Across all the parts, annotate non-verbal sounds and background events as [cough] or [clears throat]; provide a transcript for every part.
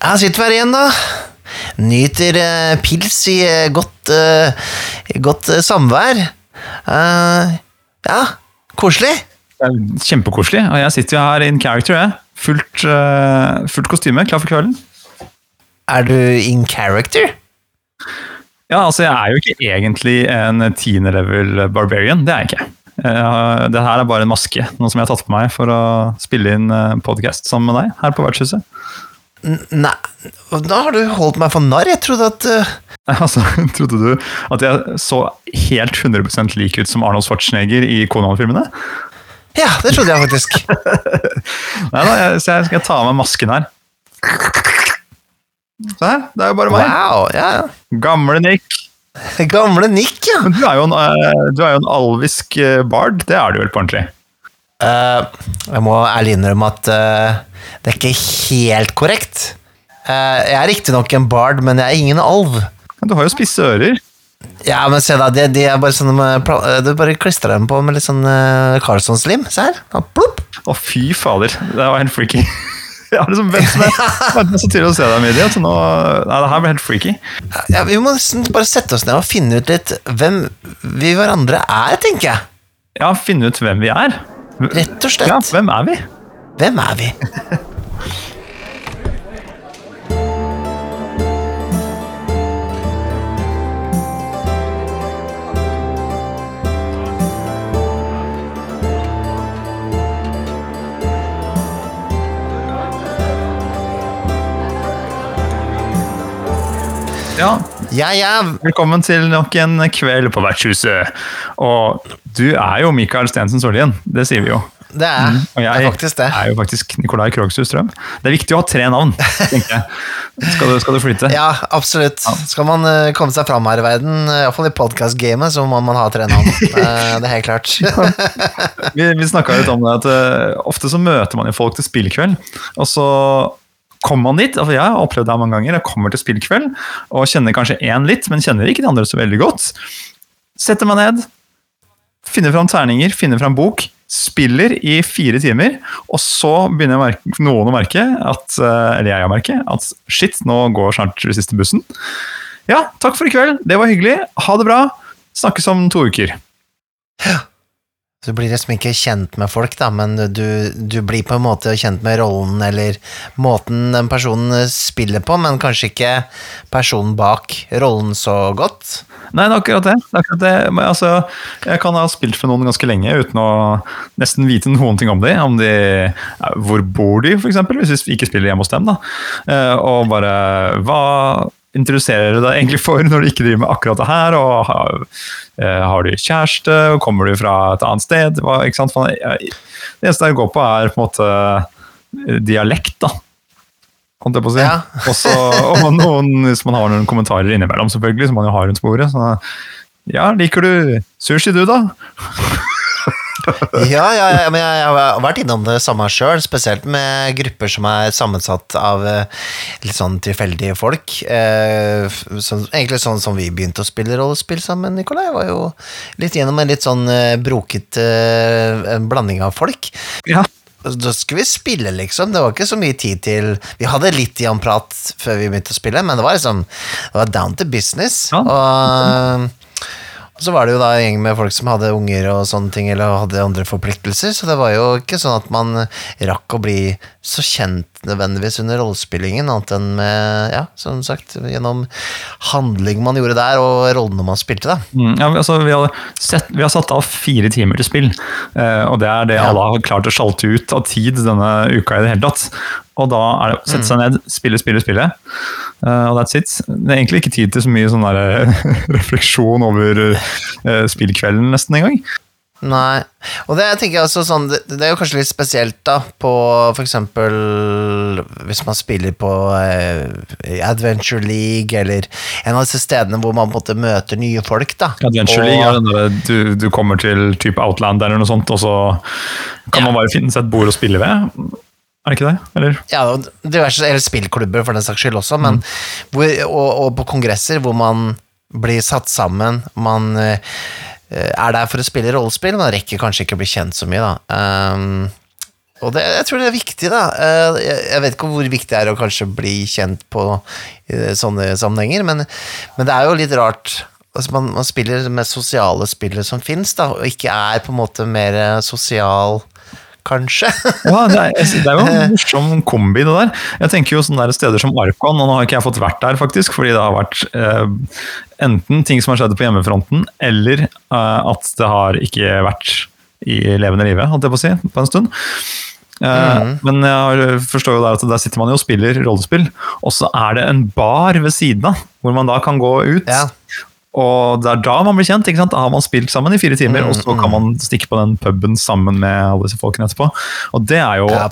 Jeg sitter her igjen, da. Nyter eh, pils i eh, godt, eh, godt eh, samvær. Eh, ja, koselig. Det er kjempekoselig. Og jeg sitter jo her in character, jeg. Fullt, eh, fullt kostyme, klar for kvelden. Er du in character? Ja, altså jeg er jo ikke egentlig en tiende level barbarian. Det er jeg ikke. Eh, Det her er bare en maske, noe som jeg har tatt på meg for å spille inn podkast sammen med deg her på Vertshuset. Nei, da har du holdt meg for narr. Jeg trodde at Nei, Altså, [laughs] Trodde du at jeg så helt 100 lik ut som Arnold Schwarzenegger i Konan-filmene? Ja, det trodde jeg faktisk. [laughs] Nei da, jeg, så jeg skal ta av meg masken her. Se her, det er jo bare meg. Wow, ja. Gamle Nick. Gamle Nick, ja. Men du er jo en, eh, du er jo en alvisk eh, bard. Det er du vel på ordentlig? Eh, jeg må ærlig innrømme at uh, det er ikke helt korrekt. Uh, jeg er riktignok en bard, men jeg er ingen alv. Men Du har jo spisse ører. Ja, men se da, de, de er bare sånn Du bare klistrer dem på med litt sånn uh, Carlsson-slim. Se her. Ja, plopp. Å, fy fader. Det var helt freaky. Jeg har liksom vent med vent så til å se deg, Midi. at nå- Nei, det her ble helt freaky. Ja, vi må bare sette oss ned og finne ut litt hvem vi hverandre er, tenker jeg. Ja, finne ut hvem vi er. Rett og slett. Ja, hvem er vi? Hvem er vi? Ja, Ja, ja. Velkommen til nok en kveld på Vertshuset. Og du er jo Mikael Stensen Sollien, det sier vi jo. Det er, Mm, Og det er faktisk det. er jo faktisk Nikolai Krogshus Strøm. Det er viktig å ha tre navn, tenker jeg. Skal du, skal du flytte? Ja, absolutt. Skal man eh, komme seg fram her i verden, iallfall i podkast-gamet, så må man ha tre navn. [laughs] Eh, det er helt klart. Vi, vi snakka litt om det at eh, ofte så møter man jo folk til spillkveld, og så kommer man dit. altså Jeg har opplevd det mange ganger. Jeg kommer til spillkveld og kjenner kanskje én litt, men kjenner ikke de andre så veldig godt. Setter meg ned, finner fram terninger, finner fram bok, spiller i fire timer, og så begynner merke, noen å merke, at, eh, eller jeg å merke, at shit, nå går snart den siste bussen. Ja, takk for i kveld, det var hyggelig, ha det bra, snakkes om to uker. Du blir liksom ikke kjent med folk, da, men du, du blir på en måte kjent med rollen eller måten den personen spiller på, men kanskje ikke personen bak rollen så godt. Nei, det er akkurat det. det, er akkurat det. Men, altså, jeg kan ha spilt for noen ganske lenge uten å nesten vite noen ting om dem. Om de, hvor bor de, f.eks., hvis vi ikke spiller hjemme hos dem. Da. Eh, Og bare Hva interesserer du deg egentlig for når du ikke driver med akkurat det her? Og har, uh, har du kjæreste? Og kommer du fra et annet sted? Hva, ikke sant? Det eneste jeg går på, er på en måte eh, dialekt, da. Holdt jeg på å si. Ja. Også, [laughs] og noen, hvis man har noen kommentarer innimellom, selvfølgelig, som man jo har rundt bordet. Så, ja, liker du sushi, du, da? [laughs] Ja, ja, ja men jeg, har vært innom det samme sjøl, spesielt med grupper som er sammensatt av eh, litt sånn tilfeldige folk. Eh, sånn, egentlig sånn som vi begynte å spille rollespill sammen, Nikolai. Var jo litt gjennom en litt sånn eh, broket en blanding av folk. Ja. Da skulle vi spille, liksom. Det var ikke så mye tid til Vi hadde litt igjen prat før vi begynte å spille, men det var liksom Det var down to business. Ja. Og så var det jo da en gjeng med folk som hadde unger og sånne ting, eller hadde andre forpliktelser, så det var jo ikke sånn at man rakk å bli så kjent nødvendigvis under rollespillingen, annet enn med, ja, som sagt, gjennom handling man gjorde der, og rollene man spilte, da. Mm, ja, altså, vi, har sett, vi har satt av fire timer til spill, eh, og det er det Ja. alle har klart å sjalte ut av tid denne uka i det hele tatt. Og da er det å sette seg ned, spille, spille, spille. Eh, og that's it. Det er egentlig ikke tid til så mye sånn der, [laughs] refleksjon over uh, spillkvelden nesten engang. Nei, og det altså sånn, det, det er jo kanskje litt spesielt da, på eksempel hvis man spiller på eh, Adventure League, eller en av disse stedene hvor man på en måte møter nye folk da. Adventure Og- League er den der, du, du kommer til type Outlander eller noe sånt, og så kan Ja. man bare finne seg et bord å spille ved. Er det ikke det? Eller? Ja, diverse eller spillklubber for den saks skyld også, men Mm. hvor, og, og på kongresser hvor man blir satt sammen, man eh, er der for å spille rollespill, man rekker kanskje ikke å bli kjent så mye, da. Um, Og det, jeg tror det er viktig, da. Eh, Jeg, jeg vet ikke hvor viktig det er å kanskje bli kjent på sånne sammenhenger, men, men det er jo litt rart. Altså man, man spiller med sosiale spillere som fins, og ikke er på en måte mer sosial, kanskje. [laughs] Ja, det er, det er jo en [laughs] morsom kombi, det der. Jeg tenker jo sånne der steder som Arkon, og nå har ikke jeg fått vært der, faktisk, fordi det har vært eh, enten ting som har skjedd på hjemmefronten, eller eh, at det har ikke vært i levende live, holdt jeg på å si, på en stund. Eh, Men jeg forstår jo der at der sitter man jo og spiller rollespill, og så er det en bar ved siden av, hvor man da kan gå ut. Ja. Og det er da man blir kjent. ikke sant? Da har man spilt sammen i fire timer, Mm, og så kan man stikke på den puben sammen med alle disse folkene etterpå. Og det er jo, Ja,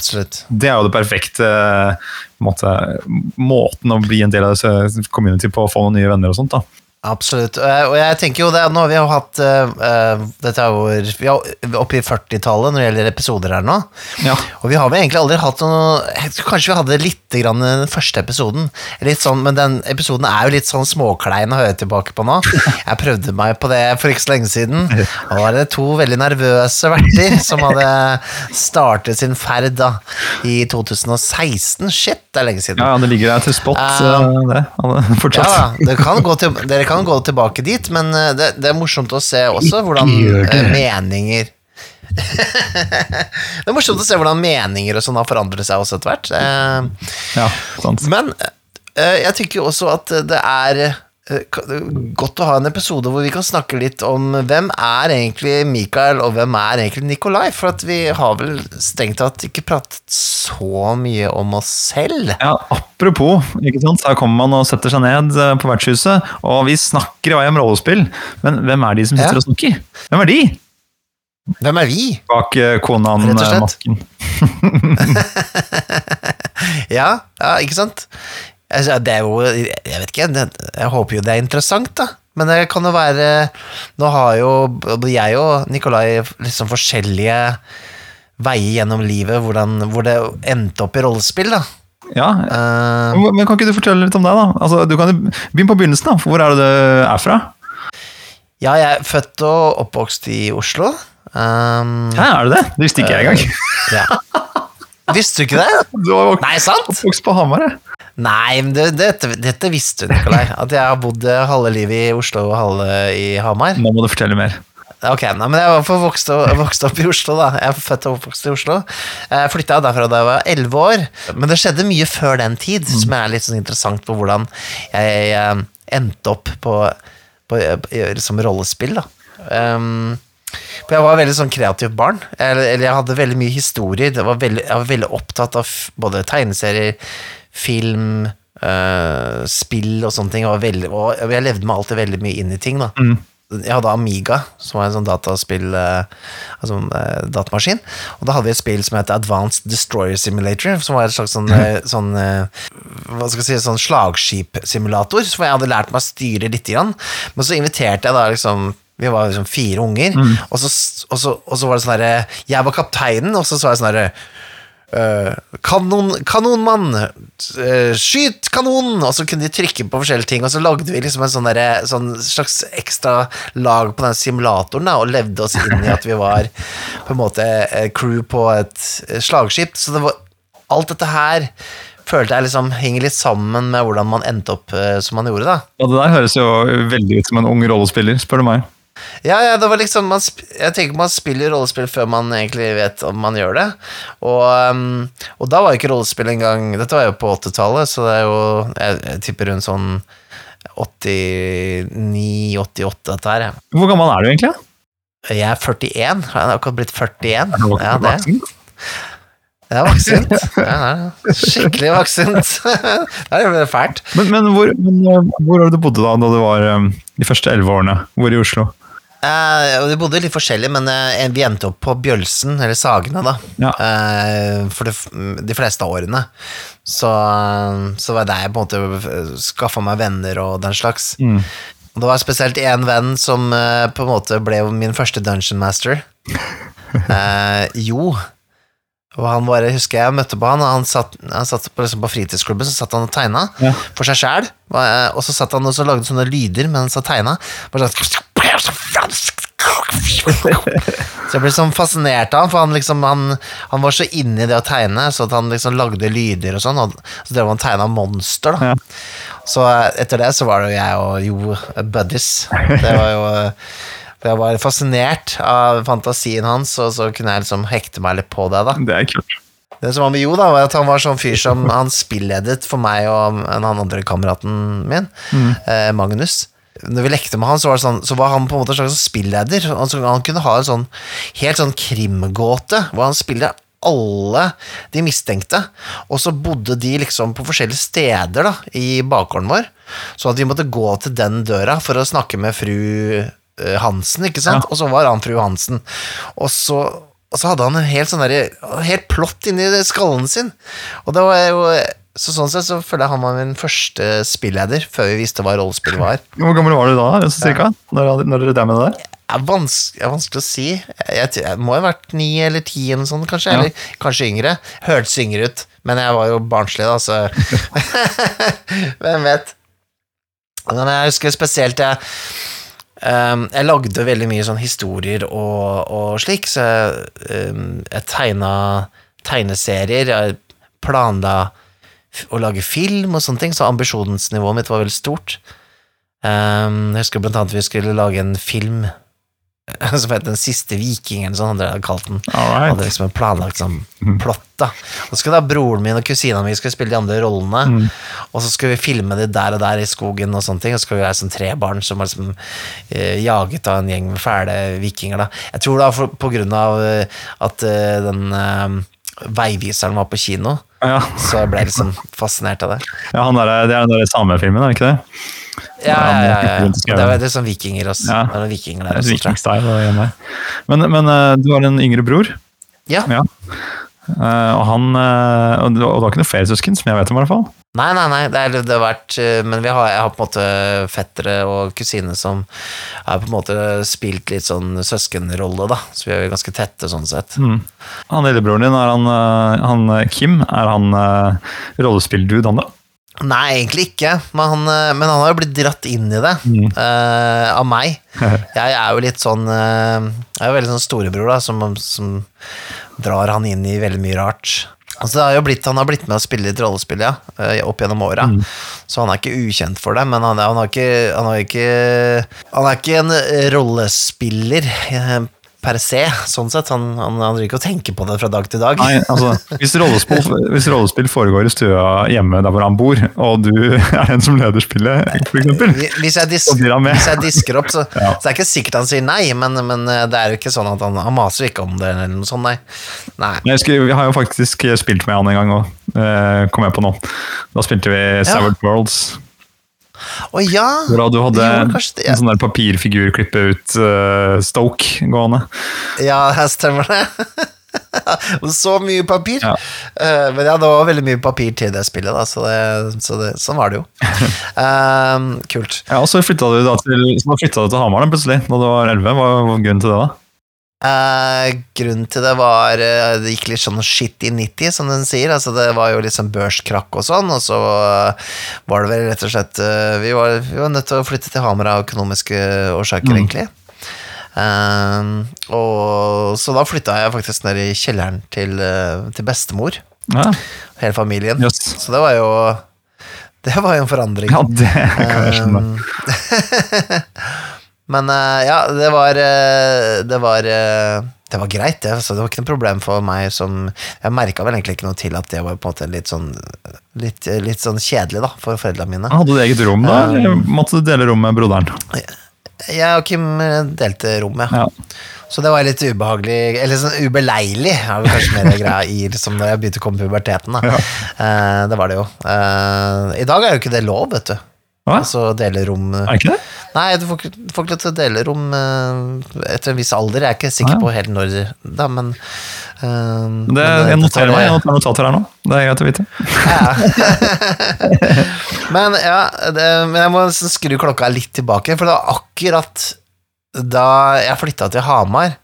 det, er jo det perfekte måte, måten å bli en del av disse community på, å få noen nye venner og sånt. da. Absolutt. Og jeg, tenker jo det, nå har vi jo hatt eh, Dette er vår Vi er oppe i 40-tallet når det gjelder episoder her nå. Ja. Og vi har vel egentlig aldri hatt noe Kanskje vi hadde litt grann den første episoden, litt sånn, men den episoden er jo litt sånn småklein å høre tilbake på nå. Jeg prøvde meg på det for ikke så lenge siden. Og da var det to veldig nervøse verter som hadde startet sin ferd da i 2016. Shit, det er lenge siden. ja, det ligger der til spot, Ja. eh, det. Fortsatt. Ja, det kan, gå til, dere kan gå tilbake dit, men eh, det, det er morsomt å se også hvordan eh, meninger [laughs] Det er morsomt å se hvordan meninger og sånn har forandret seg også etter hvert. Eh, Ja, sant. Men jeg tykker jo også at det er godt å ha en episode hvor vi kan snakke litt om hvem er egentlig Mikael, og hvem er egentlig Nikolai, for at vi har vel strengt tatt ikke pratet så mye om oss selv. Ja, Apropos, ikke sant? her kommer man og setter seg ned eh, på vertshuset, og vi snakker i vei om rollespill, men hvem er de som sitter Ja. og snakker? Hvem er de? Hvem er vi? Bak eh, Konan-masken. [laughs] Ja, ja, ikke sant? Altså, det er jo Jeg vet ikke, jeg håper jo det er interessant, da. Men det kan jo være Nå har jo jeg og Nikolai liksom forskjellige veier gjennom livet hvordan, hvor det endte opp i rollespill, da. Ja, uh, men Kan ikke du fortelle litt om deg, da? Altså, du kan Begynn på begynnelsen. da. Hvor er det du er fra? ja, jeg er født og oppvokst i Oslo. Um, Hæ, er du det? Det visste ikke jeg engang. ja. [laughs] Visste du ikke det? [laughs] Du var vok- Nei, sant? vokst på Hamar, jeg. Nei, men det, dette, dette visste du, Nikolai. At jeg har bodd halve livet i Oslo og halve i Hamar. Nå må du fortelle mer. Ok, nei, men jeg var for vokst, og, vokst opp i Oslo, da. Jeg er født og oppvokst i Oslo. Jeg flytta derfra da jeg var elleve år. Men det skjedde mye før den tid, som er litt sånn interessant på hvordan jeg, eh, endte opp på, på, på som rollespill, da. Um, for jeg var veldig sånn kreativt barn. Eller, eller jeg hadde veldig mye historier. Det var veldig, jeg var veldig opptatt av både tegneserier, film, øh, spill og sånne ting. Jeg, var veldig, og jeg levde meg alltid veldig mye inn i ting, da. Jeg hadde Amiga, som var en sånn dataspill eh, Altså en datamaskin. Og da hadde vi et spill som het Advanced Destroyer Simulator, som var et slags sånn, eh, sånn eh, Hva skal jeg si, sånn slagskipsimulator, som jeg hadde lært meg å styre lite grann. Men så inviterte jeg da liksom vi var liksom fire unger, og, så, og, så, og så var det sånn herre Jeg var kapteinen, og så var jeg sånn herre Uh, kanon, kanonmann! Uh, skyt kanon! Og så kunne de trykke på forskjellige ting, og så lagde vi liksom en sånn der, sånn slags ekstra lag på den simulatoren, da, og levde oss inn i at vi var på en måte eh, crew på et slagskip. Så det var Alt dette her følte jeg liksom henger litt sammen med hvordan man endte opp uh, som man gjorde, da. Ja, Det der høres jo veldig ut som en ung rollespiller, spør du meg. Ja, ja, det var liksom Jeg tenker man spiller rollespill før man egentlig vet om man gjør det. Og, um, og da var jo ikke rollespill engang Dette var jo på 80-tallet, så det er jo Jeg, jeg tipper rundt sånn 89-88, dette her. Hvor gammel er du egentlig? Jeg er 41. Jeg har akkurat blitt 41. Er du Ja, det, voksen? [laughs] det er. Ja, er skikkelig voksent. Det er fælt. Men, men, hvor, eh, hvor har du bodd da, da du var eh, de første elleve årene? Hvor i Oslo? Og vi bodde litt forskjellig, men uh, vi endte opp på Bjølsen, eller Sagene, da. Ja. Uh, for de, de fleste årene. Så, så var det der jeg på en måte skaffa meg venner og den slags. Mm. Og det var spesielt én venn som på en måte ble min første dungeon master. [laughs] Jo. Og han bare, husker jeg møtte på han, og han satt, han satt på, liksom på fritidsklubben, så satt han og tegna Ja. for seg sjæl. Og så satt han og så lagde sånne lyder mens han tegna. Bare sånn Så jeg ble sånn fascinert av han, for han liksom han, han var så inne i det å tegne, så at han liksom lagde lyder og sånn, og så drev han og tegna monster, da. Ja. Så eh, etter det så var det jo jeg og Jo buddies. Det var jo eh, for Jeg var fascinert av fantasien hans, og så kunne jeg liksom hekte meg litt på det, da. Det er kult. Det som var med Jo, da, var at han var sånn fyr som han spilledet for meg og en annen andre kameraten min, eh, Magnus. Når vi lekte med han, så var, sånn, så var han på en måte en slags spilleder. Altså, han kunne ha en sånn helt sånn krimgåte, hvor han spiller alle de mistenkte, og så bodde de liksom på forskjellige steder da, i bakgården vår, så at vi måtte gå til den døra for å snakke med fru eh, Hansen, ikke sant? Ja. Og så var han fru Hansen. Og så, og så hadde han en helt sånn derre Helt plott inni skallen sin. Og det var jo Så sånn sett så føler jeg han var min første spilleder, før vi visste hva rollespill var. [laughs] Hvor gammel var du da, så cirka? Når, når dere drev med det der? Det er vanskelig, er vanskelig å si. Jeg, jeg, jeg må ha vært ni eller ti eller sånn, kanskje. Ja. Eller kanskje yngre. Hørtes yngre ut, men jeg var jo barnslig, da, så [laughs] Hvem vet? Men jeg husker spesielt jeg um, Jeg lagde veldig mye sånn historier og, og slik, så ehm, jeg tegna tegneserier. Jeg planla å lage film og sånne ting, så ambisjonsnivået mitt var veldig stort. Um, jeg husker blant annet vi skulle lage en film [laughs] som het Den siste viking, eller sånn hadde jeg kalt den. Right. Hadde liksom en planlagt sånn plott, da. Og skulle da broren min og kusina mi skulle spille de andre rollene, Mm. og så skulle vi filme det der og der i skogen og sånne ting, og så skulle vi være sånn tre barn som var liksom eh, jaget av en gjeng med fæle vikinger, da. Jeg tror da for, på grunn av eh, at eh, den eh, veiviseren var på kino, Ja, så jeg ble liksom fascinert av det. ja han der, det er den der samefilmen, er det ikke det? Ja, ja, ja. ja. Det var det som vikinger også. Ja. Det er vikinger der er også, tror jeg. Men, men eh, du har en yngre bror, Ja. ja. Eh, og han eh, og og har ikke noen flere søsken, som jeg vet om, i hvert fall? Nei, nei, nei, det, er, det har vært eh, Men vi har, jeg har på en måte fettere og kusiner som har på en måte spilt litt sånn søskenrolle, da. Så vi er jo ganske tette sånn sett. Mm. Han lillebroren din, er han, han Kim, er han rollespilldude, han da? Nei, egentlig ikke, men han, eh, men han har jo blitt dratt inn i det eh, av meg. [laughs] Jeg er jo litt sånn uh, Jeg er jo veldig sånn storebror, da, som, som drar han inn i veldig mye rart. Altså, det har jo blitt, han har blitt med å spille litt rollespill, ja, opp gjennom åra. Så han er ikke ukjent for det, men han, han, har ikke, han, har ikke, han er ikke en rollespiller per se, sånn sett. Han, han, han driver ikke og tenker på det fra dag til dag. Nei, altså, hvis rollespill, hvis rollespill foregår i stua hjemme der hvor han bor, og du er den som leder spillet, f.eks., Hvis jeg, hvis jeg disker opp, så, Ja. så er det ikke sikkert han sier nei, men, men eh, det er jo ikke sånn at han, han maser ikke om det eller noe sånt, nei. nei. Jeg, husker, vi har jo faktisk spilt med han en gang òg, kom jeg på nå. Da spilte vi Savage Worlds. Å ja! Hvor du hadde Jo, det, ja. en sånn der papirfigur klippe ut uh, Stoke gående. Ja, her stemmer det. [laughs] så mye papir. Ja. Uh, men ja, det var veldig mye papir til det spillet, da, så, det, så det, sånn var det jo. Uh, [laughs] kult. Ja, og så flytta du da til, så flytta du til Hamar plutselig, da du var 11. Hva var grunnen til det, da? Eh, grunnen til det var eh, Det gikk litt sånn shit i 90, som den sier. Altså, det var jo litt sånn børskrakk og sånn, og så eh, var det vel rett og slett eh, vi, var, vi var nødt til å flytte til Hamar av økonomiske årsaker, Mm. egentlig. Eh, og så da flytta jeg faktisk ned i kjelleren til, til bestemor, Ja, hele familien. Jøss. Så det var jo Det var jo en forandring. ja det kan jeg skjønne. [laughs] Men eh, ja, det var eh, Det var eh, det var greit, det. Så det var ikke noe problem for meg som Jeg merka vel egentlig ikke noe til at det var på en måte litt sånn Litt, litt sånn kjedelig, da, for foreldrene mine. Hadde du eget rom da, eller måtte du dele rom med broderen? Jeg og Kim delte rom, ja. Ja. Så det var litt ubehagelig, eller sånn ubeleilig, er vel kanskje mer greia i liksom, da jeg begynte å komme i puberteten. Da. Ja. Det var det jo. I dag er jo ikke det lov, vet du. Hva? Altså dele rom Er det ikke det? Nei, du får ikke, du får ikke lov til å dele rom eh, etter en viss alder. Jeg er ikke sikker ja. på helt når, da, men eh, det men, eh, jeg noterer meg, jeg tar notater her nå. Det er greit å vite. Ja. [laughs] men ja, det, men jeg må nesten skru klokka litt tilbake, for det var akkurat da jeg flytta til Hamar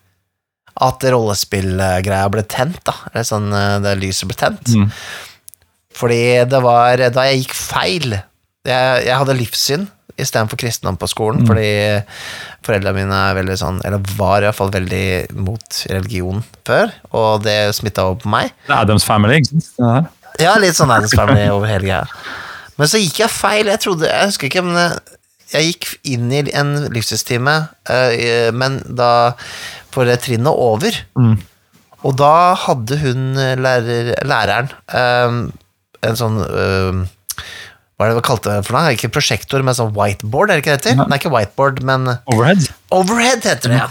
at rollespillgreia ble tent, da. Eller sånn, eh, det lyset ble tent. Mm. Fordi det var da jeg gikk feil. Jeg, jeg hadde livssyn istedenfor kristendom på skolen, fordi foreldrene mine er veldig sånn, eller var i hvert fall veldig mot religion før, og det smitta over på meg. Det er Adams Family, ikke sant? Ja, litt sånn Adams Family over hele greia. Men så gikk jeg feil. Jeg trodde, jeg husker ikke, men jeg, gikk inn i en livsstilstime, eh, men da på det trinnet over. Mm. Og da hadde hun lærer, læreren eh, en sånn eh, Hva er det du kalte det for noe? Ikke prosjektor, men sånn whiteboard, er det ikke det heter? Ja. Nei, ikke whiteboard, men Overhead. Overhead heter det, ja.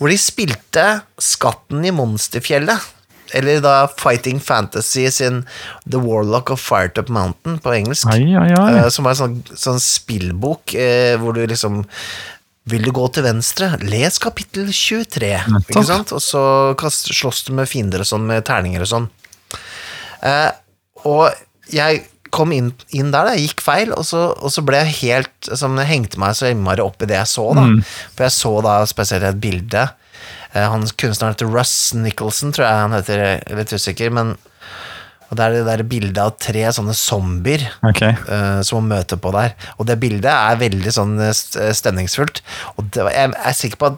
Hvor de spilte Skatten i Monsterfjellet. Eller da Fighting Fantasy sin The Warlock of Firetop Mountain på engelsk. Ai, ai, ai. Eh, som var en sånn, sånn spillbok eh, hvor du liksom vil du gå til venstre, les kapittel 23. Nettopp. Ikke sant? Og så slåss du med fiender og sånn, med terninger og sånn. Eh, og jeg kom inn, inn der, da, jeg gikk feil, og så, og så ble jeg helt som Det hengte meg så innmari opp i det jeg så. da. For jeg så da spesielt et bilde. Eh, han Kunstneren heter Russ Nicholson, tror jeg han heter. Jeg er litt usikker. men og Det er det der bildet av tre sånne zombier okay. uh, som hun møter på der. Og det bildet er veldig sånn eh, stemningsfullt. Og det, var- jeg er sikker på at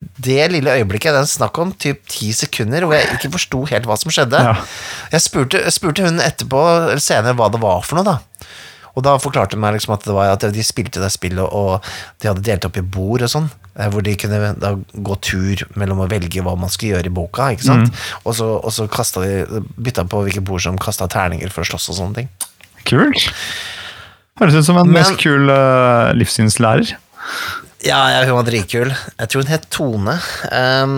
det lille øyeblikket, det er snakk om typ ti sekunder, hvor jeg ikke forsto helt hva som skjedde. Ja. Jeg spurte, jeg spurte hun etterpå, eller senere, hva det var for noe, da. Og da forklarte hun meg liksom at det var at de spilte det spillet, og de hadde delt opp i bord og sånn, eh, hvor de kunne da gå tur mellom å velge hva man skulle gjøre i boka, ikke sant? Og så, og så de, bytta på hvilke bord som kasta terninger for å slåss og sånne ting. Kult. Høres ut som en Men- mest kul uh, livssynslærer. Ja, ja, hun var dritkul. Jeg tror hun het Tone. Um,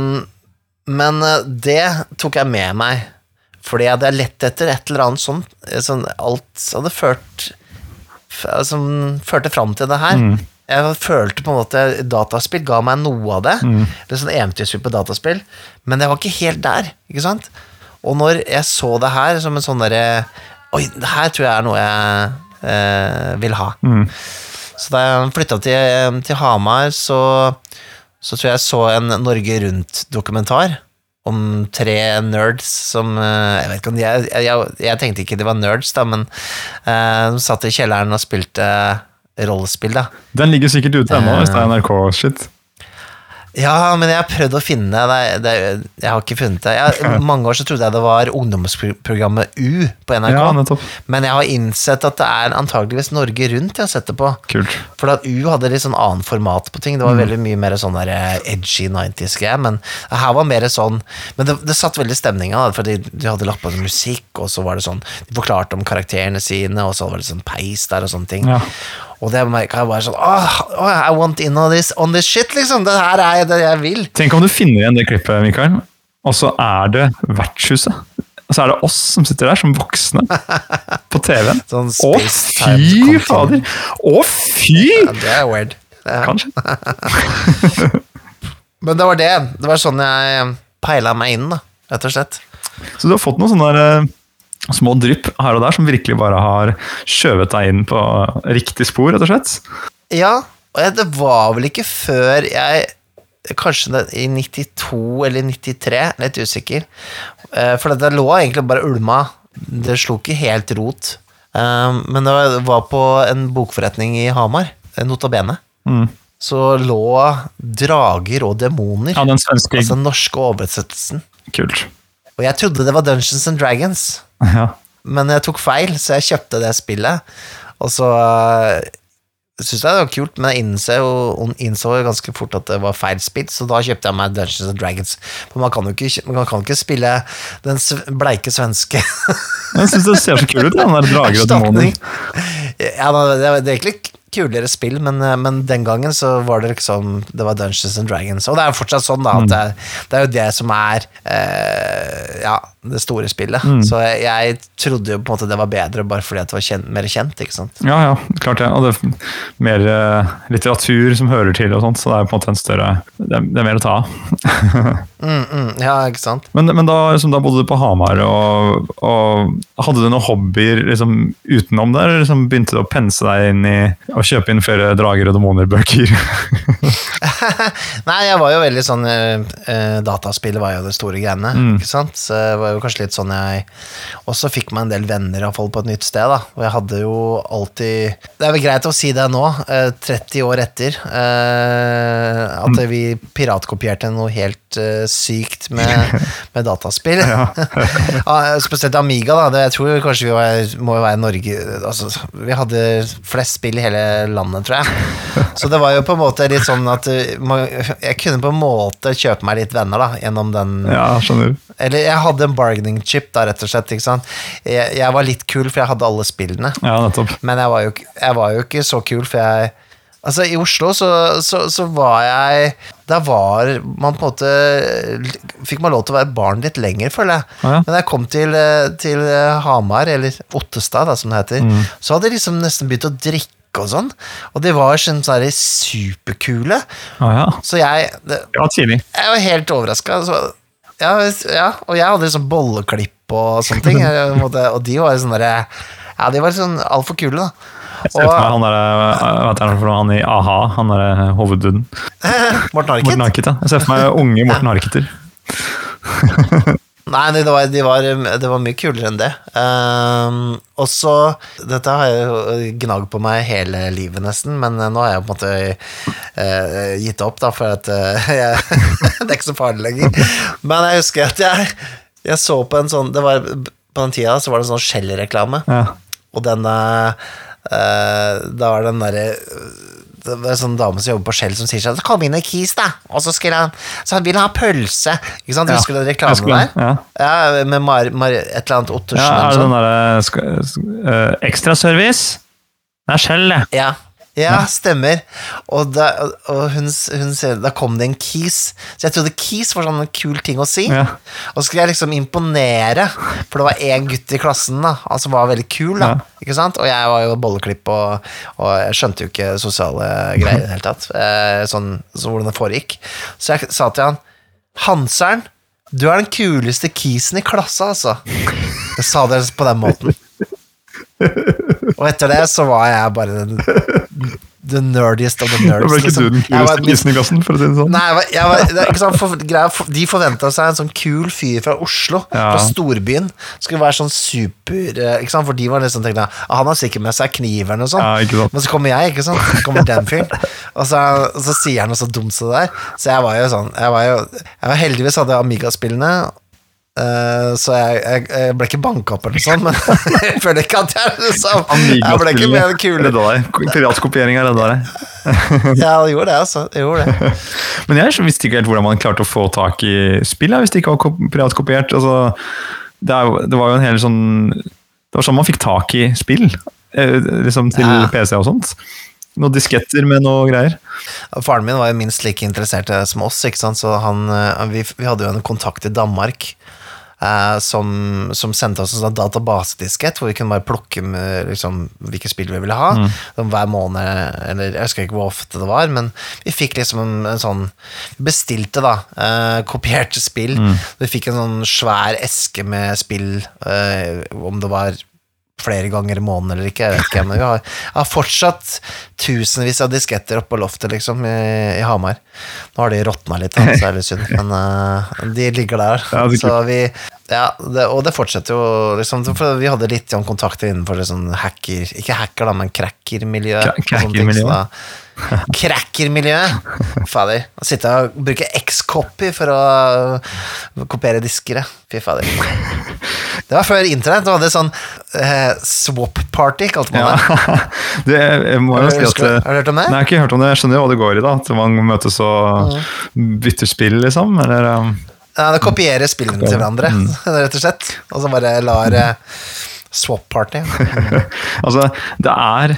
men eh, det tok jeg med meg, fordi jeg hadde lett etter et eller annet sånt. eh, sånn alt hadde ført Som førte fram til det her. Jeg følte på en måte dataspill ga meg noe av det. Eller sånn eventyrspill på dataspill. Men jeg var ikke helt der, ikke sant? Og når jeg så det her som en sånn derre Oi, det her tror jeg er noe jeg eh, vil ha. Så da jeg flytta til, til Hamar, så, så tror jeg jeg så en Norge Rundt-dokumentar om tre nerds som eh, Jeg vet ikke om de jeg, jeg, jeg tenkte ikke de var nerds, da, men eh, de satt i kjelleren og spilte rollespill, da. Den ligger sikkert ute ennå, hvis det er NRK-shit. Ja, men jeg har prøvd å finne det. det jeg har ikke funnet det. Jeg, [laughs] mange år så trodde jeg det var ungdomsprogrammet U på NRK. Ja, men jeg har innsett at det er antageligvis Norge Rundt jeg har sett det på. Kult. For at U hadde litt sånn annen format på ting. Det var veldig mye mer sånn der eh, edgy 90s-greie. Men her var mer sånn Men det, det satt veldig stemninga, for fordi de hadde lagt på musikk, og så var det sånn De forklarte om karakterene sine, og så var det sånn peis der og sånne ting. Ja. Og det merka jeg bare sånn oh, oh, I want in on this, on this shit, liksom. Det her er det jeg vil. Tenk om du finner igjen det klippet, Mikael, og så er det vertshuset. Og så er det oss som sitter der, som voksne, [laughs] på TV-en. Sånn Å, fy fader! Å, fy! Ja, det er weird. Det er- Kanskje. [laughs] Men det var det. Det var sånn jeg peila meg inn, da, rett og slett. Så du har fått noen sånne der, eh, små drypp her og der som virkelig bare har skjøvet deg inn på riktig spor, rett og slett? Ja, og det var vel ikke før jeg Kanskje det, i 92 eller 93, litt usikker. Eh, For det lå egentlig bare ulma. Det slo ikke helt rot. Eh, Men det var- på en bokforretning i Hamar, notabene. Nota Bene. Mm. Så lå Drager og demoner. Ja, den svenske Altså den norske oversettelsen. Kult. Og jeg trodde det var Dungeons and Dragons. [laughs] Ja. Men jeg tok feil, så jeg kjøpte det spillet. Og så uh, syntes jeg det var kult, men jeg innså innså ganske fort at det var feil spill, så da kjøpte jeg meg Dungeons and Dragons. For man kan jo ikke, man kan ikke spille den bleike svenske Jeg syns det ser så kult ut, den der [laughs] drager og demoner. Ja, det, det er egentlig kulere spill, men, eh, men den gangen så var det liksom Det var Dungeons and Dragons. Og det er jo fortsatt sånn, da, at det, er, det er jo det som er eh, ja, det store spillet. Så jeg, trodde jo på en måte det var bedre bare fordi det var kjent, mer kjent, ikke sant. Ja, ja, klart det. Og det er mer eh, litteratur som hører til og sånt, så det er på en måte en større Det er, det er mer å ta av. [laughs] Mm, mm, ja, ikke sant. Men, men da, liksom, da bodde du på Hamar, og, og hadde du noen hobbyer liksom, utenom der? Liksom, begynte du å pense deg inn i å kjøpe inn flere drager og demoner-bøker? [laughs] Nei, jeg var jo veldig sånn uh, Dataspill var jo det store greiene, ikke sant. Så jeg var var jo kanskje litt sånn jeg også fikk meg en del venner iallfall på et nytt sted. da Og jeg hadde jo alltid Det er vel greit å si det nå, eh, 30 år etter, eh, at Mm. vi piratkopierte noe helt eh, sykt med, [laughs] med dataspill. [laughs] Ja, spesielt Amiga, da. Jeg tror kanskje vi var, må være Norge altså, Vi hadde flest spill i hele landet, tror jeg. [laughs] Så det var jo på en måte litt sånn at jeg kunne på en måte kjøpe meg litt venner da gjennom den Ja, skjønner. Eller jeg hadde en bargaining chip, da, rett og slett. Ikke sant? Jeg, jeg var litt kul, for jeg hadde alle spillene. Ja, nettopp. Men jeg var jo, jeg var jo ikke så kul, for jeg Altså, i Oslo så, så, så var jeg Da var man på en måte Fikk man lov til å være barn litt lenger, føler jeg. Ja. Men da jeg kom til, eh, til eh, Hamar, eller Ottestad, da, som det heter, Mm. så hadde jeg liksom nesten begynt å drikke og sånn. Og de var sånn sånn superkule. Ah, ja. Så jeg det, ja, jeg var helt overraska. Ja, ja, og jeg hadde liksom bolleklipp og sånne ting. Måte, og de var sånn derre Ja, de var sånn altfor kule, da. Jeg ser for meg han der, vet jeg, han i a-ha, han derre hovedduden. [laughs] Morten Harket? Morten Harket, ja. Jeg ser for meg unge Morten Harketer. [laughs] Nei, det var, de var, det var mye kulere enn det. Um, og så Dette har jeg gnagd på meg hele livet, nesten, men nå har jeg på en måte uh, gitt opp, da, for at uh, [laughs] jeg, Det er ikke så farlig lenger. Men jeg husker at jeg, jeg så på en sånn det var, På den tida så var det en sånn Shell-reklame. Ja. Og den eh, eh, Da var den derre det er en sånn dame som jobber på Shell som sier sånn 'Kom inn i Kis, da!' Og så skulle han Så han ville ha pølse. Ikke sant? Ja, Husker du den reklamen der? ja. Ja, med Mar, Mar, et eller annet Ottersen ja, er eller derre sk- sk- eh, ekstraservice? Det er Shell, det. Ja. Ja, stemmer. Og, da, og hun, hun Da kom det en Kis. Så jeg trodde Kis var sånn en kul ting å si. Ja. Og så skulle jeg liksom imponere, for det var én gutt i klassen da han som var veldig kul. da Ja. Ikke sant? Og jeg var jo bolleklipp, og, og jeg skjønte jo ikke sosiale greier i det hele tatt. Eh, sånn, så hvordan det foregikk. Så jeg sa til han Hanseren, du er den kuleste kisen i klassa, altså. Jeg sa det på den måten. [laughs] Og etter det så var jeg bare den the nerdiest of the [laughs] Da nerds. ble ikke liksom. du den kuleste gissen i klassen, for å si det sånn. Nei, jeg var, jeg var, det sant, for, greia, for, De forventa seg en sånn kul fyr fra Oslo, Ja. fra storbyen. Skulle være sånn super eh, ikke sant? For de var liksom tenkte ah, Han har sikkert med seg kniveren og sånn. Ja. Men så kommer jeg, ikke sant. Så kommer den fyren. Og så, og så sier han noe så dumt som det der. Så jeg var jo sånn Jeg var jo jeg var Heldigvis hadde Amiga-spillene. Eh, så jeg, jeg, jeg ble ikke banka opp eller sånn, men [laughs] jeg føler ikke at jeg liksom Jeg ble ikke mer kul. Piratkopiering er redda deg. Ja, det gjorde det, altså. Det gjorde det. [laughs] Men jeg visste ikke helt hvordan man klarte å få tak i spill hvis det ikke var kop- piratkopiert. Altså, det, er, det var jo en hel sånn Det var sånn man fikk tak i spill. eh, Liksom til Ja. PC og sånt. Noen disketter med noe greier. Faren min var jo minst like interessert som oss, ikke sant? så han, eh, vi, vi hadde jo en kontakt i Danmark eh, som, som sendte oss en sånn databasediskett hvor vi kunne bare plukke med liksom, hvilke spill vi ville ha. Sånn hver måned, eller jeg husker ikke hvor ofte det var, men vi fikk liksom en, en sånn bestilte, da, eh, kopierte spill. Vi fikk en sånn svær eske med spill, eh, om det var flere ganger i måneden eller ikke, jeg vet ikke, men vi har, har fortsatt tusenvis av disketter oppe på loftet, liksom, i, i Hamar. Nå har de råtna litt, så er det synd, [laughs] men uh, de ligger der. Ja, så vi, ja, det, og det fortsetter jo, liksom, for vi hadde litt sånn kontakter innenfor sånn hacker, ikke hacker da, men cracker-miljø. Cra- og sånne ting, cracker-miljø. så da- Cracker-miljø! Fader. Å sitte og bruke X-copy for å kopiere diskere. Fy fader. Det var før internett. Da hadde sånn eh, swap-party, kalte man det. Ja. [laughs] det jeg må jo si at Har du hørt om det? Nei, jeg har ikke hørt om det. Jeg skjønner jo hva det går i, da. At man møtes og bytter spill, liksom. Eller um, Ja, det kopierer spillene til hverandre, [laughs] rett og slett. Og så bare lar eh, swap-party. [laughs] Altså, det er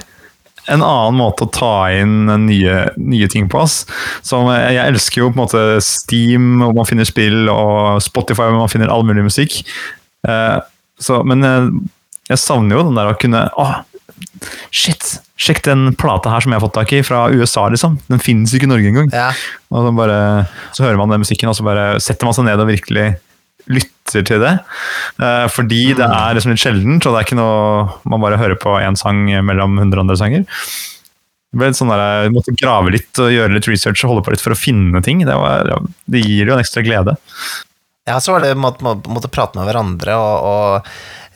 en annen måte å ta inn nye, nye ting på. oss. Som, eh, jeg elsker jo på en måte Steam, hvor man finner spill, og Spotify, hvor man finner all mulig musikk. Eh, så, men eh, jeg savner jo den der å kunne Åh, shit! Sjekk den plata her som jeg har fått tak i, fra USA, liksom. Den finnes ikke i Norge engang. Ja. Og så, bare, så hører man den musikken, og så bare setter man seg ned og virkelig lytter til det. Eh, fordi det er liksom litt sjeldent, og det er ikke noe man bare hører på én sang mellom hundre andre sanger. Det ble litt sånn der, Jeg måtte grave litt og gjøre litt research og holde på litt for å finne ting. Det, var, det gir jo en ekstra glede. Ja, så var det måtte, måtte prate med hverandre og, og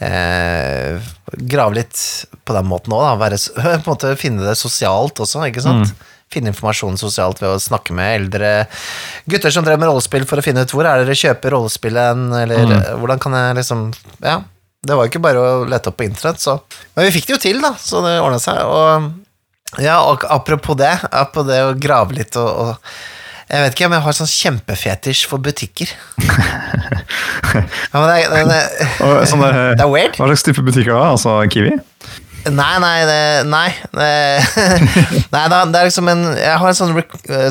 eh, grave litt på den måten òg, da. Være, [laughs] på en måte finne det sosialt også, ikke sant? Finne informasjon sosialt ved å snakke med eldre gutter som drev med rollespill for å finne ut hvor er dere kjøper rollespillet eller mm. hvordan kan jeg liksom Ja. Det var jo ikke bare å lete opp på internett, så Men vi fikk det jo til, da, så det ordna seg. Og ja, og apropos det, apropos det å grave litt og, og Jeg vet ikke, men jeg har sånn kjempefetisj for butikker. [laughs] ja, det, er- det, det, sånn der, [laughs] det er weird. Hva slags type butikker da? Altså Kiwi? Nei, nei, det, nei. [laughs] nei da, det er liksom en Jeg har en sånn,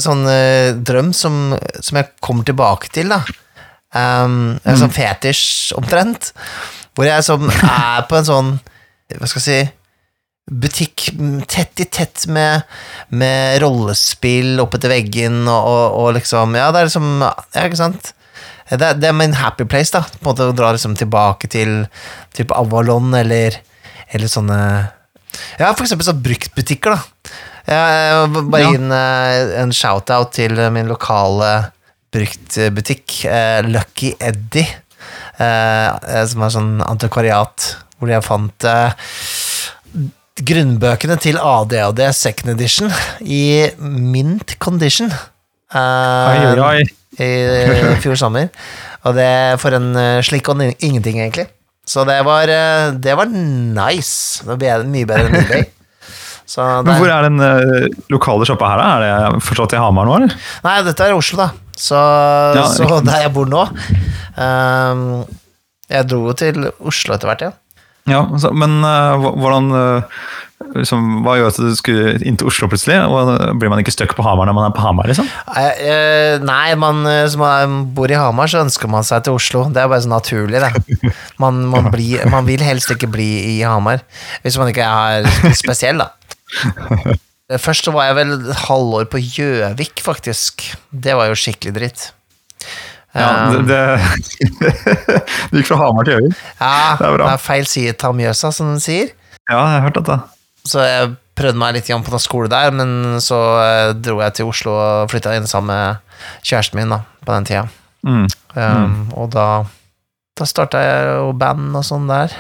sånn eh, drøm som, som jeg kommer tilbake til, da. Um, en sånn fetisj, omtrent. Hvor jeg som er på en sånn Hva skal jeg si Butikk mm, tett i tett med, med rollespill oppetter veggen og, og, og liksom Ja, det er liksom Ja, ikke sant? Det er, det er min happy place, da. På en måte Å dra liksom tilbake til type Avalon eller, eller sånne Ja, for eksempel sånn bruktbutikker, da. Jeg vil bare Ja. gi en, eh, en shout-out til min lokale bruktbutikk, eh, Lucky Eddie, eh, som er sånn antikvariat, hvor jeg fant eh, grunnbøkene til ADHD second edition i mint condition. uh, Oi, oi, i fjor sommer. Og det for en eh, slikk og ingenting, egentlig. Så det var, eh, det var nice. Det ble mye bedre enn eBay. [laughs] Så Men hvor er den uh, lokale sjappa her, da? Er det fortsatt i Hamar nå, eller? nei, dette er Oslo, da. Så, Ja, så der jeg bor nå Um, Jeg dro jo til Oslo etter hvert, ja. Ja, så, Men eh, hvordan eh, liksom, Hva gjør at du skulle inn til Oslo plutselig? Og eh, blir man ikke stuck på Hamar når man er på Hamar, liksom? Nei, man som man bor i Hamar, så ønsker man seg til Oslo. Det er bare så naturlig, det. Man, man, [laughs] blir, man vil helst ikke bli i Hamar, hvis man ikke er spesiell, da. [laughs] Først så var jeg vel et halvår på Gjøvik, faktisk. Det var jo skikkelig dritt. Ja, det, det, [laughs] det, gikk fra Hamar til Gjøvik? ja, det er bra. det er feil side av Mjøsa, som de sier. Ja, jeg har hørt dette. Så jeg prøvde meg litt på noen skole der, men så eh, dro jeg til Oslo og flytta inn sammen med kjæresten min da, på den tida. Mm. Um, Og da, da starta jeg jo band og sånn der.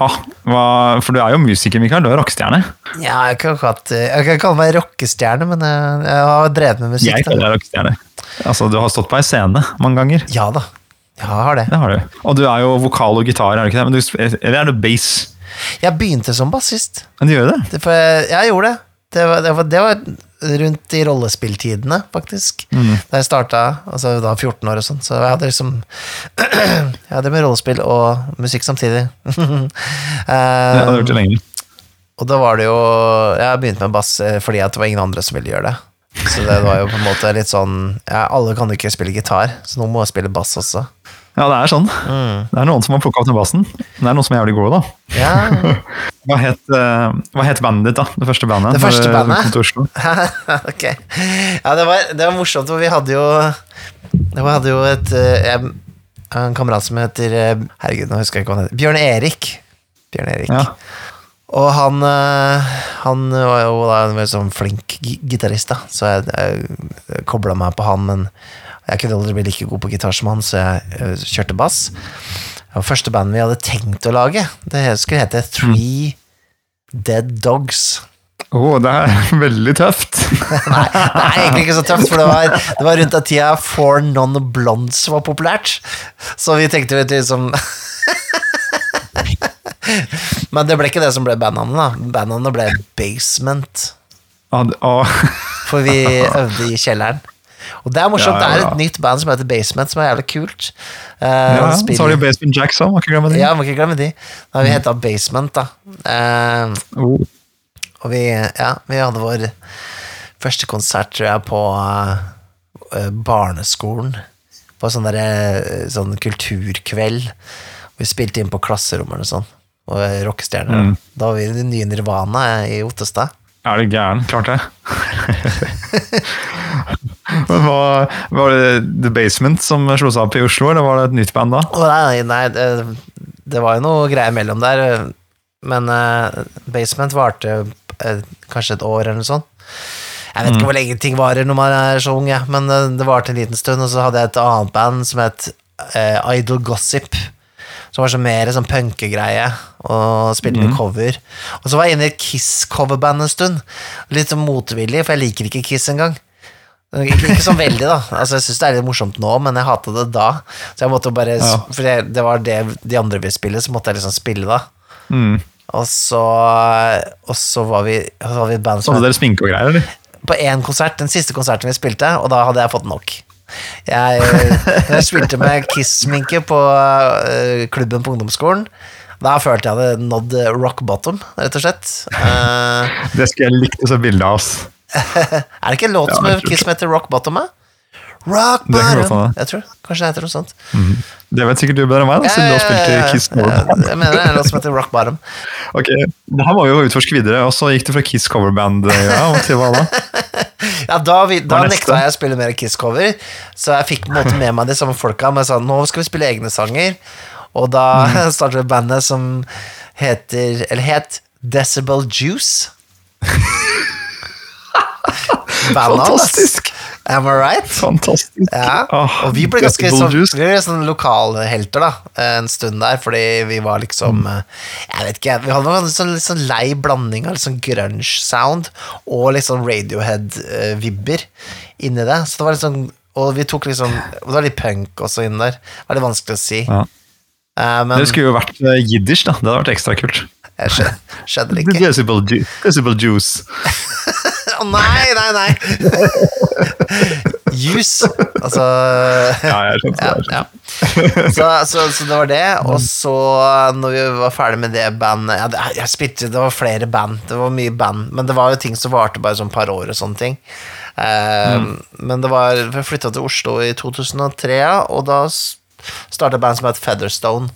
Ah, hva, for du er jo musiker, Mikael. Du er rockestjerne. Ja, jeg kan, ikke kalle meg rockestjerne, men jeg, jeg har drevet med musikk. Jeg kaller deg rockestjerne. Altså, du har stått på ei scene mange ganger. Ja da, ja, jeg har det. Det har du. Og du er jo vokal og gitar, er du ikke det? Men du, eller er du bass? Jeg begynte som bassist. Men du gjør det? Det, for jeg, jeg gjorde det. Det var, det, var, det var rundt i rollespilltidene, faktisk. Da jeg starta, altså da 14 år og sånn. Så jeg hadde liksom [clears throat] Jeg hadde med rollespill og musikk samtidig. [laughs] Det hadde du Eh, gjort det lenge. og da var det jo Jeg begynte med bass eh, fordi det var ingen andre som ville gjøre det. Så det var jo på en måte litt sånn ja, Alle kan jo ikke spille gitar, så noen må spille bass også. Ja, det er sånn. Mm. Det er noen som har plukka opp den bassen. Det er noen som er jævlig gode, da. Ja, [laughs] Hva het, eh, hva het bandet ditt, da? Det første bandet? Det første bandet? kom til [laughs] ok. Ja, det var, det var morsomt, for vi hadde jo Vi hadde jo et jeg, En kamerat som heter eh, Herregud, nå husker jeg ikke hva han heter. Bjørn Erik. Bjørn Erik. Ja. Og han, eh, han var jo da en veldig sånn flink gi- gitarist, da, så jeg, jeg kobla meg på han, men jeg kunne aldri bli like god på gitar som han, så jeg eh, kjørte bass. Det var første bandet vi hadde tenkt å lage, det skulle hete Three Dead Dogs. Å, det er [laughs] veldig tøft. [laughs] Nei, det er egentlig ikke så tøft, for det var, det var rundt den tida Four Non-Blondes var populært. Så vi tenkte litt liksom [laughs] Men det ble ikke det som ble bandnavnet, da. Bandnavnet ble Basement. [laughs] For vi øvde i kjelleren. Og det er morsomt, Ja, ja, det er et nytt band som heter Basement, som er jævlig kult. Uh, ja, spiller- så har de Basement Jacks òg, må ikke glemme de. Ja, må ikke glemme de. Da har vi heta Basement, da. Uh, Oh, Og vi, ja, vi hadde vår første konsert, tror jeg, på uh, barneskolen. På sånn derre sånn kulturkveld. Vi spilte inn på klasserommet og sånn. Rockestjerner. Mm. Da var vi i det nye Nirvana i Ottestad. er du gæren? Klart det. [laughs] Men hva, Var det The Basement som slo seg opp i Oslo, eller var det et nytt band da? Oh, nei, nei det, det var jo noe greier mellom der. Men uh, Basement varte uh, kanskje et år eller noe sånt. Jeg vet ikke hvor lenge ting varer når man er så ung, ja, men uh, det varte en liten stund, og så hadde jeg et annet band som het Idol Gossip. Som var så mer sånn punkegreie, og spilte med cover. Og så var jeg inne i et Kiss-coverband en stund. Litt sånn motvillig, for jeg liker ikke Kiss engang. Ikke, ikke sånn veldig, da. Altså, jeg syns det er litt morsomt nå, men jeg hata det da. Så jeg måtte bare Ja. For det, det var det de andre ville spille, så måtte jeg liksom spille da. Mm. Og så, og så var vi, så var vi et band som hadde dere sminke og greier, eller? på én konsert, den siste konserten vi spilte, og da hadde jeg fått nok. Jeg, jeg spilte med Kiss-sminke på eh, klubben på ungdomsskolen. Da følte jeg hadde nådd rock bottom, rett og slett. Eh, Det skulle jeg likt å se bilde av. ass. [laughs] er det ikke en låt Ja, som Kiss som heter Rock Bottom? Eh? Rock Bottom! Jeg tror Kanskje det heter noe sånt. Det vet sikkert du bedre enn meg, da, siden du har spilt i Kiss coverband. Jeg mener det er en låt som heter Rock Bottom. [laughs] Ok, det her må vi jo utforske videre, og så gikk det fra Kiss coverband ja, til hva da? [laughs] Ja, da, vi, da nekta jeg å spille mer Kiss-cover, så jeg fikk på en måte med meg de samme folka. Men jeg sa nå skal vi spille egne sanger, og da Mm. [laughs] startet bandet som heter Eller het Decibel Juice. Fantastisk! Am I right? Fantastisk. Ja, og vi ble ganske sånn, vi sånn lokalhelter da En stund der, fordi vi var Mm. liksom eh, Jeg vet ikke, vi hadde en sånn, litt sånn lei blanding av litt sånn grunge-sound Og litt sånn Radiohead-vibber inni det Så det var litt sånn Og vi tok liksom Det var litt punk også inni der Det var litt vanskelig å si Ja. Uh, Men Det skulle jo vært eh, jiddisch, da. Det hadde vært ekstra kult. jeg skjønner, skjønner ikke Decibel, ju juice. [laughs] Nei, nei, nei [laughs] Juice Altså Ja, jeg skjønte ja, det. ja. Så, så, så det var det, og så når vi var ferdig med det bandet ja, det, Jeg spilte, det var flere band, det var mye band, men det var jo ting som varte bare sånn par år og sånne ting. Eh, Men det var Vi flytta til Oslo i 2003, og da starta band som het Featherstone.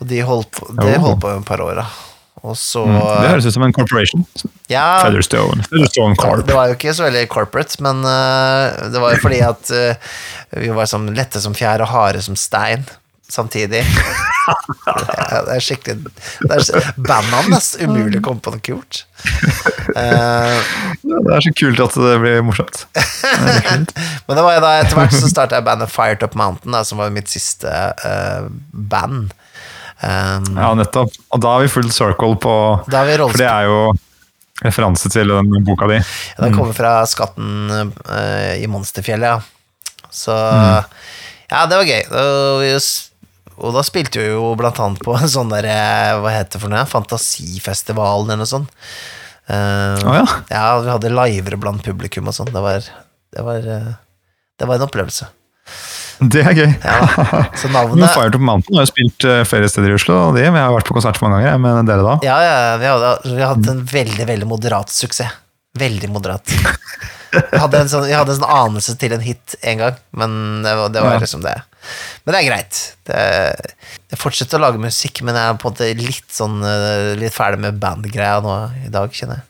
Og de holdt de det Oh. holdt på i et par år, da. Og så Det høres ut som en corporation. ja, Featherstone. Featherstone Corp. det var jo ikke så veldig corporate, men uh, det var jo fordi at uh, vi var sånn lette som fjær og harde som stein samtidig. [laughs] ja, det er skikkelig det er, Bandnavn er umulig å komme på noe kult. Uh, Det er så kult at det blir morsomt. [laughs] men det var jo da etter hvert så starta jeg bandet Fired Up Mountain, da, som var mitt siste band. Um, Ja, nettopp. Og da er vi full circle på For det er jo referanse til den boka di. Ja, Den kommer fra skatten uh, i Monsterfjellet, ja. Så Ja, det var gøy. Og, og da spilte vi jo blant annet på en sånn der eh, Hva heter det for noe? Fantasifestivalen eller noe sånt. Uh, oh, ja. ja, vi hadde livere blant publikum og sånn. Det Det Det var en opplevelse. [laughs] Det er gøy. Ja. Så navnet Fire Top Mountain har jo spilt eh, flere steder i Oslo, og de, men jeg har vært på konsert mange ganger med dere da. Ja, ja, vi hadde, vi hadde en veldig, veldig moderat suksess. Veldig moderat. Jeg hadde en sånn, hadde en sånn anelse til en hit en gang, men det var, det var Ja. liksom det. Men det er greit. Det, jeg fortsetter å lage musikk, men jeg er på en måte litt sånn eh, Litt ferdig med bandgreia nå i dag, kjenner jeg.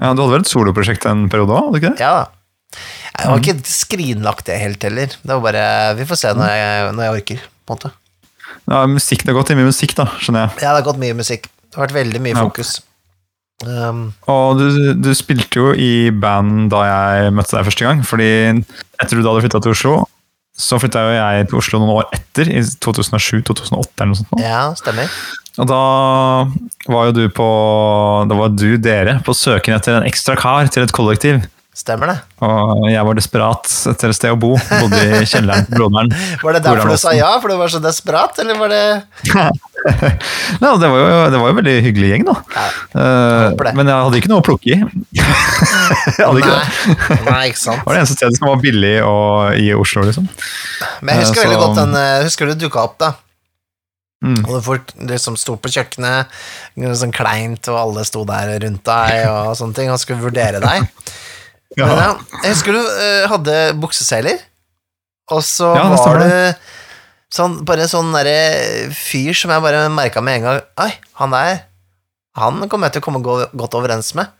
Ja, Du hadde vel et soloprosjekt en periode òg, det? Ja da. Jeg har ikke skrinlagt det helt heller. Det var bare Vi får se når jeg, når jeg orker, på en måte. Ja, musikk, Det har gått i mye musikk, da, skjønner jeg. Ja, det har gått mye musikk. Det har vært veldig mye Ja. fokus. Um, Og du, du spilte jo i band da jeg møtte deg første gang, fordi etter du da hadde flytta til Oslo, så flytta jo jeg til Oslo noen år etter, i 2007-2008 eller noe sånt. nå. ja, stemmer. Og da var jo du på Da var du, dere, på søken etter en ekstra kar til et kollektiv. Stemmer det. Og jeg var desperat etter et sted å bo. Bodde i kjelleren til broderen. [laughs] Var det derfor du sa ja, for du var så desperat, eller var det [laughs] Nei, det, var jo, det var jo en veldig hyggelig gjeng, da. Ja, jeg men jeg hadde ikke noe å plukke i. [laughs] jeg hadde ikke det. Nei, nei, ikke sant. Det var det eneste stedet som var billig og i Oslo, liksom. Men jeg husker så... veldig godt den eh, Husker du dukka opp, da? Mm. Og folk liksom sto på kjøkkenet, sånn kleint, og alle sto der rundt deg, og sånne ting, og skulle vurdere deg. Ja. Men ja, jeg husker du uh, hadde bukseseiler, og så Ja, det var du sånn, bare en sånn derre fyr som jeg bare merka med en gang Oi, han der, han kommer jeg til å komme godt overens med.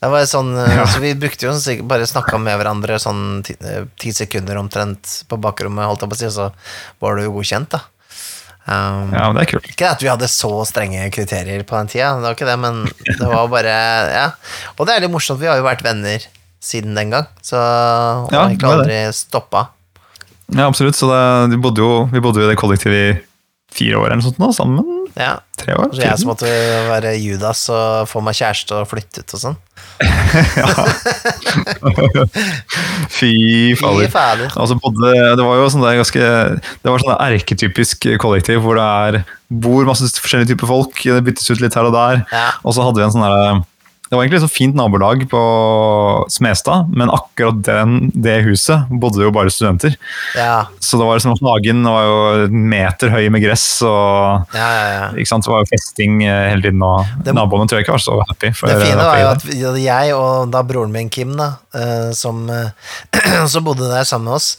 Det var sånn, eh, Ja. så Vi brukte jo bare snakka med hverandre sånn ti, eh, ti sekunder omtrent på bakrommet, holdt jeg på å si, og så var du jo godkjent, da. Um, Ja, men det er kult. Ikke at vi hadde så strenge kriterier på den tida, det var ikke det, men det var bare Ja. Og det er litt morsomt, vi har jo vært venner siden den gang, så og Ja, egentlig er aldri stoppa. Ja, absolutt. Så det, vi, bodde jo, vi bodde jo i det kollektivet i fire år eller noe sånt nå, sammen. Ja. Tre år. Så jeg som måtte være Judas og få meg kjæreste og flytte ut og sånn. [laughs] ja. [laughs] Fy fader. fader. Altså bodde, det var jo sånn der ganske Det var sånn erketypisk kollektiv hvor det er, bor masse forskjellige typer folk. Det byttes ut litt her og der. Ja. Og så hadde vi en sånn der Det var egentlig så fint nabolag på Smestad, men akkurat den, det huset bodde jo bare studenter. Ja, Så det var liksom hagen var jo en meter høy med gress, og ja, ja. ja. ikke sant? det var jo festing eh, hele tiden. Og Det- naboene tror jeg ikke var så happy. Det fine var jo at jeg og da broren min Kim, da, eh, som, eh, [clears throat] som bodde der sammen med oss,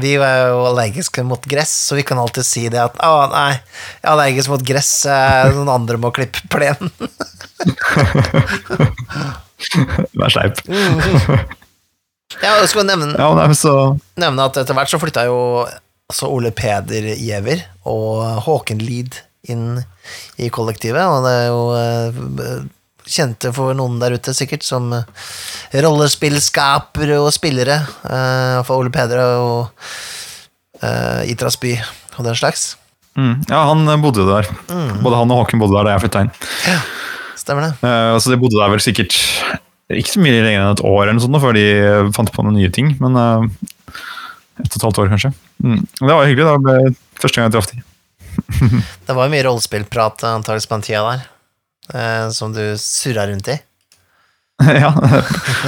vi var jo allergiske mot gress, så vi kan alltid si det at å nei, jeg er allergisk mot gress, noen andre må klippe plenen. [laughs] [laughs] [laughs] Vær sleip. Jeg skulle nevne, Ja, nei, så nevne at etter hvert så flytta jo altså Ole Peder Giæver og Håken Lid inn i kollektivet, og det er jo eh, kjente for noen der ute sikkert som eh, rollespillskapere og spillere, eh, for Ole Peder og uh, Itras by og den slags. mm, Ja, han bodde jo der. Både han og Håken bodde der da jeg flytta inn. Stemmer det? Uh, så de bodde der vel sikkert ikke så mye lenger enn et år eller noe sånt, før de fant på noen nye ting. Men uh, et og et halvt år, kanskje. Mm. Det var hyggelig. Det ble første gang jeg traff dem. [laughs] Det var jo mye rollespillprat antakeligvis på den tida der, uh, som du surra rundt i. [laughs] ja,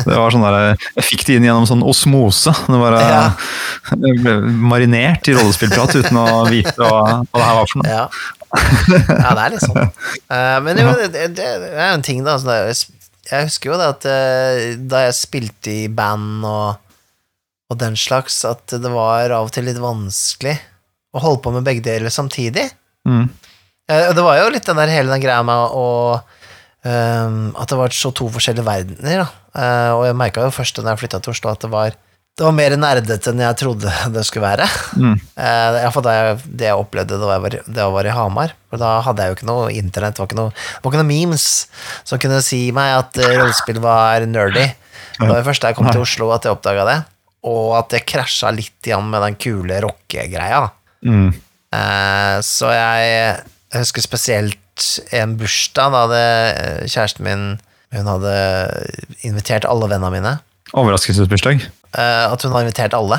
det var sånn der, Jeg fikk det inn gjennom sånn osmose. Det var eh, Ja. [laughs] ble marinert i rollespillprat uten å vite hva, hva det her var for noe. Ja. [laughs] ja, det er litt sånn. Uh, [laughs] men jo, det, det, er jo en ting, da. så det er jeg husker jo det at eh, da jeg spilte i band og, og den slags, at det var av og til litt vanskelig å holde på med begge deler samtidig. Mm. Uh, det var jo litt den der hele den greia med å um, At det var så to forskjellige verdener, da. Uh, og jeg merka jo først da jeg flytta til Oslo, at det var det var mer nerdete enn jeg trodde det skulle være. Mm. Iallfall i hvert fall da jeg, det jeg opplevde da jeg var, da jeg var i Hamar. For da hadde jeg jo ikke noe internett, det var ikke noe, det var ikke noe memes som kunne si meg at eh, rollespill var nerdy. Det var det første jeg kom til Oslo at jeg oppdaga det, og at det krasja litt igjen med den kule rockegreia. Mm. Eh, så jeg, jeg husker spesielt en bursdag da hadde eh, kjæresten min Hun hadde invitert alle vennene mine. Overraskelsesbursdag. Uh, at hun har invitert alle.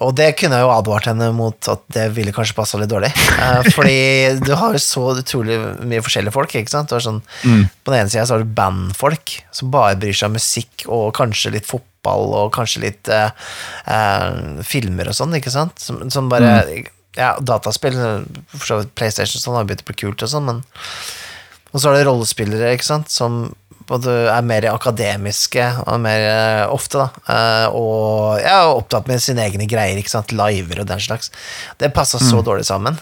Og det kunne jeg jo advart henne mot at det ville kanskje passa litt dårlig. Uh, [laughs] fordi du har jo så utrolig mye forskjellige folk. ikke sant? Sånn, Mm. På den ene sida så har du bandfolk som bare bryr seg om musikk og kanskje litt fotball og kanskje litt uh, uh, filmer og sånn, ikke sant? Som, som bare Ja, dataspill, for så vidt PlayStation sånn har begynt å bli kult og sånn, men Og så har du rollespillere, ikke sant, som både er mer akademiske og mer eh, ofte, da, eh, og ja, opptatt med sine egne greier, ikke sant, liver og den slags. Det passa så dårlig sammen.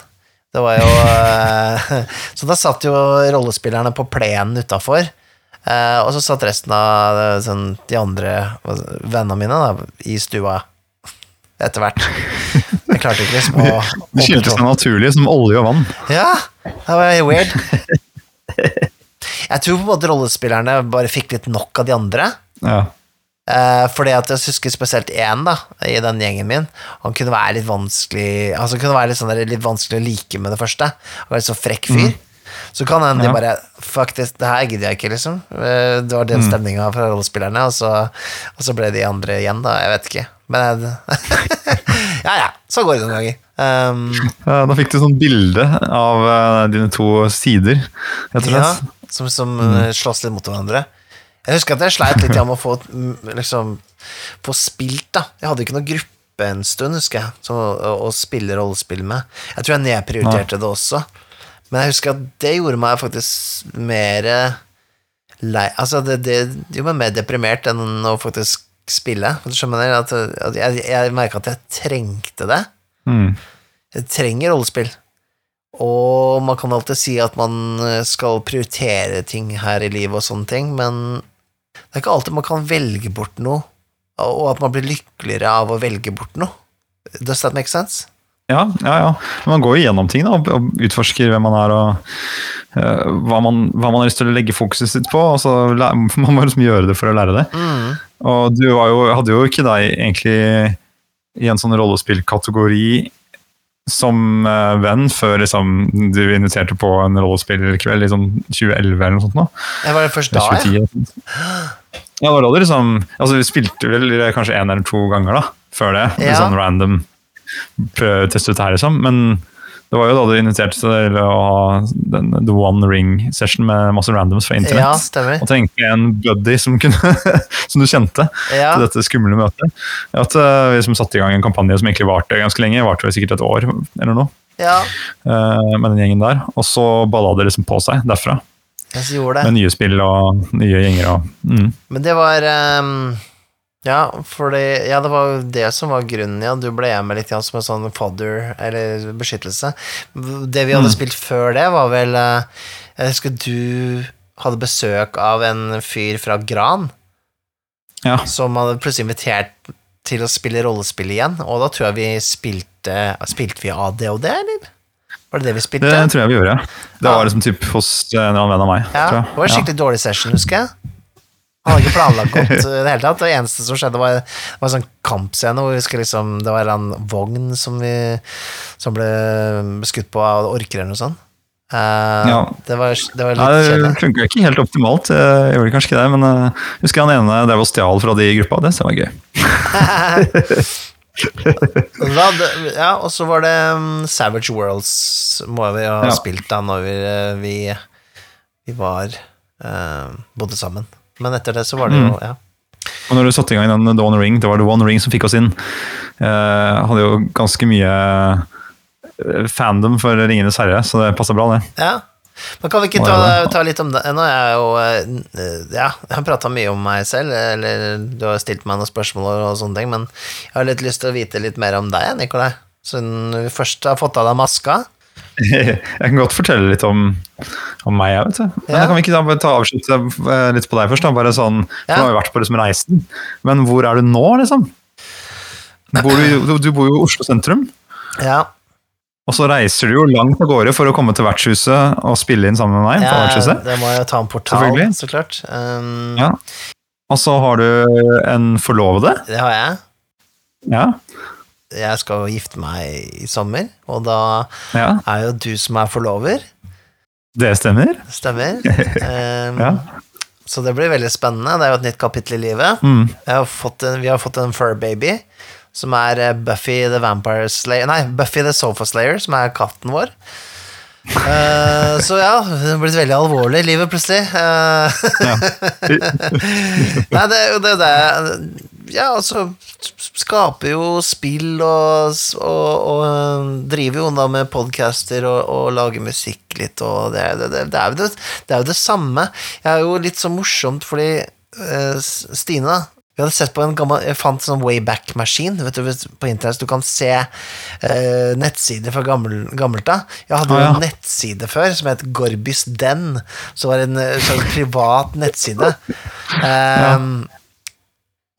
Det var jo eh, [laughs] Så da satt jo rollespillerne på plenen utafor, eh, og så satt resten av eh, sånn, de andre vennene mine da, i stua [laughs] etter hvert. [laughs] Jeg klarte ikke liksom å Det skyldtes seg naturlig som olje og vann. ja, det var weird. Jeg tror på en måte rollespillerne bare fikk litt nok av de andre. Ja. Eh, fordi at jeg husker spesielt én da, i den gjengen min. Han kunne være litt vanskelig Altså kunne være litt, sånn der, litt vanskelig å like med det første. Han var litt så frekk fyr. Så kan hende de bare Faktisk, det her gidder jeg ikke, liksom. Eh, Det var den stemninga fra rollespillerne, og så, og så ble de andre igjen, da. Jeg vet ikke. Men [laughs] Ja, ja. Så går det noen ganger. Um, Da fikk du sånn bilde av eh, dine to sider, rett og Ja, som, som mm. slåss litt mot hverandre. Jeg husker at jeg sleit litt med å få, liksom, få spilt, da. Jeg hadde ikke noen gruppe en stund, husker jeg, å, å spille rollespill med. Jeg tror jeg nedprioriterte det også. Men jeg husker at det gjorde meg faktisk mer lei Altså, det, det gjorde meg mer deprimert enn å faktisk spille. Du skjønner at, at jeg, jeg merka at jeg trengte det. Mm. Jeg trenger rollespill. Og man kan alltid si at man skal prioritere ting her i livet og sånne ting, men det er ikke alltid man kan velge bort noe, og at man blir lykkeligere av å velge bort noe. Does that make sense? Ja, ja, ja. Man går jo gjennom ting da, og- utforsker hvem man er og hva, man, hva man har lyst til å legge fokuset sitt på. og så læ- [laughs] Man må liksom gjøre det for å lære det. Mm. Og du var jo, hadde jo ikke deg egentlig i en sånn rollespillkategori som eh, venn før liksom, du inviterte på en rollespillkveld i sånn 2011 eller noe sånt. Nå. Det var det først da, ja. 2010. ja. Ja, da det liksom Altså, vi spilte vel kanskje én eller to ganger da, før det. Litt Ja. sånn random prøve å teste ut det her, liksom. Men det var jo da du inviterte til å ha den, The One Ring-session med masse randoms fra internett. Ja, stemmer. Og trengte en buddy som, kunne, [laughs] som du kjente Ja. til dette skumle møtet. At uh, Vi som satte i gang en kampanje som egentlig varte ganske lenge, varte sikkert et år eller noe, ja. Uh, med den gjengen der. Og så balla det liksom på seg derfra. Jeg gjorde Med nye spill og nye gjenger og mm. Men det var ehm, Ja, fordi Ja, det var jo det som var grunnen, ja. Du ble med litt ja, som en sånn fodder, eller beskyttelse. Det vi hadde Mm. spilt før det, var vel eh, Jeg husker du hadde besøk av en fyr fra Gran. Ja. som hadde plutselig invitert til å spille rollespill igjen, og da tror jeg vi spilte Spilte vi ADHD, eller? Var det det vi spilte? Det tror jeg vi gjorde. Det var liksom typ hos en eller annen venn av meg. ja, det var en skikkelig dårlig session, husker jeg. Han hadde ikke planlagt godt i det hele tatt. Det eneste som skjedde, var, var en sånn kampscene hvor vi skulle liksom Det var en vogn som vi Som ble skutt på av orker eller noe sånt. Uh, Ja. det, var, det var litt kjedelig. det funka ikke helt optimalt, jeg gjorde kanskje ikke det, men jeg husker han ene drev og stjal fra de i gruppa, det var gøy. [laughs] Ja, og så var det um, Savage Worlds må vi ha Ja. spilt da når vi, vi, vi var uh, bodde sammen. Men etter det så var det jo Mm. ja. Og når du satte i gang den The One Ring, det var The One Ring som fikk oss inn. Eh, hadde jo ganske mye eh, fandom for Ringenes herre, så det passa bra, det. ja. Men kan vi ikke ta, ta litt om det? Nå er jeg jo eh, Ja, jeg har prata mye om meg selv, eller du har stilt meg noen spørsmål og sånne ting, men jeg har litt lyst til å vite litt mer om deg, Nikolai. Siden vi først har fått av deg maska. [laughs] Jeg kan godt fortelle litt om, om meg, jeg, vet du. Men Ja. kan vi ikke da ta avslutte eh, litt på deg først? da, bare sånn, for Ja. Du har jo vært på liksom reisen, men hvor er du nå, liksom? Bor du, du, du bor jo i Oslo sentrum, Ja, og så reiser du jo langt av gårde for å komme til vertshuset og spille inn sammen med meg. på ja vertshuset. det må jeg jo ta en portal, så klart. Um, Ja. Og så har du en forlovede. Det har jeg. Ja. Jeg skal jo gifte meg i sommer, og da ja, er jo du som er forlover. det stemmer. Stemmer. Um, [laughs] Ja. Så det blir veldig spennende. Det er jo et nytt kapittel i livet. Mm. Har fått en, vi har fått en fur baby, som er eh, Buffy the Vampire Slayer Nei, Buffy the Sofa Slayer, som er katten vår. Uh, så ja, det har blitt veldig alvorlig, livet, plutselig. Uh, Ja. [laughs] Nei, det er jo det det Ja, altså Skaper jo spill og, og, og øh, driver jo da med podcaster og, og lager musikk litt, og det, det, det, det, er jo det, det er jo det samme. Jeg er jo litt så morsomt fordi eh, Stine, da vi hadde sett på en gammel Jeg fant en sånn Wayback-maskin du, på internett, så du kan se eh, nettsider fra gammel, gammelt av. Jeg hadde Ah, ja. en nettside før som het Gorbys Den, som var en eh, sånn privat nettside. Um,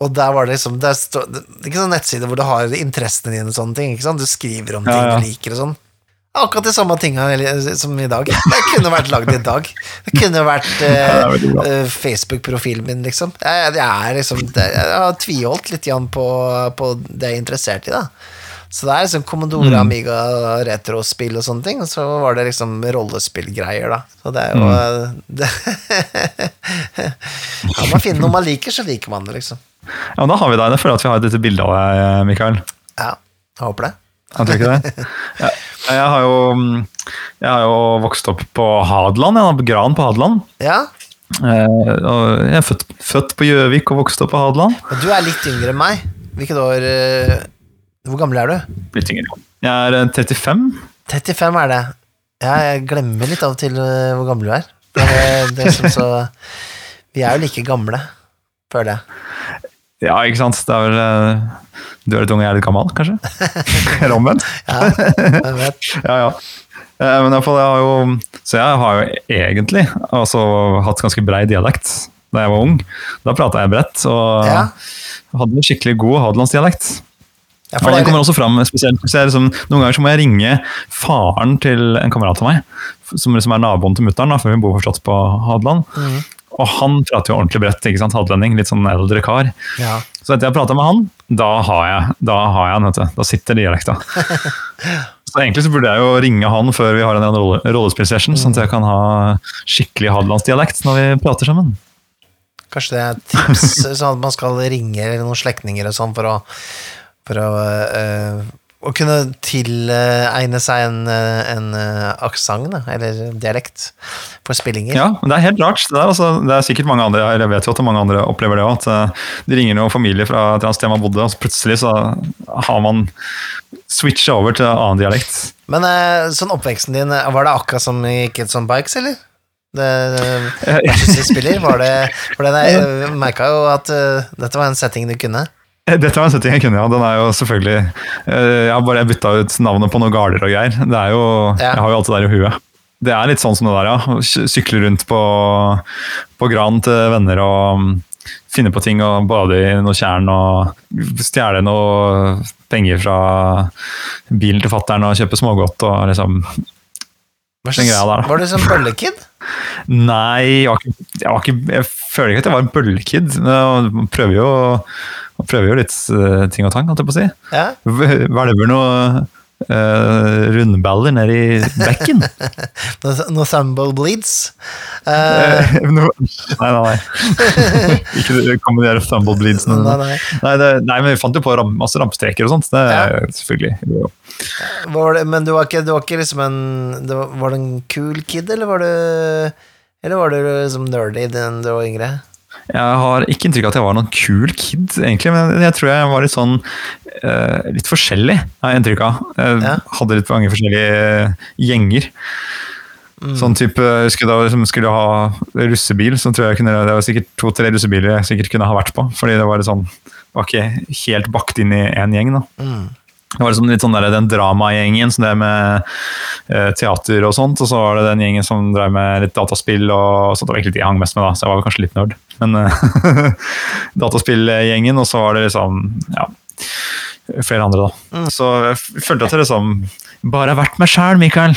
Og der var det liksom det er Ikke sånn nettside hvor du har interessene dine og sånne ting. Ikke sant? Du skriver om ting ja. du liker og sånn. Akkurat de samme tinga som i dag. Det kunne vært lagd i dag. Det kunne vært [laughs] eh, eh, Facebook-profilen min, liksom. Jeg, jeg er liksom Jeg har tviholdt litt på, på det jeg er interessert i, da. Så det er liksom Commodore Mm. Amiga retrospill og sånne ting, og så var det liksom rollespillgreier, da. Så det er jo mm. [laughs] det, Kan man finne noe man liker, så liker man det, liksom. Ja, men da har vi deg. Jeg føler at vi har et lite bilde av deg, Mikael. Ja, jeg håper det. Jeg tror ikke det. [laughs] Jeg, jeg, har jo, jeg har jo vokst opp på Hadeland, jeg, har på Gran på Hadeland. Ja, Eh, jeg er født, født på Gjøvik og vokst opp på Hadeland. du er litt yngre enn meg. Hvilket år eh, Hvor gammel er du? Blitt yngre. Jeg er eh, 35. 35 er det. Ja, jeg glemmer litt av og til eh, hvor gammel du er. Det er, det er som så Vi er jo like gamle, føler jeg. Ja, ikke sant. Det er vel, eh, du er litt ung og jeg er litt gammel, kanskje? [laughs] Eller omvendt. Ja, jeg vet. [laughs] Ja, ja. Men iallfall, jeg har jo, så jeg har jo egentlig altså, hatt ganske brei dialekt da jeg var ung. Da prata jeg bredt og Ja. hadde en skikkelig god hadelandsdialekt. Ja, for ja, den kommer også fram spesielt liksom, Noen ganger så må jeg ringe faren til en kamerat av meg, som liksom er naboen til mutter'n, for hun bor forstått på Hadeland. Mm. Og han prater jo ordentlig bredt, ikke sant? hadelending, litt sånn eldre kar. ja. Så etter jeg prata med han, da har jeg da har jeg vet du. Da sitter dialekta. [laughs] Så egentlig så burde jeg jo ringe han før vi har en rolle, rollespillsession, sånn at jeg kan ha skikkelig hadelandsdialekt når vi prater sammen. Kanskje det er et tips, [laughs] sånn at man skal ringe noen slektninger og sånn for å, for å, eh, å kunne tilegne seg en, eh, en uh, aksent, eller dialekt, for spillinger. Ja, men det er helt rart. Det er, altså, det er sikkert mange andre eller jeg vet jo at mange andre opplever det òg. At eh, de ringer noen familie fra et sted man bodde, og så plutselig så har man switcha over til annen dialekt. Men eh, sånn oppveksten din, eh, var det akkurat som i Kids on Bikes, eller? Det, [laughs] versus spiller, var det For jeg merka jo at eh, dette var en setting du kunne. Dette var en setting jeg kunne, ja. Den er jo selvfølgelig eh, Jeg har bare bytta ut navnet på noen garder og greier. Det er jo, Ja. Jeg har jo alt det der i huet. Det er litt sånn som det der, ja. Sy- Sykle rundt på, på gran til venner og mm, finne på ting og bade i noe tjern og stjele noe penger fra bilen til fattern og kjøpe smågodt og liksom Var, Den greia der, da. var du sånn bøllekid? [laughs] Nei, jeg, var ikke, jeg, var ikke, jeg føler ikke at jeg var en bøllekid. Man prøver jo, man prøver jo litt uh, ting og tang, holdt jeg på å si. Ja. Hvelver noe uh, rundballer nedi bekken. [laughs] Noe, noe Bleeds. Eh, Eh, [laughs] no- nei, nei, nei. [laughs] ikke kom med de der bleedsene. nei, nei. Nei, det, nei, men vi fant jo på ram, masse rampestreker og sånt. Det er selvfølgelig. Jo. Var det, men du var ikke, du var ikke liksom en det var, var du en cool kid, eller var du Eller var du liksom nerdy da du var yngre? Jeg har ikke inntrykk av at jeg var noen kul kid, egentlig, men jeg tror jeg var litt sånn eh, Litt forskjellig, har jeg inntrykk av. Jeg Ja. hadde litt mange forskjellige eh, gjenger. Mm. Sånn type, jeg husker da liksom skulle ha russebil, så tror jeg kunne, det var sikkert to-tre russebiler jeg sikkert kunne ha vært på. Fordi det var sånn, var ikke helt bakt inn i én gjeng. da. Mm. Det var liksom litt sånn der, den dramagjengen som det med eh, teater og sånt, og så var det den gjengen som drev med litt dataspill og sånt. Det var egentlig de jeg hang mest med, da, så jeg var vel kanskje litt nerd. Men eh, [laughs] dataspillgjengen, og så var det liksom ja, flere andre, da. Så jeg følte at jeg liksom bare har vært meg sjæl, Mikael.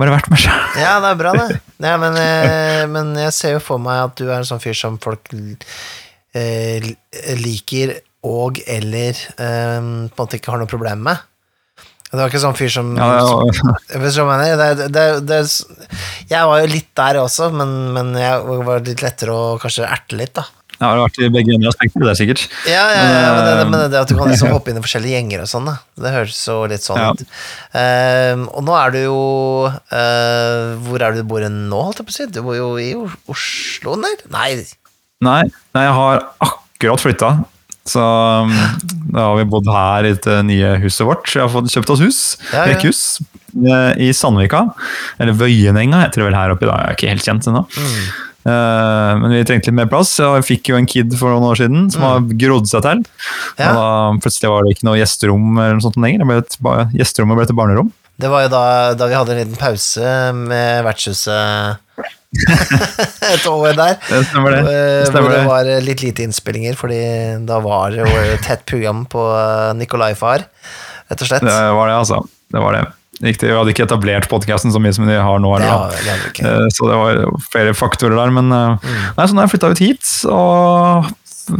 Bare vært meg sjæl. Ja, det er bra, det. [laughs] Ja, men, eh, men jeg ser jo for meg at du er en sånn fyr som folk eh, liker og eller eh, på en måte ikke har noe problem med. Det var ikke sånn fyr som Ja, ja, [laughs] mener. Det, det, det, jeg var jo litt der også, men, men jeg var litt lettere å kanskje erte litt, da. Ja, det har vært i begge ender av spekteret, det er sikkert. Ja, ja, ja men, det, Men, det at du kan liksom [laughs] hoppe inn i forskjellige gjenger og sånn, da. Det høres jo litt sånn Ja. ut. Ehm, og nå er du jo uh, Hvor er du bor nå, holdt jeg på å si? Du bor jo i Oslo, eller? Nei. Nei, nei, jeg har akkurat flytta. Så um, da har vi bodd her i det nye huset vårt. Vi har fått kjøpt oss hus. Ja, ja. Rekkehus. eh, I Sandvika. Eller Vøyenenga heter det vel her oppe i dag. Jeg er ikke helt kjent ennå. Mm. Eh, men vi trengte litt mer plass. Jeg fikk jo en kid for noen år siden som har grodd seg til. Mm. Ja. Og da plutselig var det ikke noe gjesterom eller noe sånt lenger. Det ble et, gjesterommet ble til barnerom. Det var jo da, da vi hadde en liten pause med vertshuset [laughs] et år der. Det stemmer det. Eh, det, stemmer det det. var litt lite innspillinger, fordi da var det jo et tett program på eh, Nikolai-far, rett og slett. det var det, altså. Det var det. Riktig, Vi hadde ikke etablert podkasten så mye som de har nå. Har- det. Eh, Så det var flere faktorer der, men eh, Mm. nei, så nå har jeg flytta ut hit og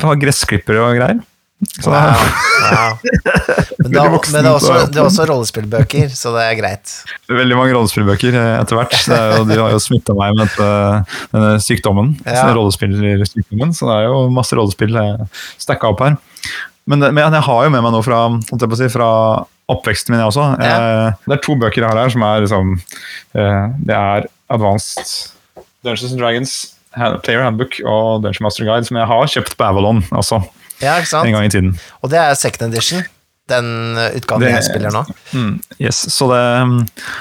har gressklippere og greier. Så Wow, wow. Men, da, Veldig men det, er også, så- det er også rollespillbøker, så det er greit. det er veldig mange rollespillbøker eh, etter hvert. Er jo, de har jo smitta meg med denne sykdommen. Ja. rollespillsykdommen, Så det er jo masse rollespill stacka opp her. Men, det- men jeg har jo med meg noe fra, si, fra oppveksten min, jeg også. Ja. Eh, Det er to bøker jeg har her som er liksom eh, Det er Advanced Dungeons and Dragons, Player Handbook og Dungeon Master Guide, som jeg har kjøpt på Avalon også, Ja, ikke sant? en gang i tiden. Og det er second edition, den eh, utgaven Det- jeg spiller nå. Mm, yes, så det,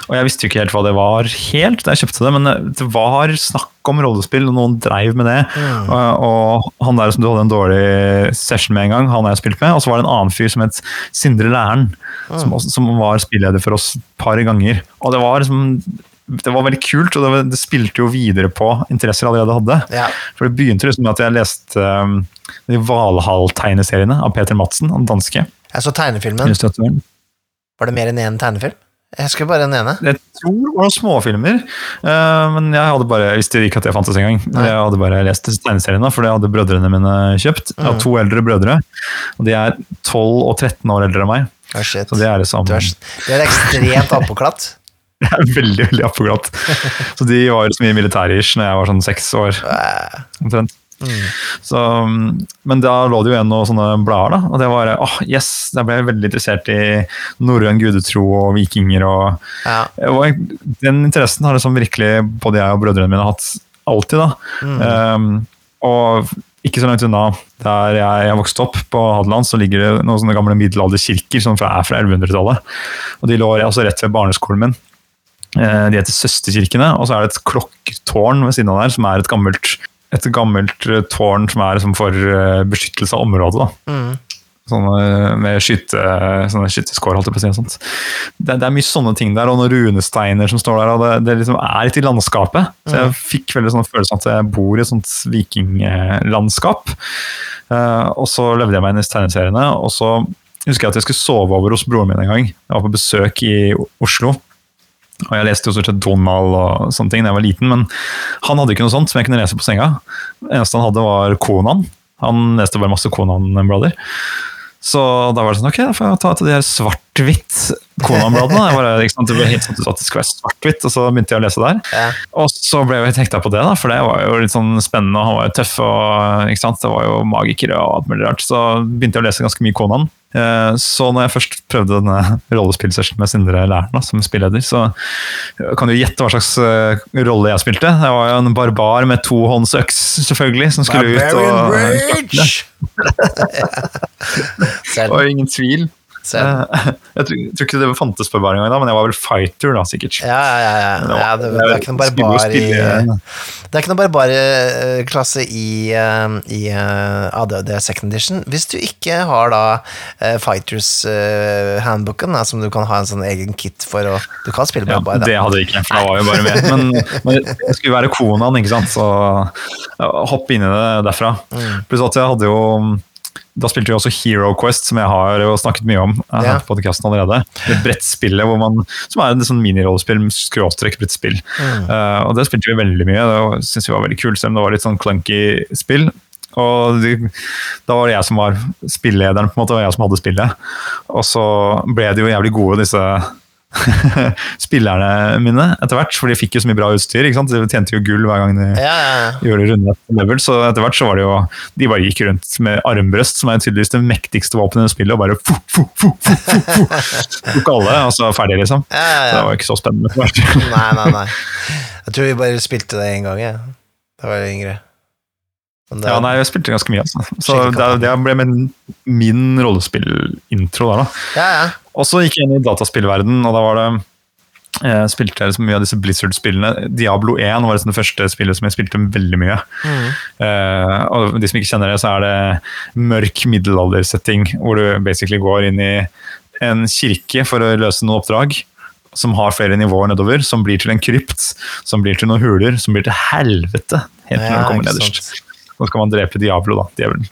og jeg visste jo ikke helt hva det var helt da jeg kjøpte det, men det var snakk om rollespill, og noen dreiv med det. Mm. Og, og han der som du hadde en dårlig session med en gang, han har jeg spilt med. Og så var det en annen fyr som het Sindre Læren, Mm. som, også, som var spilleder for oss et par ganger. Og det var liksom det var veldig kult, og det, spilte jo videre på interesser jeg allerede hadde. Ja. For det begynte liksom med at jeg leste um, de Valhall-tegneseriene av Peter Madsen, han danske Jeg så tegnefilmen. Var det mer enn én tegnefilm? Jeg husker bare den ene. Jeg tror det var noen småfilmer, eh, men jeg hadde bare, jeg visste ikke at det fantes engang. Jeg hadde bare lest tegneseriene, for det hadde brødrene mine kjøpt. Jeg har Mm. to eldre brødre, og de er 12 og 13 år eldre enn meg. Oh, shit. Så det er det er, du er ekstremt oppåklatt. [laughs] Jeg er veldig veldig oppeglatt. [laughs] Så de var så mye militærish når jeg var sånn seks år. Omtrent. Mm. Så, mm, men da lå det jo igjen noen sånne blader, da. Og det var åh, yes! Da ble jeg veldig interessert i norrøn gudetro og vikinger og Ja. og Den interessen har liksom virkelig både jeg og brødrene mine hatt alltid, da. Mm. Um, og ikke så langt unna der jeg, vokste opp, på Hadeland, så ligger det noen sånne gamle middelalderkirker som er fra 1100-tallet. Og de lå også rett ved barneskolen min. Eh, De heter Søsterkirkene, og så er det et klokketårn ved siden av der, som er et gammelt, et gammelt eh, tårn som er liksom for eh, beskyttelse av området. Mm. Sånne, med skyte, sånne skyteskår, holdt jeg på å si. og Sånt. Det, det er mye sånne ting der, og noen runesteiner som står der. og Det, det liksom er litt i landskapet. Så jeg fikk veldig sånn følelse av at jeg bor i et sånt vikinglandskap. Uh, og så levde jeg meg inn i tegneseriene, og så husker jeg at jeg skulle sove over hos broren min en gang. Jeg var på besøk i Oslo. Og jeg leste jo stort sett Donald og sånne ting da jeg var liten, men han hadde ikke noe sånt som jeg kunne lese på senga. Det eneste han hadde, var Konan. Han leste bare masse Konan-blader. Så da var det sånn, ok, da får jeg ta til de her svart-hvitt ikke Det ble helt sånn at det skulle være svart-hvitt, og så begynte jeg å lese der. Ja. Og så ble jeg hekta på det, da, for det var jo litt sånn spennende, og han var jo tøff, og det var jo magikere og alt mulig rart. Så begynte jeg å lese ganske mye Konan. Eh, Så når jeg først prøvde denne rollespillsessionen med Sindre Lærna som spilleder, så kan du gjette hva slags eh, rolle jeg spilte. Jeg var jo en barbar med tohåndsøks, selvfølgelig, som skulle ut Barbarian og Bridge! [laughs] Det var ingen tvil. Selv. Eh, [laughs] Jeg tror, jeg tror ikke det fantes på bar engang, men jeg var vel fighter, da, sikkert. Ja, ja, ja. ja. ja det, det er ikke noen barbar i Det er ikke noen barbarklasse i, eh, i eh, ADD second edition. Hvis du ikke har da eh, Fighters eh, handbooken, som du kan ha en sånn egen kit for å Du kan spille Ja, barbar, det hadde jeg ikke, for da var jeg bare med. [laughs] Men, men jeg skulle være konaen, ikke sant, så ja, hoppe inn i det derfra. Mm. Pluss at jeg hadde jo da spilte vi også Hero Quest, som jeg har jo snakket mye om. Ja. på podcasten allerede. Det brettspillet hvor man, som er en sånn minirollespill, skråstrekk brettspill. Mm. Uh, og det spilte vi veldig mye. Det syntes vi var veldig kult, selv om det var litt sånn clunky spill. Og de, da var det jeg som var spillederen, på en måte, og jeg som hadde spillet. Og så ble de jo jævlig gode, disse [laughs] spillerne mine, etter hvert. For de fikk jo så mye bra utstyr. ikke sant? De tjente jo gull hver gang de Ja, ja, ja. gjorde runde level, så etter hvert så var det jo De bare gikk rundt med armbrøst, som er tydeligvis det mektigste våpenet i spillet, og bare fu, fu, fu, tok alle, og så ferdig, liksom. ja, ja, Det var ikke så spennende. [laughs] Nei, nei, nei. Jeg tror vi bare spilte det én gang, jeg. Da var jeg yngre. Det- Ja, nei, jeg spilte ganske mye, altså. Så det, det ble min, min rollespillintro der, da. ja, ja. Og så gikk jeg inn i dataspillverden, og da var det jeg spilte jeg liksom mye av disse Blizzard-spillene. Diablo 1 var liksom det første spillet som jeg spilte veldig mye. Mm. Uh, og de som ikke kjenner det, så er det mørk middelaldersetting, hvor du basically går inn i en kirke for å løse noen oppdrag. Som har flere nivåer nedover, som blir til en krypt, som blir til noen huler, som blir til helvete. Helt Ja, når du kommer nederst. Nå skal man drepe Diablo, da. Djevelen.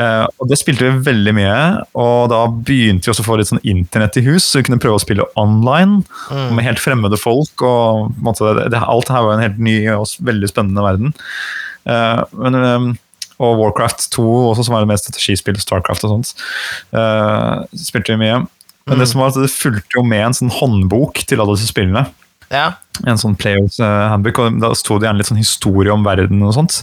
Eh, og Det spilte vi veldig mye, og da begynte vi også å få litt sånn internett i hus, så vi kunne prøve å spille online Mm. med helt fremmede folk. og måtte, det, Alt her var en helt ny og veldig spennende verden. Uh, men, um, og Warcraft 2 også, som er det mest strategispill, Starcraft og sånt, uh, spilte vi mye. Men det som var at det fulgte jo med en sånn håndbok til alle disse spillene ja. en sånn Players eh, handbook, og da sto det gjerne litt sånn historie om verden og sånt.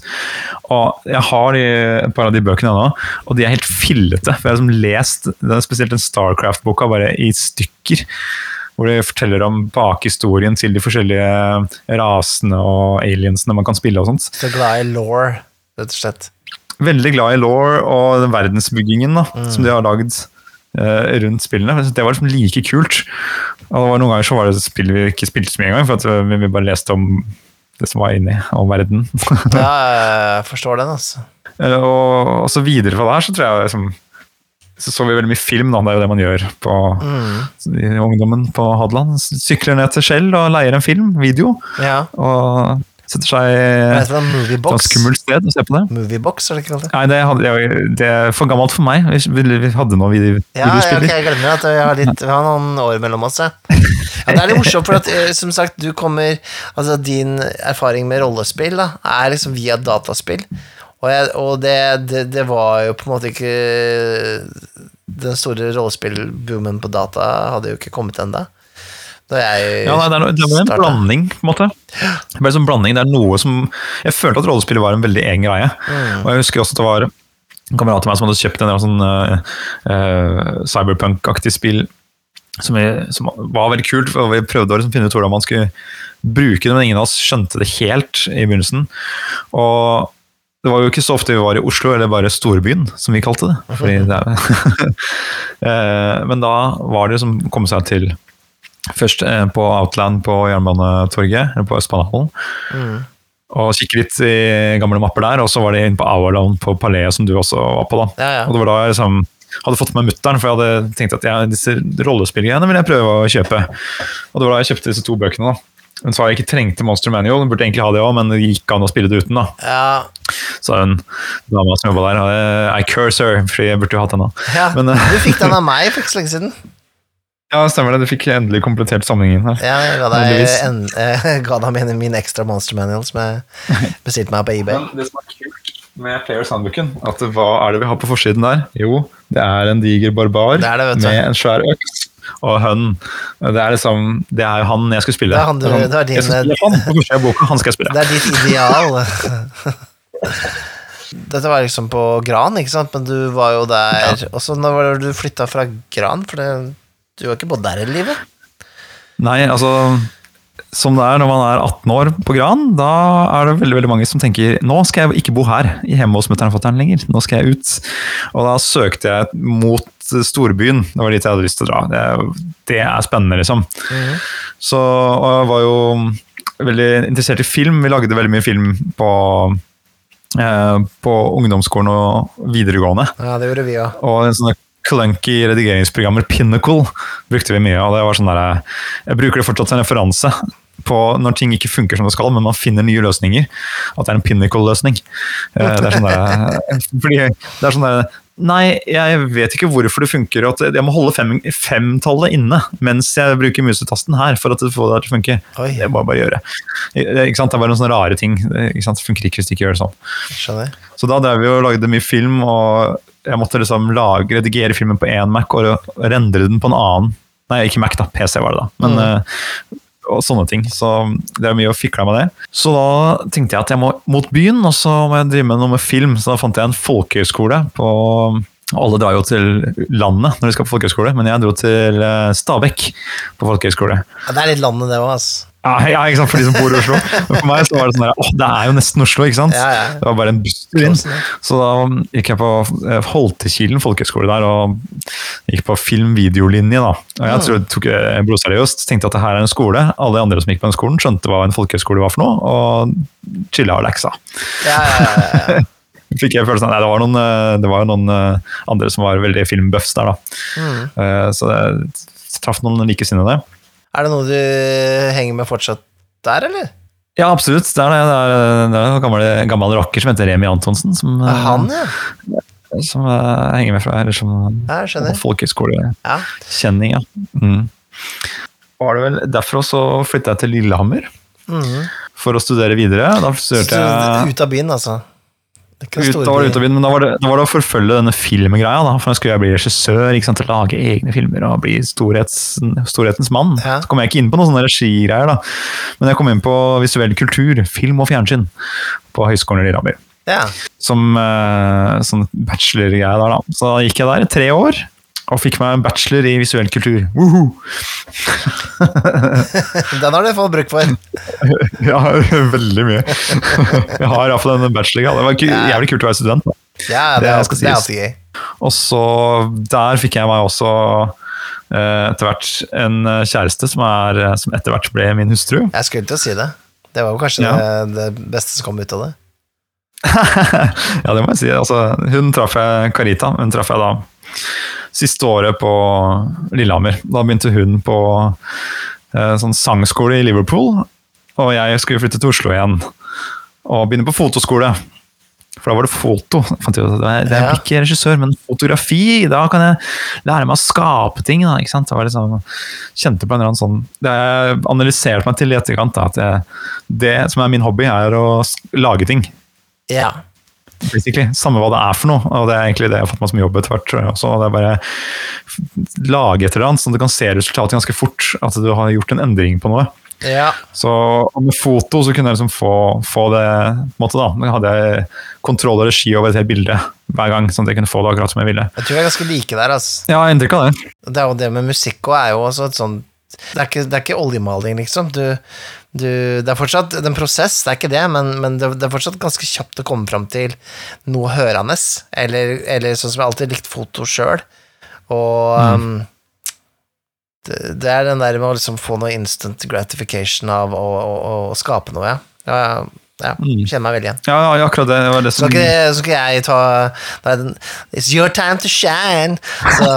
Og jeg har de, et par av de bøkene ennå, og de er helt fillete. For jeg har liksom lest det er spesielt den Starcraft-boka bare i stykker. Hvor de forteller om bakhistorien til de forskjellige rasene og aliensene man kan spille og sånt. Så glad i law, rett og slett. Veldig glad i law og den verdensbyggingen da, Mm. som de har lagd rundt spillene. Jeg Det var liksom like kult. Og det var Noen ganger så var det spill vi ikke spilte så mye engang, for eh, vi bare leste om det som var inni, om verden. [laughs] Ja, jeg forstår den, altså. Eh, og, og så videre fra der så tror jeg liksom så så vi veldig mye film, da. Det er jo det man gjør på Mm. i ungdommen på Hadeland. Sykler ned til Skjell og leier en film, video, Ja. og setter seg på et skummelt sted og ser på det. Moviebox, er det ikke kalt det? Nei, det, hadde, det er for gammelt for meg. Vi, vi hadde noen video, Ja, ja, okay, jeg glemmer at vi har, litt, vi har noen år mellom oss, ja. Ja, det er litt morsomt, for at eh, som sagt, du kommer Altså, din erfaring med rollespill da, er liksom via dataspill. Og, jeg, og det, det, det var jo på en måte ikke Den store rollespillboomen på data hadde jo ikke kommet ennå. Da jeg Ja, nei, det er, noe- det er en blanding, på en måte. Det er en sånn blanding, det er noe som Jeg følte at rollespillet var en veldig egen greie. Og jeg husker også at det var en kamerat av meg som hadde kjøpt en sånn uh, uh, cyberpunk-aktig spill som, jeg, som var veldig kult. og Vi prøvde å liksom finne ut hvordan man skulle bruke det, men ingen av oss skjønte det helt i begynnelsen. Og det var jo ikke så ofte vi var i Oslo, eller bare storbyen, som vi kalte det. Fordi det [laughs] Eh, men da var det som å komme seg til Først eh, på Outland på Jernbanetorget, eller på Østbanehallen. Mm. Og kikke litt i gamle mapper der, og så var det inn på Hourland på Palais, som du også var på. da. Ja, ja. Og det var da jeg liksom hadde fått med mutter'n, for jeg hadde tenkt at ja, disse rollespillgreiene vil jeg prøve å kjøpe. Og det var da jeg kjøpte disse to bøkene. da. Hun sa jeg ikke trengte Monster Manual, hun burde egentlig ha det òg, men det gikk an å spille det uten. da. Ja, Så hun dama som jobba der, I curse her, fordi jeg burde jo hatt den. da. ja. Men, eh, Du fikk den av [laughs] meg for ikke så lenge siden. Ja, stemmer det. Du fikk endelig komplettert sammenhengen her. Ja, jeg ga deg, en, jeg [laughs] ga deg min, min ekstra Monster Manual som jeg [laughs] bestilte meg på eBay. Men det som er kult med Players Handbooken, at hva er det vi har på forsiden der? Jo, det er en diger barbar Det er det, vet med en svær øks og hønn. Det er liksom, det er jo han jeg skal spille. Det er han du- det er din- jeg skal spille han på første boka, han skal jeg spille. Det er ditt ideal. [laughs] Dette var liksom på Gran, ikke sant? Men du var jo der Og så når var det du flytta fra Gran? For det, du har ikke bodd der hele livet? Nei, altså som det er når man er 18 år på Gran, da er det veldig veldig mange som tenker nå skal jeg ikke bo her i hjemme hos mutter'n og fatter'n lenger, nå skal jeg ut. Og da søkte jeg mot storbyen, det var dit jeg hadde lyst til å dra. Det, det er spennende, liksom. Så og jeg var jo veldig interessert i film, vi lagde veldig mye film på, eh, på ungdomsskolen og videregående. Ja, det gjorde vi òg. Og en sånne clunky redigeringsprogrammer, Pinnacle, brukte vi mye. og det var sånn der, Jeg bruker det fortsatt som referanse på når ting ikke funker som det skal, men man finner nye løsninger. At det er en Pinnacle-løsning. Eh, Det er sånn der, [laughs] fordi det er sånn der Nei, jeg vet ikke hvorfor det funker. At jeg må holde fem, femtallet inne mens jeg bruker musetasten her for at det får det til å funke. Oi. Det må jeg bare gjøre. Ikke sant? Det er bare noen sånne rare ting. Ikke sant? Det funker ikke hvis du ikke gjør det sånn. Skjønner. Så da drev vi og lagde mye film, og jeg måtte liksom lage, redigere filmen på én Mac og rendre den på en annen. Nei, ikke Mac, da. PC var det da. Men, eh, og sånne ting. Så det er mye å fikle med det. Så da tenkte jeg at jeg må mot byen, og så må jeg drive med noe med film. Så da fant jeg en folkehøyskole på alle drar jo til landet når de skal på folkehøyskole, men jeg dro til eh, Stabekk på folkehøyskole. Ja, det er litt landet, det òg, altså. Ja, ja, ikke sant, for de som bor i Oslo. Men for meg så var det sånn der, åh, det er jo nesten Oslo, ikke sant? Ja, ja. Det var bare en busstur inn. Så da gikk jeg på eh, Holtekilen folkehøgskole der, og gikk på film-videolinje. da. Og jeg tror jeg tok blodseriøst. Tenkte at det her er en skole. Alle de andre som gikk på den skolen, skjønte hva en folkehøgskole var for noe, og chilla og leksa. Ja, ja, ja. [laughs] Fikk jeg følelsen av, nei, Det var noen, eh, det var jo noen eh, andre som var veldig filmbuffs der, da. Mm. Så jeg traff noen likesinnede. Er det noe du henger med fortsatt der, eller? Ja, absolutt. Det er, det. det er, det er en gammel, gammel rocker som heter Remi Antonsen, som, eh, han, ja? som uh, henger med fra eller som Ja, jeg skjønner. folkehøyskolekjenning. Ja. Ja. Mm. Var det vel derfor så flytta jeg til Lillehammer mm. for å studere videre. Da studerte jeg ut av byen, altså? Det er ut, da var det ut av byen, men da var det, da var det å forfølge denne filmgreia. Da, for da skulle jeg bli regissør, ikke sant, lage egne filmer og bli storhets, storhetens mann. Ja. Så kom jeg ikke inn på noen sånne regigreier, da. Men jeg kom inn på visuell kultur, film og fjernsyn på Høgskolen i Lillehammer. Ja. Som uh, sånn bachelorgreie der, da. Så da gikk jeg der i tre år. Og fikk meg en bachelor i visuell kultur. Woohoo! [laughs] Den har du fått bruk for. [laughs] Ja, [laughs] veldig mye. Jeg har iallfall en bachelor. Det var ku- jævlig kult å være student. Da. Ja, det, Det det er alltid gøy. Og så der fikk jeg meg også eh, etter hvert en eh, kjæreste som, er, eh, som etter hvert ble min hustru. Jeg skulle til å si det. Det var jo kanskje Ja. det, det beste som kom ut av det. ja, det må jeg si. Altså, hun traff jeg, Carita, hun traff jeg da siste året på Lillehammer. Da begynte hun på eh, sånn sangskole i Liverpool, og jeg skulle flytte til Oslo igjen. Og begynne på fotoskole. For da var det foto. Jeg er, det Ja. ikke regissør, men fotografi. Da kan jeg lære meg å skape ting. Da, ikke sant? Det var liksom, kjente på en eller annen sånn Det har jeg analysert meg til i etterkant. Da, at jeg, det som er min hobby, er å lage ting. Ja. Basically. Samme hva det er for noe. Og det er egentlig det jeg har fått meg som jobb etter hvert. tror jeg også. Det er bare lage et eller annet, sånn at du kan se resultatet ganske fort. At du har gjort en endring på noe. ja. Så med foto så kunne jeg liksom få, få det på en måte da. Da hadde jeg kontroll og regi over et helt bilde hver gang, sånn at jeg kunne få det akkurat som jeg ville. Jeg tror vi er ganske like der, altså. Ja, jeg inntrykk av det. Det er jo det med musikk er sånt det er, ikke, det er ikke oljemaling, liksom. Du, du, det er fortsatt en prosess, det er ikke det, men, men det, det er fortsatt ganske kjapt å komme fram til noe hørende. Eller, eller sånn som jeg alltid likte foto sjøl. Og um, det, det er den der med å liksom få noe instant gratification av å, å, å skape noe, ja. ja, ja Mm. kjenner meg veldig igjen. Ja, ja, akkurat det var det Så som skal ikke, så skal jeg ta det It's your time to shine. Så, [laughs]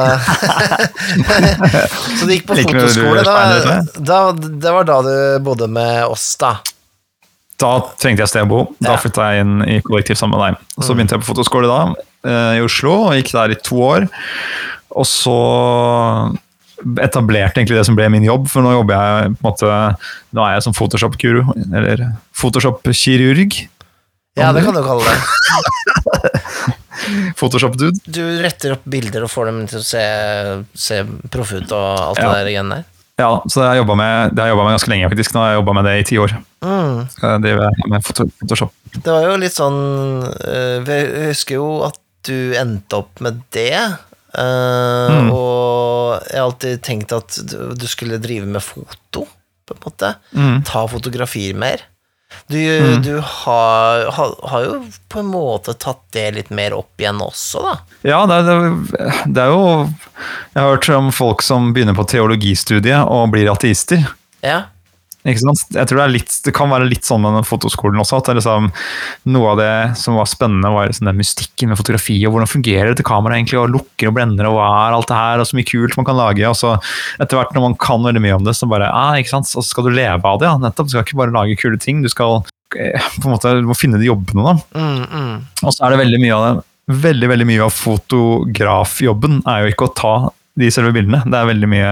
så du gikk på like fotoskole. Da, da, det var da du bodde med oss, da. Da trengte jeg sted å bo. Da Ja. Mm. flytta jeg inn i kollektiv sammen med deg. Så begynte jeg på fotoskole da, eh, i Oslo, og gikk der i to år. Og så etablerte egentlig det som ble min jobb, for nå jobber jeg på en måte Nå er jeg som Photoshop-guru, eller Photoshop-kirurg. Ja, det kan du kalle det. [laughs] Photoshop-dude. Du retter opp bilder og får dem til å se, se proffe ut og alt Ja. det der igjen der. Ja, så det har jeg jobba med, med ganske lenge, faktisk. Nå har jeg jobba med det i ti år. Mm. Driver med Photoshop. Det var jo litt sånn Vi Jeg husker jo at du endte opp med det. Øh, Mm. Og jeg har alltid tenkt at du, skulle drive med foto, på en måte. Mm. Ta fotografier mer. Du, Mm. du har, har, har jo på en måte tatt det litt mer opp igjen også, da. Ja, det, er- det er jo Jeg har hørt om folk som begynner på teologistudiet og blir ateister. Ja. Ikke sant? Jeg tror det, er litt, det kan være litt sånn med den fotoskolen også. at liksom, Noe av det som var spennende, var liksom den mystikken med fotografi. og Hvordan fungerer dette kameraet egentlig, og lukker og blender, og hva er alt det her, og så mye kult man kan lage. og så Etter hvert når man kan veldig mye om det, så bare, ah, ikke sant, så skal du leve av det. ja, nettopp, Du skal ikke bare lage kule ting, du skal eh, på en måte, du må finne de jobbene. da. Mm, mm. Og så er det veldig mye av det Veldig, veldig mye av fotografjobben er jo ikke å ta de selve bildene. Det er veldig mye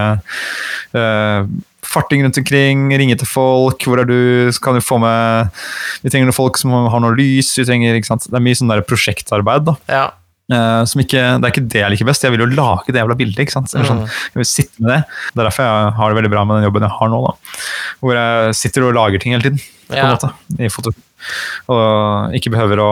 eh, farting rundt omkring, ringe til folk. Hvor er du? Så kan du få med Vi trenger noen folk som har noe lys. Vi trenger, ikke sant? Det er mye sånn der prosjektarbeid. da. Ja. Uh, som ikke, det er ikke det jeg liker best. Jeg vil jo lage det jævla bildet. ikke sant? Eller Sånn, jeg vil sitte med Det Det er derfor jeg har det veldig bra med den jobben jeg har nå. da. Hvor jeg sitter og lager ting hele tiden. på en måte, i foto. Og ikke behøver å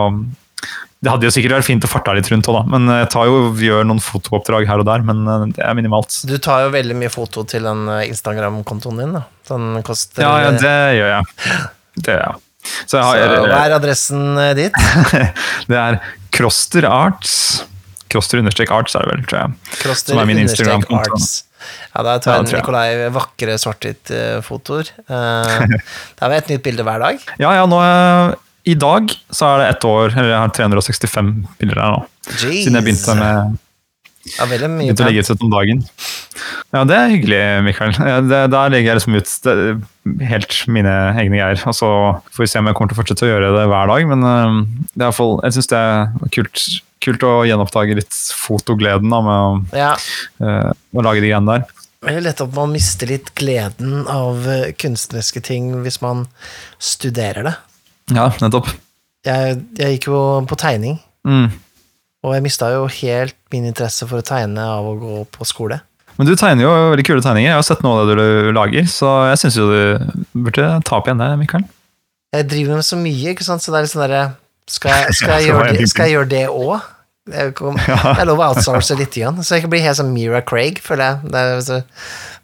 Det hadde jo sikkert vært fint å farte litt rundt òg, da. Men jeg tar jo, gjør noen fotooppdrag her og der, men eh, det er minimalt. Du tar jo veldig mye foto til den øh, Instagram-kontoen din, da. Den koster Ja, ja, det gjør jeg. [laughs] Det gjør jeg. Så jeg Så Hva er adressen dit? [laughs] det er Croster Arts. Croster understrek arts er det vel, tror jeg. Croster Som er min Instagram-konto. Ja, da tar jeg. Nikolai vakre svart-hvitt-fotoer. [laughs] det er vel et nytt bilde hver dag. Ja, ja, nå eh, I dag så er det ett år, eller jeg har 365 piller her nå. Siden jeg begynte med Ja, begynte å legge ut om dagen. Ja, det er hyggelig, Mikael. Det, der legger jeg liksom ut det, helt mine egne greier. Og så får vi se om jeg kommer til å fortsette å gjøre det hver dag. Men øh, det er iallfall, jeg syns det er kult, kult å gjenoppdage litt fotogleden da, med Ja. uh, å lage de greiene der. Veldig lett at man mister litt gleden av øh, kunstneriske ting hvis man studerer det. Ja, nettopp. Jeg, jeg gikk jo på tegning, Mm. og jeg mista jo helt min interesse for å tegne av å gå på skole. Men du tegner jo veldig kule tegninger. Jeg har sett noe av det du lager, så jeg syns jo du burde ta opp igjen det, Mikael. Jeg driver med så mye, ikke sant, så det er litt sånn derre skal, [laughs] jeg- skal, jeg gjøre det- skal jeg gjøre det òg? Jeg kom- [laughs] Ja. det er lov å outsource litt, igjen, så jeg kan bli helt sånn Mira Craig, føler jeg. Det er, så,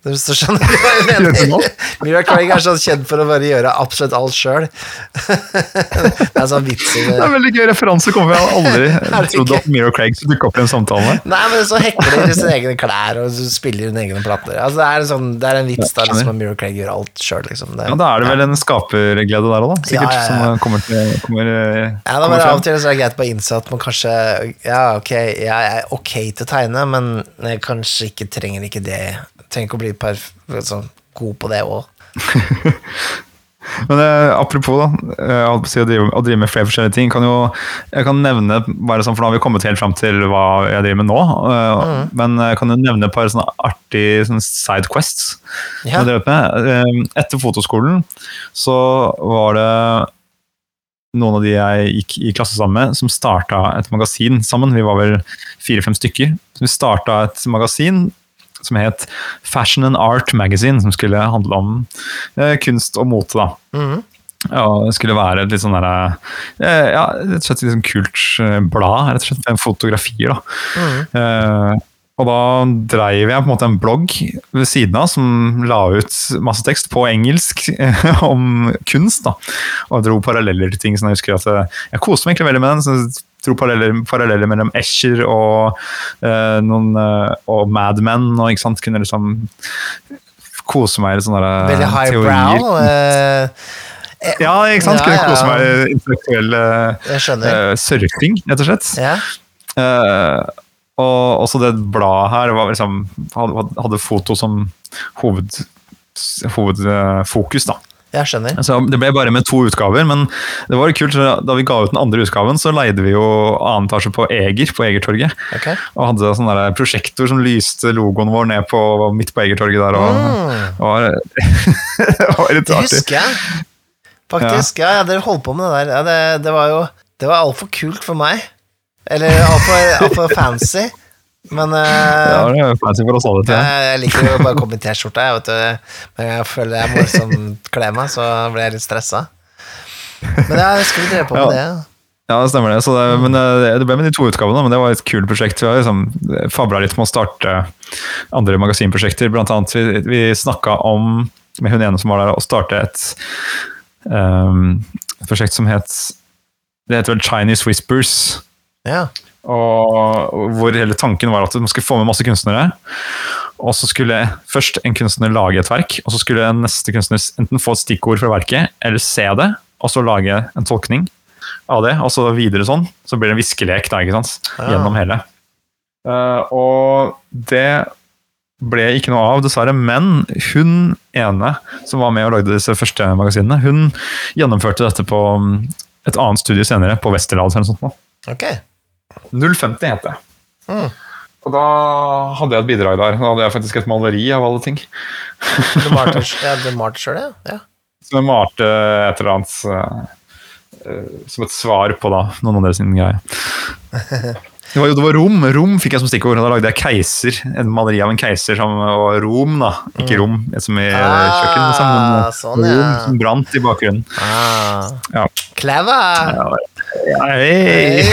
hvis du skjønner hva jeg mener. Mira Craig er sånn kjent for å bare gjøre absolutt alt sjøl. det er sånn vits i Det det. er veldig gøy referanse. Kommer jeg [laughs] aldri trodd at Miro Craig skulle dukke opp i en samtale. Nei, men så hekler de sine egne klær og spiller sine egne plater. Altså, det, er sånn, det er en vits da, liksom, at Mira Craig gjør alt sjøl, liksom. Det, Ja, Da er det vel en skaperglede der òg, da. Sikkert. Ja, ja, ja. Som kommer til kommer, Ja, da bare Av og til så er det greit på at man kanskje Ja, ok, jeg er ok til å tegne, men jeg kanskje ikke trenger ikke det. Trenger ikke å bli perf sånn, god på det òg. [laughs] Men eh, apropos da, eh, å, si å, drive, å drive med flere forskjellige ting. Kan jo, jeg kan nevne, bare sånn, for nå har vi kommet helt fram til hva jeg driver med nå. eh, Men jeg kan jo nevne et par sånne artige sånne side quests. Ja. Eh, Etter fotoskolen så var det noen av de jeg gikk i klasse sammen med, som starta et magasin sammen. Vi var vel fire-fem stykker. Så vi starta et magasin som het Fashion and Art Magazine, som skulle handle om eh, kunst og mote. da. Mhm. Ja, det skulle være et litt sånn derre eh, Ja, rett og slett et sånn kult eh, blad, rett og slett, med fotografier. da. Mm. Eh, og da dreiv jeg på en måte en blogg ved siden av som la ut masse tekst på engelsk eh, om kunst. da, Og dro paralleller til ting. sånn Jeg husker at jeg koste meg egentlig veldig med den. Dro paralleller, paralleller mellom Escher og, uh, noen, uh, og Mad Men. og ikke sant, Kunne liksom kose meg i sånne Veldig Veldig teorier. highbrow. uh, Ja, ikke sant? Ja, Kunne ja. kose meg i intellektuell uh, eh, surfing, rett og slett. Ja. Uh, og også det bladet her var liksom, hadde foto som hoved, hovedfokus. da. Jeg skjønner. Altså, Det ble bare med to utgaver, men det var kult. Da vi ga ut den andre utgaven, så leide vi jo annen etasje på Eger, på Egertorget. Okay. Og hadde sånn prosjektor som lyste logoen vår ned på, midt på Egertorget der. Og, Mm. var, [laughs] det var litt Det husker jeg. Faktisk. Ja, ja, dere holdt på med det der. Ja, det, det var jo Det var altfor kult for meg. Eller altfor alt for fancy. Men uh, Ja, det er fancy for oss alle. jeg. jeg, liker jo bare å komme i du. Men jeg føler jeg må liksom kle meg, så blir jeg litt stressa. Men ja, jeg skulle vi drev på med Ja. det. Ja, det stemmer det. Så det, men det, det ble med de to utgavene, men det var et kult prosjekt. Vi har liksom fabla litt med å starte andre magasinprosjekter. Blant annet vi, vi snakka om, med hun ene som var der, å starte et, um, et prosjekt som het Det heter vel Chinese Whispers. Ja. Og hvor hele tanken var at man skulle få med masse kunstnere. Og så skulle først en kunstner lage et verk, og så skulle en neste kunstner enten få et stikkord fra verket, eller se det, og så lage en tolkning av det, og så videre sånn. Så blir det en viskelek da, ikke sant? Gjennom hele. Uh, og det ble ikke noe av, dessverre. Men hun ene som var med og lagde disse første magasinene, hun gjennomførte dette på mm, et annet studie senere, på Westerdals eller noe sånt. nå. Ok. 050 het det. Mm. Og da hadde jeg et bidrag der. Da hadde jeg faktisk et maleri av alle ting. Du malte [laughs] ja, sjøl, ja? ja. Som jeg malte et eller annet eh, eh, som et svar på da, noen andre sin greier. [laughs] Det var jo det var rom. Rom fikk jeg som stikkord. Da lagde jeg keiser. En maleri av en keiser som var Rom, da. Ikke rom som i kjøkken, men Mm. Ah, sånn, ja. Rom som brant i bakgrunnen. Ah. Ja. Clever! Ja, Hey.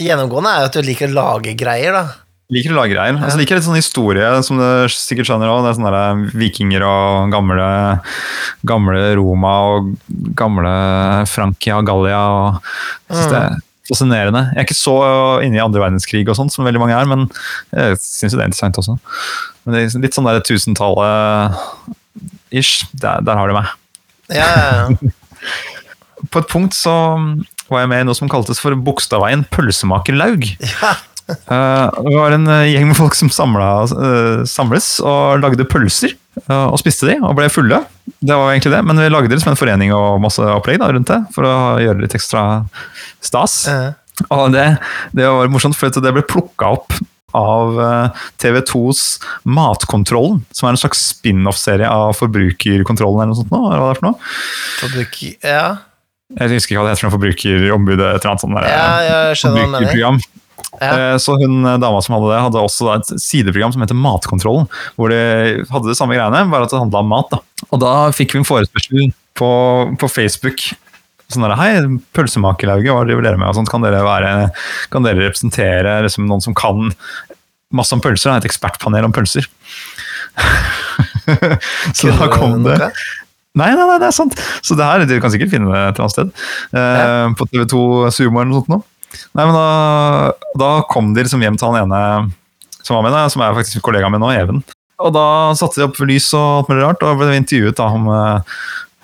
Gjennomgående er jo at du liker å lage greier, da. Liker å lage greier. Altså, liker litt sånn historie, som du sikkert skjønner òg. Det er sånne der vikinger og gamle, gamle Roma og gamle Frankia og Gallia. Og, jeg synes det er fascinerende. Jeg er ikke så inne i andre verdenskrig og sånt som veldig mange er, men jeg syns det er interessant også. Men det er litt sånn der tusentallet ish. Der, der har du meg. Ja, ja, ja. [laughs] På et punkt så var jeg med i noe som kaltes for Bogstadveien pølsemakerlaug. ja. [laughs] Eh, det var en eh, gjeng med folk som samla, eh, samles og lagde pølser. og spiste de, og ble fulle. Det var egentlig det, Men vi lagde det som en forening og masse opplegg da, rundt det, for å gjøre det litt ekstra stas. Ja. Og det, det var morsomt, for det ble plukka opp av eh, TV2s Matkontrollen, som er en slags spin-off-serie av Forbrukerkontrollen eller noe sånt. Nå, eller hva det er for noe? Forbruk... Ja. Jeg husker ikke hva det heter Forbrukerombudet. et eller annet sånt der, ja, jeg forbrukerprogram. Ja. Eh, Så hun eh, dama som hadde det, hadde også et sideprogram som heter Matkontrollen. Hvor de hadde det samme greiene, bare at det handla om mat. da. Og da fikk vi en forespørsel på, på Facebook. Sånn der, Hei, pølsemakerlauget, hva driver dere med? Og sånt, kan, dere være, kan dere representere liksom, noen som kan masse om pølser? da? Et ekspertpanel om pølser. [laughs] Så da kom det? Nei, nei, nei, det er sant. Så det her, dere kan sikkert finne det et eller annet sted. Eh, På TV2 Sumo eller noe sånt. Nå. Nei, men da, da kom de liksom hjem til han ene som var med, da, som er faktisk kollegaen min nå, Even. Og da satte de opp lys og alt mulig rart, og ble intervjuet da, om eh,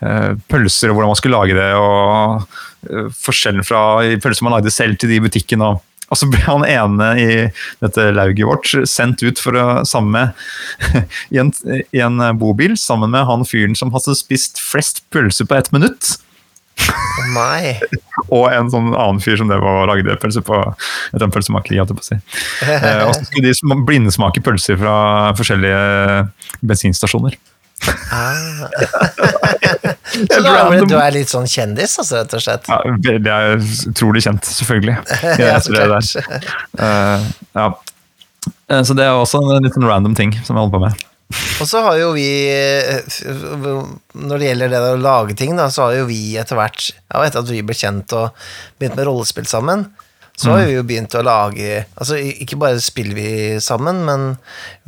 eh, pølser og hvordan man skulle lage det, og eh, forskjellen fra pølser man lagde selv til de i butikken, og Og så ble han ene i dette lauget vårt sendt ut for å, samme [laughs] i, en, i en bobil sammen med han fyren som hadde spist flest pølser på ett minutt. Nei. [laughs] Og en sånn annen fyr som det var lagde pølse på et pølsemakeri. holdt jeg på å si. [laughs] Eh, og så skulle de sm- blindesmake pølser fra forskjellige bensinstasjoner. Ah. Så er, du er litt sånn kjendis, altså, rett og slett? Ja, det er utrolig kjent, selvfølgelig. [laughs] Ja, så klart. Eh, ja. Eh, Så det er også en liten random ting som jeg holder på med. Og så har jo vi Når det gjelder det å lage ting, da, så har jo vi etter hvert Ja, etter at vi ble kjent og begynt med rollespill sammen, så har vi jo begynt å lage Altså ikke bare spiller vi sammen, men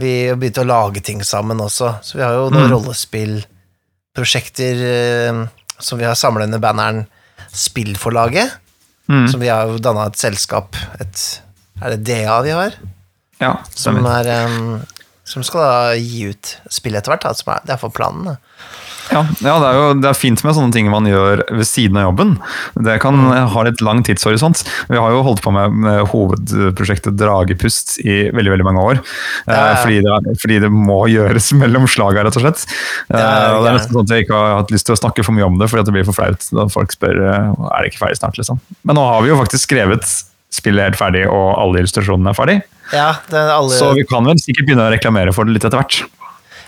vi har begynt å lage ting sammen også. Så vi har jo noen rollespillprosjekter eh, som vi har samla under banneren Spillforlaget. Mm. Som vi har jo danna et selskap, et Er det DA vi har? Ja, Som, er, um, som skal da gi ut spill etter hvert. Da, som er, det er for planen. Da. Ja, ja det, er jo, det er fint med sånne ting man gjør ved siden av jobben. Det kan ha litt lang tidshorisont. Vi har jo holdt på med, med hovedprosjektet Dragepust i veldig veldig mange år. Det er, Eh, fordi, det, fordi det må gjøres [laughs] mellom slaga, rett og slett. Det er, ja, og det er nesten sånn at jeg ikke har hatt lyst til å snakke for mye om det, fordi at det blir for flaut da folk spør eh, er det ikke ferdig snart. liksom. Men nå har vi jo faktisk skrevet spillet helt ferdig, og alle illustrasjonene er ferdig. Ja, det alle, Så vi kan vel sikkert begynne å reklamere for det litt etter hvert.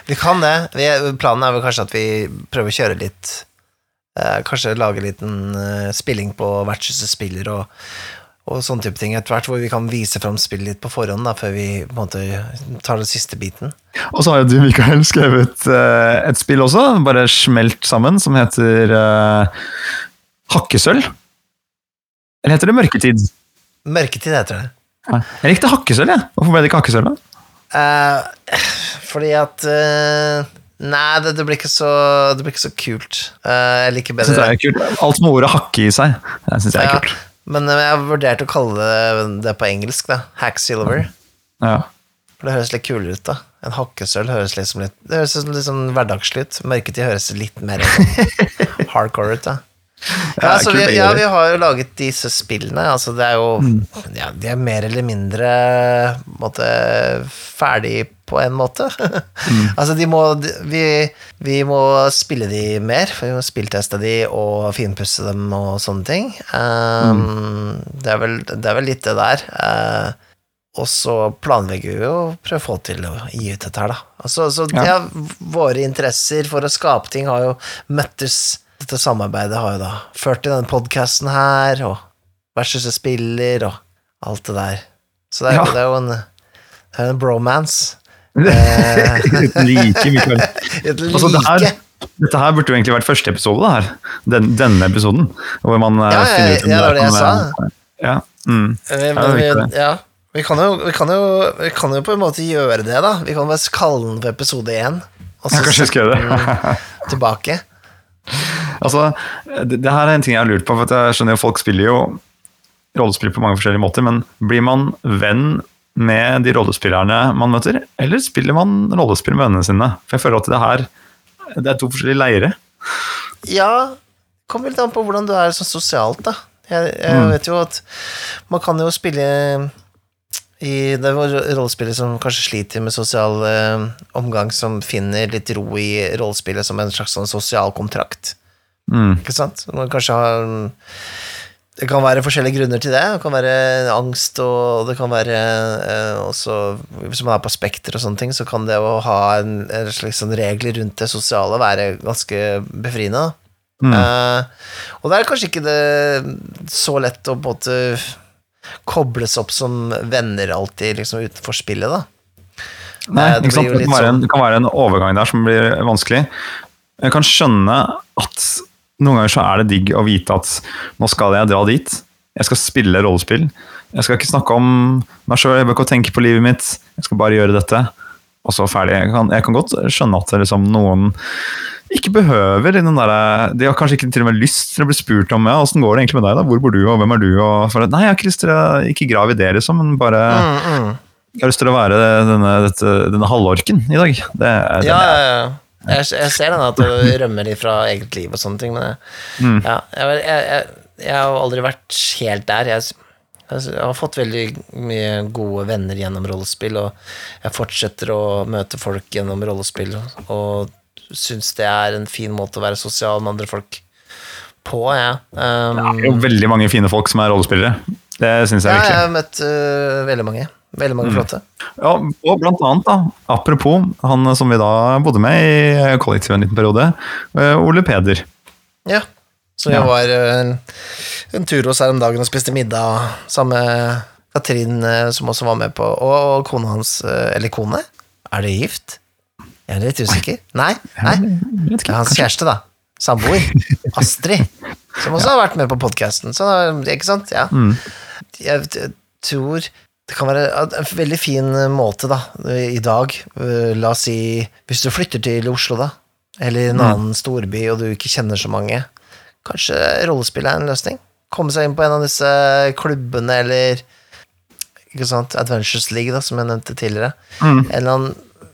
Vi kan det. Vi, planen er vel kanskje at vi prøver å kjøre litt eh, Kanskje lage en liten eh, spilling på Vertshuset spiller og, og sånne type ting etter hvert, hvor vi kan vise fram spillet litt på forhånd, da, før vi på en måte tar den siste biten. Og så har jo du, Mikael, skrevet eh, et spill også, bare smelt sammen, som heter eh, Hakkesølv. Eller heter det Mørketid? Mørketid heter det. Jeg likte Hakkesølv, jeg. Hvorfor ble det ikke Hakkesølv, da? Eh, fordi at uh, Nei, det, det blir ikke så Det blir ikke så kult. Uh, jeg liker Jeg bedre er kult. Alt med ordet hakke i seg, det syns jeg er Ja, kult. Men jeg har vurdert å kalle det, det på engelsk, da. Hack silver. Ja. For det høres litt kulere ut, da. En hakkesølv høres liksom litt Det høres litt sånn hverdagslig ut. Mørketid høres litt mer sånn [laughs] hardcore ut, da. Ja, altså, vi, ja, vi har jo laget disse spillene. Altså, det er jo Mm. ja, De er mer eller mindre måte, ferdig på en måte. Mm. [laughs] altså, de må vi, vi må spille de mer, for vi må spillteste de og finpusse dem og sånne ting. Um, Mm. det, er vel, det er vel litt det der. Uh, og så planlegger vi jo å prøve å få til å gi ut dette her, da. Altså, så ja, våre interesser for å skape ting har jo møttes Dette samarbeidet har jo da ført til denne podkasten her, og versus spiller, og alt det der. Så det er, Ja. det er jo en, det er en bromance. [laughs] Et [laughs] like, Mikael. Et like. Altså, det her, dette her burde jo egentlig vært første episode, det her. Den, denne episoden. Hvor man eh, Ja, ja, finner ut om ja, det var det jeg sa. eh, Ja. Mm. Vi, Men vi, viktig. ja, vi, kan jo, vi, kan jo, vi kan jo på en måte gjøre det, da. Vi kan bare kalle den for episode én, og så Ja, vi gjøre det. den tilbake. [laughs] Altså, det, det her er en ting jeg har lurt på, for jeg skjønner jo folk spiller jo rollespill på mange forskjellige måter, men blir man venn med de rollespillerne man møter, eller spiller man rollespill med vennene sine? For jeg føler at det her det er to forskjellige leire. Ja, kommer litt an på hvordan du er sånn sosialt, da. Jeg, jeg Mm. vet jo at man kan jo spille i Det jo rollespillere som kanskje sliter med sosial eh, omgang, som finner litt ro i rollespillet som en slags sånn sosial kontrakt. Mm. Ikke sant? Man kanskje har Det kan være forskjellige grunner til det. Det kan være angst, og det kan være eh, også Hvis man er på Spekter og sånne ting, så kan det å ha en, en slags sånn regler rundt det sosiale være ganske befriende. Mm. Eh, og det er kanskje ikke det så lett å på en måte kobles opp som venner alltid liksom utenfor spillet, da. Nei, Eh, det? Det kan, være en, sånn- det kan være en overgang der som blir vanskelig. Jeg kan skjønne at noen ganger så er det digg å vite at nå skal jeg dra dit. Jeg skal spille rollespill. Jeg skal ikke snakke om meg sjøl, jeg bør ikke tenke på livet mitt. Jeg skal bare gjøre dette, og så ferdig. Jeg kan, jeg kan godt skjønne at liksom noen ikke behøver den der, De har kanskje ikke til og med lyst til å bli spurt om ja, åssen går det egentlig med deg. da, Hvor bor du, og hvem er du? Og for, nei, jeg har ikke lyst til å ikke grav i det, liksom, men bare Mm, mm. jeg har lyst til å være denne, dette, denne halvorken i dag. Det ja, den Ja, ja, ja. Jeg, jeg ser den at du rømmer litt fra eget liv og sånne ting, men jeg, Mm. ja, jeg, jeg, har aldri vært helt der. Jeg, har fått veldig mye gode venner gjennom rollespill, og jeg fortsetter å møte folk gjennom rollespill, og syns det er en fin måte å være sosial med andre folk på, jeg. Um, Det er jo veldig mange fine folk som er rollespillere. Det syns jeg ja, jeg har møtt uh, veldig mange. Veldig mange flotte. Ja, og blant annet, da, apropos han som vi da bodde med i kollektivet en liten periode, eh, Ole Peder. Ja. Så jeg Ja. var øh, en, en tur hos her om dagen og spiste middag sammen med Katrin, øh, som også var med på, og, og kona hans, eller kone? Er det gift? Jeg er litt usikker. Nei? Nei? Det er hans kjæreste, da. Samboer. Astrid. Som også [laughs] har vært med på podkasten. Ikke sant? Ja. Mm. Jeg tror det kan være en veldig fin måte, da, i dag. Eh, La oss si Hvis du flytter til Oslo, da, eller en annen storby, og du ikke kjenner så mange, kanskje rollespill er en løsning? Komme seg inn på en av disse klubbene, eller ikke sant, Adventures League, da, som jeg nevnte tidligere. Mm. Eller,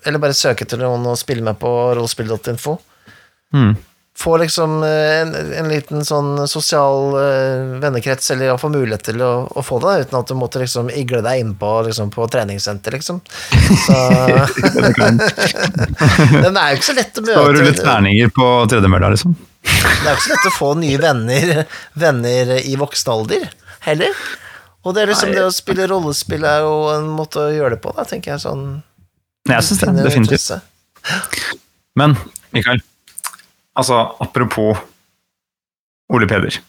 eller bare søke etter noen å spille med på rollespill.info. Mm. Få liksom eh, en, en liten sånn sosial uh, vennekrets, eller iallfall mulighet til å, å få det, uten at du måtte liksom igle deg innpå liksom, på treningssenter, liksom. Så [laughs] Den [laughs] er jo ikke så lett å møte. Står du litt terninger på tredemølla, liksom. Det er jo ikke så lett å få nye venner, venner i voksen alder, heller. Og det er liksom det å spille rollespill er jo en måte å gjøre det på, da, tenker jeg sånn. Jeg syns det, definitivt. Men Mikael, altså apropos Ole Peder.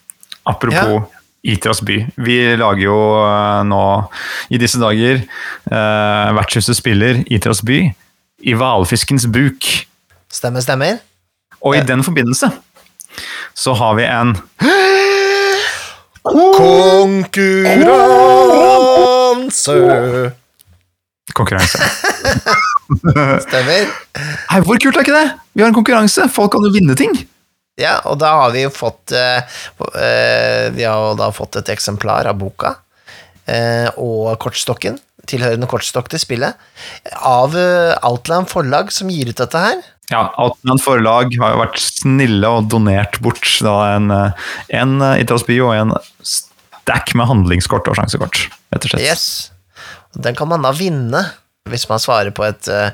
Apropos Itras by. Vi lager jo eh, nå i disse dager eh, Vertshuset spiller Itras by i hvalfiskens buk. Stemmer, stemmer. Og i den forbindelse så har vi en Konkurranse! konkurranse. Stemmer. Hei, hvor kult er ikke det? Vi har en konkurranse! Folk kan jo vinne ting! Ja, og da har vi jo fått eh, eh, Vi har jo da fått et eksemplar av boka eh, og kortstokken, tilhørende kortstokk til spillet, av Outland forlag, som gir ut dette her. Ja, Outland forlag har jo vært snille og donert bort da en, en eh, og en stack med handlingskort og sjansekort, rett og slett. Yes. Den kan man da vinne hvis man svarer på et uh,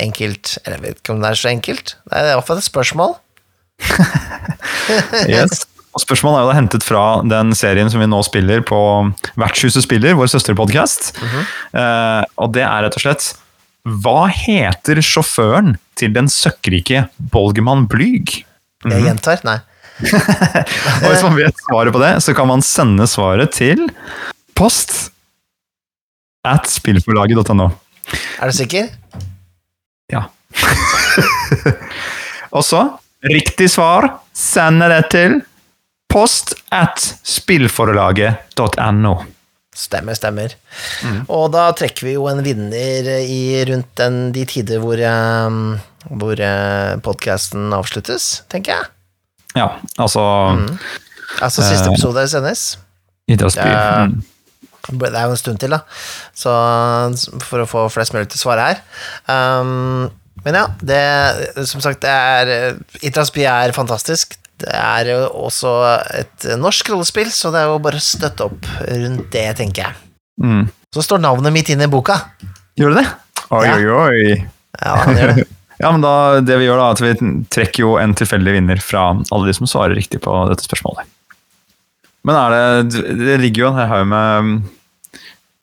enkelt Eller jeg vet ikke om det er så enkelt. Det er iallfall et spørsmål. [laughs] Yes. Og spørsmålet er jo da hentet fra den serien som vi nå spiller på Vertshuset spiller, vår søsterpodkast. eh, og det er rett og slett Hva heter sjåføren til den søkkrike Bolgemann Blyg? Jeg gjentar. Nei. [laughs] Og hvis man vet svaret på det, så kan man sende svaret til post at spillforlaget.no. Er du sikker? Ja. [laughs] Og så, riktig svar, sender det til post at spillforlaget.no. Stemmer, stemmer. Og da trekker vi jo en vinner i rundt den, de tider hvor, eh, hvor podkasten avsluttes, tenker jeg. Ja, altså Altså siste Eh. episode sendes. Idrettsby. Mm. Det er jo en stund til, da. Så for å få flest mulig til å svare her. Um, men ja, det Som sagt, det er Itrasby er fantastisk. Det er jo også et norsk rollespill, så det er jo bare å støtte opp rundt det, tenker jeg. Mm. Så står navnet mitt inne i boka. Gjør det det? Oi, Ja. oi, oi. Ja, det gjør det. [laughs] Ja, men da, det vi gjør da, at vi trekker jo en tilfeldig vinner fra alle de som svarer riktig på dette spørsmålet. Men er det Det ligger jo en haug med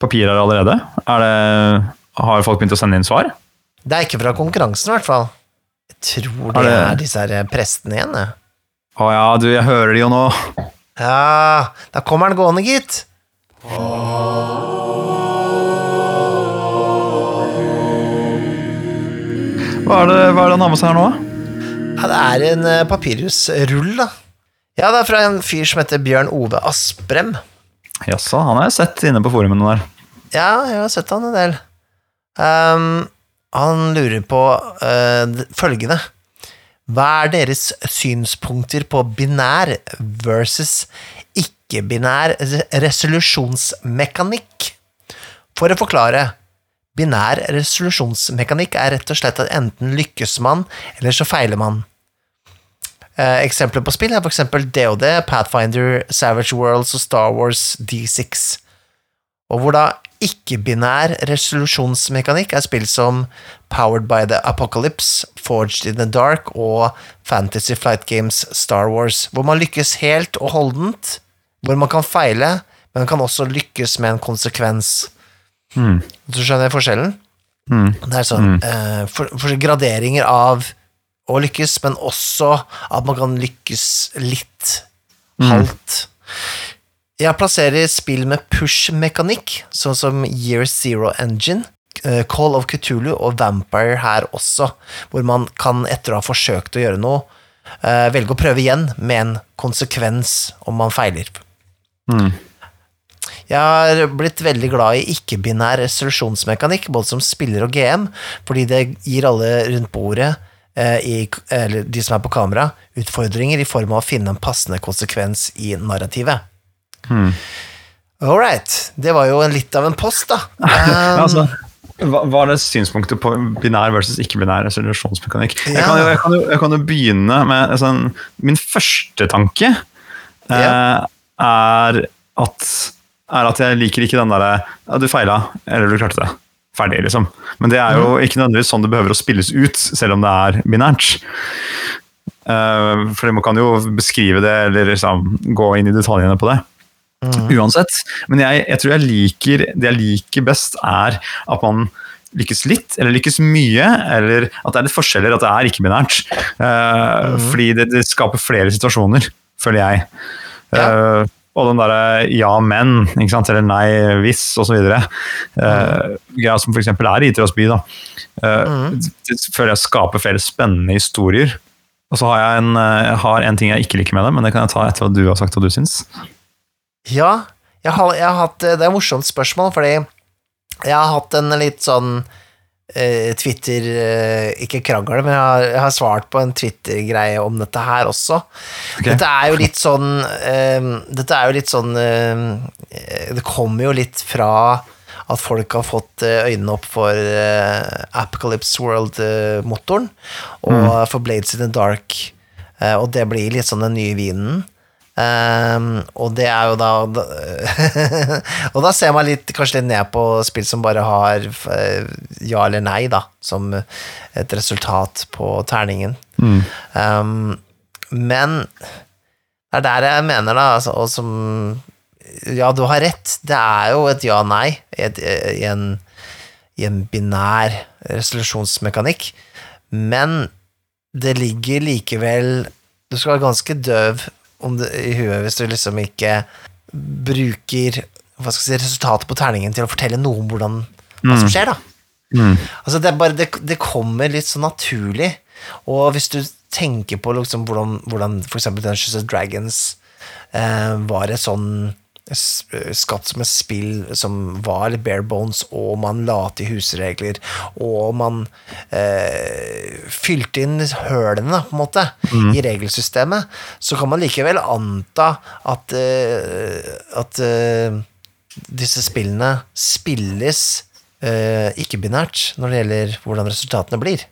papirer papir her allerede. Er det, har folk begynt å sende inn svar? Det er ikke fra konkurransen, i hvert fall. Jeg tror det Er er, disse her prestene igjen, jeg. Å ja, du, jeg hører de jo nå. Ja, da kommer han gående, gitt. Hva er det, hva er det han har med seg her nå? Ja, det er en eh, papirhusrull, da. Ja, det er fra en fyr som heter Bjørn Ove Asprem. Jaså, han har jeg sett inne på forumene der. Ja, jeg har sett han en del. Um, han lurer på uh, følgende. Hva er deres synspunkter på binær versus ikke-binær resolusjonsmekanikk? For å forklare. Binær resolusjonsmekanikk er rett og slett at enten lykkes man, eller så feiler man. Eh, eksempler på spill er eksempel DOD, Pathfinder, Savage Worlds og Star Wars D6. Og hvor da ikke-binær resolusjonsmekanikk er spill som Powered by the Apocalypse, Forged in the Dark og Fantasy Flight Games Star Wars, hvor man lykkes helt og holdent, hvor man kan feile, men man kan også lykkes med en konsekvens. Mm. Du skjønner forskjellen? Mm. Det er sånn eh, for, for graderinger av å lykkes, men også at man kan lykkes litt halvt. Jeg plasserer spill med push-mekanikk, sånn som Year Zero Engine, eh, Call of Cthulhu og Vampire her også, hvor man kan, etter å ha forsøkt å gjøre noe, eh, velge å prøve igjen med en konsekvens om man feiler. Mm. Jeg har blitt veldig glad i ikke-binær resolusjonsmekanikk, både som spiller og GM, fordi det gir alle rundt bordet, i, eller de som er på kamera, utfordringer i form av å finne en passende konsekvens i narrativet. Hmm. All right. Det var jo en, litt av en post, da. [laughs] Um, altså, er det synspunktet på binær versus ikke-binær resolusjonsmekanikk? Jeg, Ja. kan jo- jeg, kan jo- jeg kan jo begynne med altså, Min første tanke eh, Ja. er, at, er at jeg liker ikke den derre Du feila, eller du klarte det. Ferdig, liksom. Men det er jo ikke nødvendigvis sånn det behøver å spilles ut, selv om det er binært. Eh, for man kan jo beskrive det, eller liksom, gå inn i detaljene på det. Uansett. Men jeg, jeg tror jeg liker det jeg liker best, er at man lykkes litt, eller lykkes mye, eller at det er litt forskjeller, at det er ikke-binært. Eh, Fordi det, det skaper flere situasjoner, føler jeg. Eh, og den derre ja, men, ikke sant? eller nei, hvis, osv. Uh, greia som f.eks. er i Itras by, da. Eh, Det føler jeg skaper flere spennende historier. Og så har jeg en, eh, jeg har en ting jeg ikke liker med det, men det kan jeg ta etter hva du har sagt hva du syns. Ja, jeg har, jeg har hatt Det er et morsomt spørsmål, fordi jeg har hatt en litt sånn eh, Twitter eh, Ikke krangel, men jeg har, jeg har svart på en Twitter-greie om dette her også. Okay. Dette er jo litt sånn eh, Dette er jo litt sånn eh, Det kommer jo litt fra at folk har fått eh, øynene opp for uh, Apocalypse World-motoren, og for Blades in the Dark, Uh, og det blir litt sånn den nye vinen. Ehm, og det er jo da [laughs] Og da ser man litt, kanskje litt ned på spill som bare har eh, ja eller nei, da, som et resultat på terningen. Ehm, men det er der jeg mener, da, altså, og som Ja, du har rett, det er jo et ja-nei i, i, en, en binær resolusjonsmekanikk, men det ligger likevel Du skal være ganske døv det, i huet hvis du liksom ikke bruker hva skal jeg si, resultatet på terningen til å fortelle noe om hvordan, hva som skjer, da. Altså, det, bare, det, det kommer litt så naturlig. Og hvis du tenker på liksom hvordan, hvordan eksempel Dungeons and Dragons eh, var et sånn skatt som et spill som var bare bones, og man la til husregler, og man eh, fylte inn hølene, på en måte, i regelsystemet, så kan man likevel anta at, eh, at eh, disse spillene spilles eh, ikke-binært når det gjelder hvordan resultatene blir.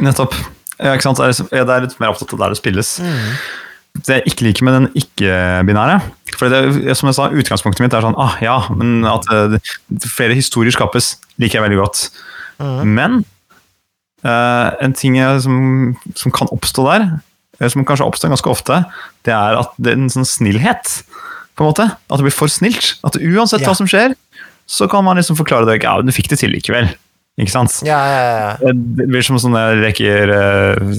Nettopp. Ja, ikke sant? Det Jeg er litt mer opptatt av der det spilles. Det jeg ikke liker med den ikke-binære for det, Som jeg sa, utgangspunktet mitt er sånn ah, ja, men at eh, flere historier skapes, liker jeg veldig godt. Men uh, en ting som, som kan oppstå der, eh, som kanskje oppstår ganske ofte, det er at det er en sånn snillhet. på en måte, At det blir for snilt. At uansett Ja. hva som skjer, så kan man liksom forklare det. Ja, du fikk det til likevel. Ikke sant? Ja, ja, ja. Det blir som sånn jeg leker eh,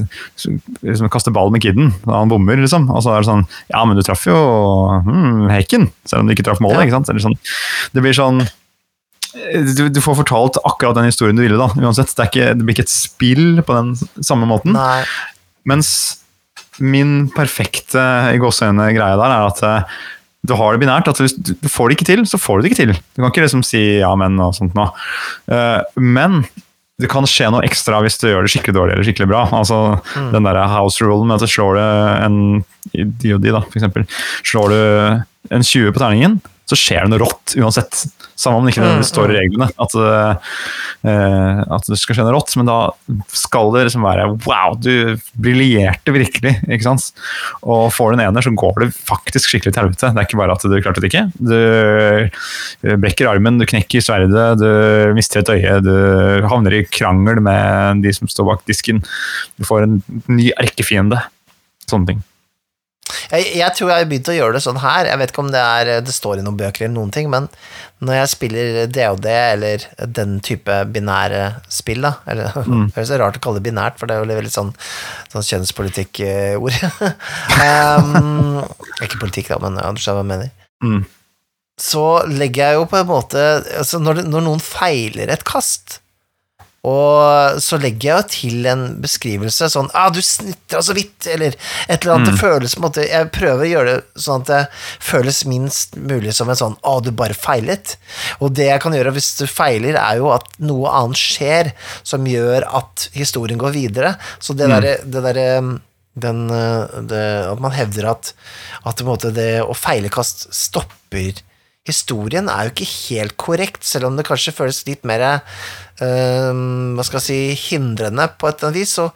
liksom Kaster ball med kiden da han bommer, liksom. Og så er det sånn Ja, men du traff jo hmm, hekken, selv om du ikke traff målet. Ikke sant? Eller sånn, det blir sånn du, du får fortalt akkurat den historien du ville, da. Uansett. Det, ikke, det blir ikke et spill på den samme måten. Nei. Mens min perfekte i gåseøyne greie der er at eh, du har det binært. at Hvis du får det ikke til, så får du det ikke til. Du kan ikke liksom si ja, men og sånt nå. Eh, Men det kan skje noe ekstra hvis du gjør det skikkelig dårlig eller skikkelig bra. Altså Den der house rule med at du slår det en i DOD, da, for eksempel. Slår du en 20 på terningen, så skjer det noe rått uansett. Samme om det ikke Mm, står i reglene at, uh, at det skal skje noe rått, men da skal det liksom være wow, du briljerte virkelig, ikke sant? Og får du en ener, så går det faktisk skikkelig til helvete. Det er ikke bare at du klarte det ikke. Du eh, brekker armen, du knekker sverdet, du mister et øye, du havner i krangel med de som står bak disken. Du får en ny erkefiende. Sånne ting. Jeg, jeg tror jeg har begynt å gjøre det sånn her. Jeg vet ikke om det, er, det står i noen bøker eller noen ting, men når jeg spiller DOD eller den type binære spill, da eller, [laughs] Det er så rart å kalle det binært, for det er jo veldig sånn, sånn kjønnspolitikk-ord. um, [laughs] ikke politikk, da, men ja, du skjønner hva jeg mener. Mm. Så legger jeg jo på en måte altså når, når noen feiler et kast, og så legger jeg jo til en beskrivelse sånn ah, 'Du snitra så vidt', eller et eller annet. Det føles på en måte Jeg prøver å gjøre det sånn at det føles minst mulig som en sånn 'Å, du bare feilet'. Og det jeg kan gjøre hvis du feiler, er jo at noe annet skjer som gjør at historien går videre. Så det derre det der, den, det, At man hevder at, at det å feilekast stopper historien er jo ikke helt korrekt, selv om det kanskje føles litt mer uh, hva skal jeg si, hindrende på et eller annet vis. Så,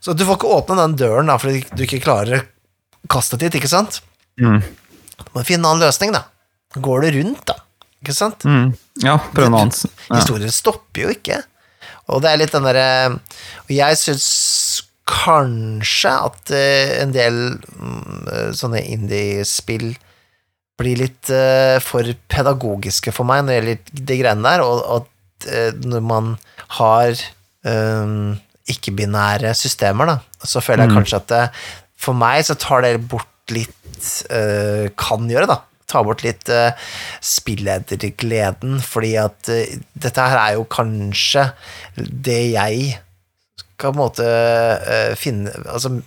så du får ikke åpne den døren da, fordi du ikke klarer kastet ditt, ikke sant? Mm. Du må finne en annen løsning, da. Går det rundt, da? Ikke sant? Mm. Ja, prøv noe annet. Ja. Historien stopper jo ikke. Og det er litt den derre Og jeg syns kanskje at eh, en del mm, eh, sånne indie-spill blir litt uh, for pedagogiske for meg når det gjelder de greiene der, og at eh, når man har um, ikke-binære systemer, da, så føler jeg Mm. kanskje at det, for meg så tar det bort litt Kan gjøre, da. Ta bort litt uh, spilledergleden, fordi at uh, dette her er jo kanskje det jeg skal på en måte uh, finne Altså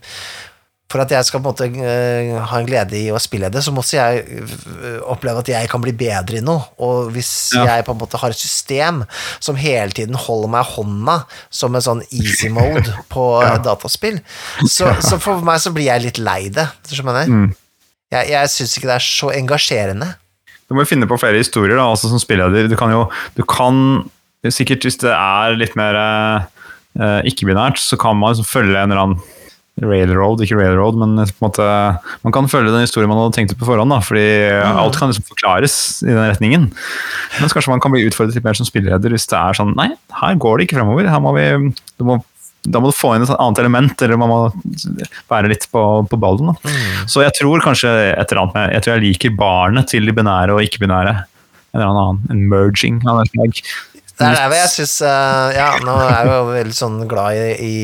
for at jeg skal på en måte eh, ha en glede i å spille det, så må også jeg eh, oppleve at jeg kan bli bedre i noe. Og hvis Ja. jeg på en måte har et system som hele tiden holder meg hånda som en sånn easy mode [laughs] på Ja. dataspill, så, så for meg så blir jeg litt lei det. Skjønner jeg? Mm. Jeg, jeg syns ikke det er så engasjerende. Du må jo finne på flere historier da, altså som spilleder. Du kan jo du kan, Sikkert hvis det er litt mer eh, ikke-binært, så kan man liksom følge en eller annen railroad, ikke railroad, men på en måte, man kan følge den historien man hadde tenkt ut på forhånd. Da, fordi alt kan liksom forklares i den retningen. Men kanskje man kan bli utfordret litt mer som spilleder hvis det er sånn Nei, her går det ikke fremover. Her må vi, du må, da må du få inn et annet element, eller man må være litt på, på ballen. Da. Så jeg tror kanskje et eller annet med Jeg tror jeg liker barnet til de binære og ikke-binære. En eller annen en merging av et slag. Det er der jeg syns Ja, nå er jeg jo veldig sånn glad i, i,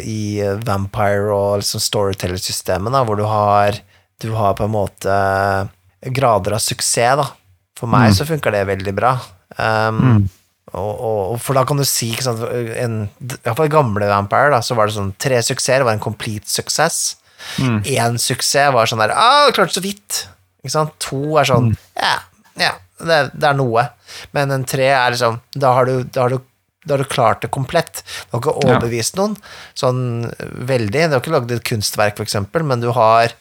i Vampire og liksom Storyteller-systemet, da, hvor du har Du har på en måte grader av suksess, da. For meg Mm. så funker det veldig bra. Um, Mm. og, og, for da kan du si ikke sant, en, Iallfall i gamle Vampire, da, så var det sånn tre suksesser var en complete success. Mm. Suksess var sånn der Å, klarte så vidt. Ikke sant? To er sånn Ja, ja, det, det er noe. Men en tre er liksom Da har du, da har du, da har du klart det komplett. Du har ikke Ja. overbevist noen sånn veldig. Du har ikke lagd et kunstverk, eksempel, men du har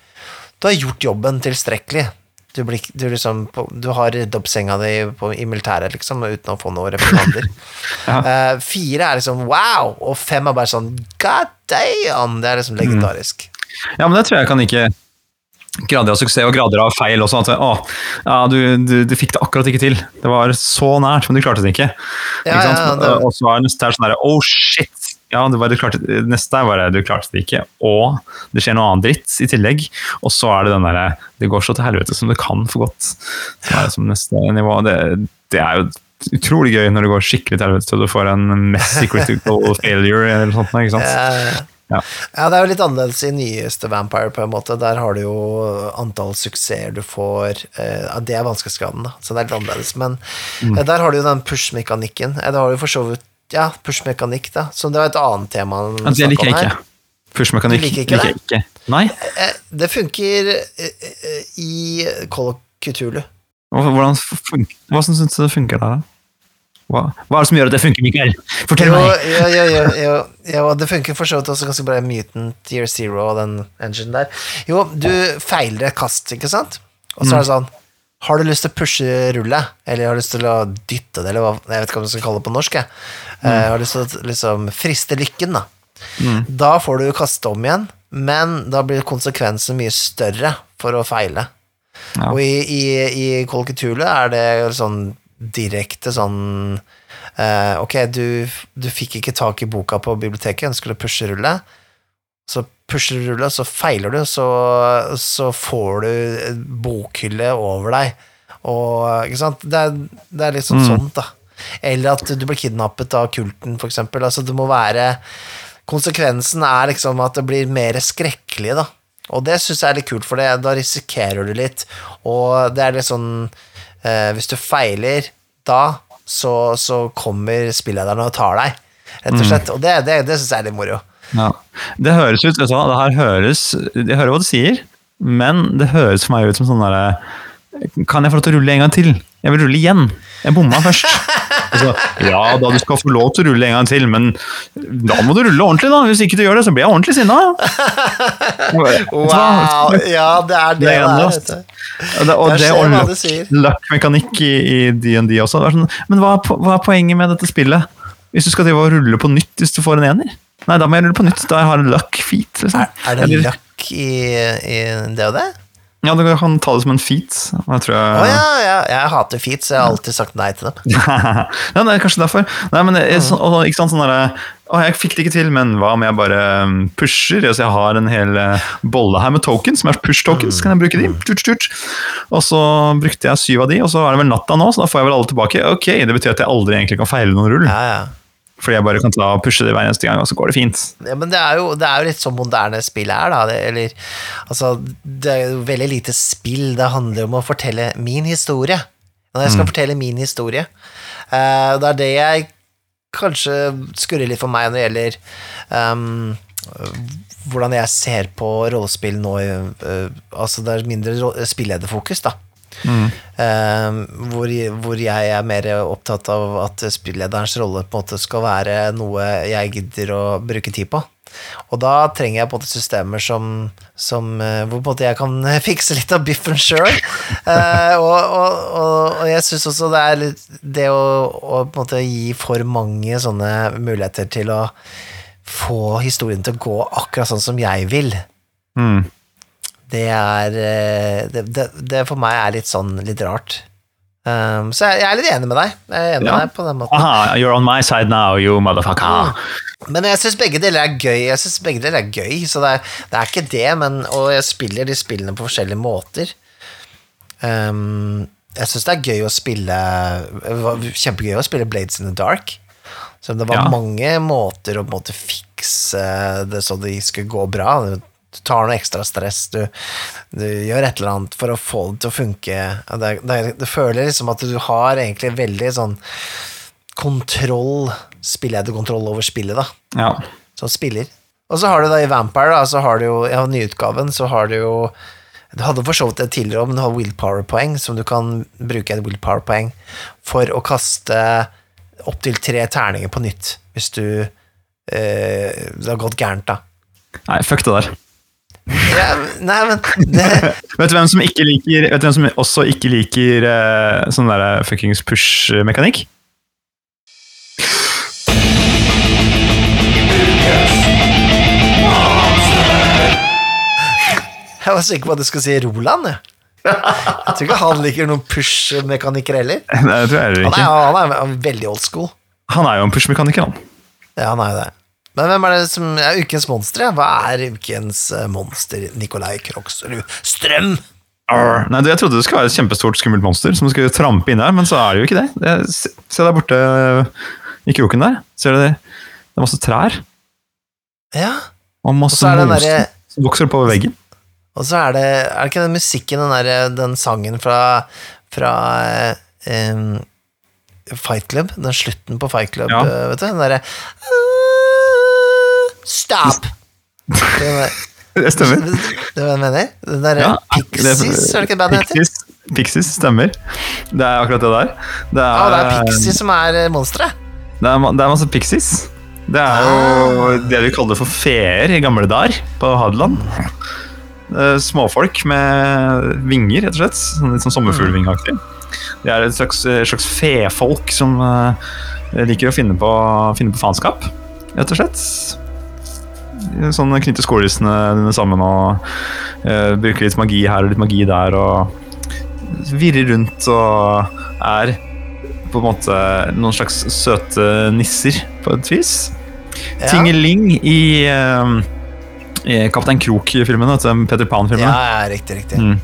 Du har gjort jobben tilstrekkelig. Du, blir, du, liksom, du har redd opp senga di på, i militæret, liksom, uten å få noen reprimander. [laughs] Eh, fire er liksom wow, og fem er bare sånn god damn! Det er liksom legendarisk. Ja, men det tror jeg kan ikke Grader av suksess og grader av feil også. At å, ja, du, du, du fikk det akkurat ikke til. Det var så nært, men du klarte det ikke. Ja, ikke ja, det- Og så er neste her sånn der, oh shit! Ja, det var, du klarte, neste var det, du klarte det ikke, og det skjer noe annet dritt i tillegg. Og så er det den derre Det går så til helvete som det kan for godt. Så er det som neste nivå. Det, det er jo utrolig gøy når det går skikkelig til helvete og du får en messy critical [laughs] failure eller noe sånt. Ikke sant? Eh, Ja. Ja, det er jo litt annerledes i nyeste Vampire, på en måte. Der har du jo antall suksesser du får. eh, det er vanskelighetsgraden, da, så det er litt annerledes. Men Mm. eh, der har du jo den push-mekanikken. Eh, Det har du for så vidt Ja, push-mekanikk, da. Så det var et annet tema. Men det liker jeg ikke. Push-mekanikk liker ikke det? ikke. Nei. Eh, Det funker eh, eh, i Call of Cthulhu. Hvordan, Hvordan syns du det funker der, da? Hva, hva er det som gjør at det funker, Mikael? Fortell Jo, meg! jo, jo, jo, det funker for så vidt også ganske bra i Mutant Year Zero og den engine der. Jo, du feiler et kast, ikke sant? Og så er det sånn Har du lyst til å pushe rullet, eller har du lyst til å dytte det, eller hva Jeg vet ikke hva man skal kalle det på norsk, jeg. Eh, har du lyst til å liksom friste lykken, da. Da får du kaste om igjen, men da blir konsekvensen mye større for å feile. Ja. Og i, i, i er det sånn direkte sånn eh, Ok, du, du fikk ikke tak i boka på biblioteket, ønsker du å pushe rullet. Så pusher du rullet, så feiler du, så, så får du bokhylle over deg. Og, ikke sant? Det er, det er litt sånn sånt, da. Eller at du blir kidnappet av kulten, for eksempel. Altså, det må være Konsekvensen er liksom at det blir mer skrekkelig, da. Og det syns jeg er litt kult, for det, da risikerer du litt. Og det er litt sånn eh, Hvis du feiler da, så, så kommer spillederne og tar deg, rett og slett. Og det, det, det syns jeg er litt moro. Ja. Det høres ut, vet du hva, det her høres Jeg hører hva du sier, men det høres for meg ut som sånn derre Kan jeg få lov til å rulle en gang til? Jeg vil rulle igjen. Jeg bomma først. [laughs] Altså, ja da, du skal få lov til å rulle en gang til, men da må du rulle ordentlig, da. Hvis ikke du gjør det, så blir jeg ordentlig sinna. Wow! Ja, det er det det Det er. Og det, og Jeg det og luck- du luck-mekanikk i, i DND også. Sånn, men hva hva er poenget med dette spillet? Hvis du skal drive og rulle på nytt hvis du får en ener? Nei, da må jeg rulle på nytt. Da jeg har en luck feet. Liksom. Er, er det Eller- luck i, i det og det? Ja, du kan ta det som en feat. Jeg jeg... ja, ja, jeg hater feats, jeg har alltid sagt nei til dem. [laughs] ja, det er kanskje derfor. Nei, men er så, og, ikke sant, sånn der, Å, jeg fikk det ikke til, men hva om jeg bare um, pusher? Altså, jeg har en hel eh, bolle her med tokens, som er push tokens. Kan jeg bruke de? Tut, tut. Og så brukte jeg syv av de, og så er det vel natta nå, så da får jeg vel alle tilbake. Ok, det betyr at jeg aldri egentlig kan feile noen rull. Ja, ja. Fordi jeg bare kan ta og pushe det hver eneste gang, og så går det fint. Ja, men det er, jo, det er jo litt sånn moderne spill er, da. Det, eller, altså, det er jo veldig lite spill. Det handler om å fortelle min historie. Når jeg skal fortelle min historie. Uh, det er det jeg kanskje skurrer litt for meg når det gjelder um, hvordan jeg ser på rollespill nå. Uh, altså, det er mindre spillederfokus, da. Eh, hvor, hvor jeg er mer opptatt av at spillederens rolle på en måte skal være noe jeg gidder å bruke tid på. Og da trenger jeg på en måte systemer som, som eh, hvor på en måte jeg kan [laughs] fikse litt av biffen sjøl. og, og, og, og jeg syns også det er litt det å, å på en måte gi for mange sånne muligheter til å få historien til å gå akkurat sånn som jeg vil Mm. Det er eh, det, det, det for meg er litt sånn litt rart. Um, så jeg, jeg er litt enig med deg. Jeg er enig Ja. med deg på den måten. Aha, you're on my side now, you motherfucker. Men jeg syns begge deler er gøy. Jeg synes begge deler er gøy Så det er, det er ikke det, men Og jeg spiller de spillene på forskjellige måter. Um, jeg syns det er gøy å spille Kjempegøy å spille Blades in the Dark. Så det var Ja. mange måter å på en måte fikse det så det skulle gå bra. Du tar noe ekstra stress, du, du gjør et eller annet for å få det til å funke. Det, det, det føler liksom at du har egentlig veldig sånn kontroll, Spiller jeg til kontroll over spillet, da Ja. som spiller. Og så har du da i Vampire, da, så har du jo, ja, nyutgaven, så har du jo Du hadde for så vidt det tidligere om du har willpower-poeng, som du kan bruke et willpower-poeng for å kaste opptil tre terninger på nytt, hvis du eh, Det har gått gærent, da. Nei, fuck det der. Ja, nei, men det, [laughs] Vet du hvem som ikke liker Vet du hvem som også ikke liker uh, sånn der fuckings push-mekanikk? Jeg var sikker på at du skulle si Roland, jeg. Jeg tror ikke han liker noen push-mekanikker heller. Nei, Det tror jeg ikke. Han er, han er veldig old school. Han er jo en push-mekaniker, han. Ja, han er jo det. Men hvem er det som er ukens monster? Hva er ukens eh, monster, Nikolai Kroksrud Strøm? Arr. Nei, Jeg trodde det skulle være et kjempestort, skummelt monster som skulle trampe inn her, men så er det jo ikke det. se, der borte i kroken der. Ser du det? Det er masse trær Ja. og masse monster er som vokser oppover veggen. Og så er det Er det ikke den musikken, den der, Den sangen fra Fra um, Fight Club? Den slutten på Fight Club, Ja. eh, vet du? Den derre Stop! Det, var, [laughs] Det stemmer. Det hva jeg mener? Den derre Ja, Pixies, er det ikke det bandet heter? Pixies, stemmer. Det er akkurat det der. Det er, ah, det er Pixies som er eh, monsteret. Det det er masse pixies. Det er jo det vi kaller for feer i gamle dager på Hadeland. Eh, småfolk med vinger, rett og slett. Sånn litt sånn sommerfuglvingaktig. De er et slags, slags fefolk som eh, liker å finne på, finne på faenskap, rett og slett. Sånn knytte skolissene dine sammen og eh, bruke litt magi her og litt magi der og virrer rundt og er på en måte noen slags søte nisser, på et vis. Ja. Tingeling i, eh, i Kaptein Krok-filmen, Peter Pan-filmen. Ja, ja, riktig, riktig. Mm.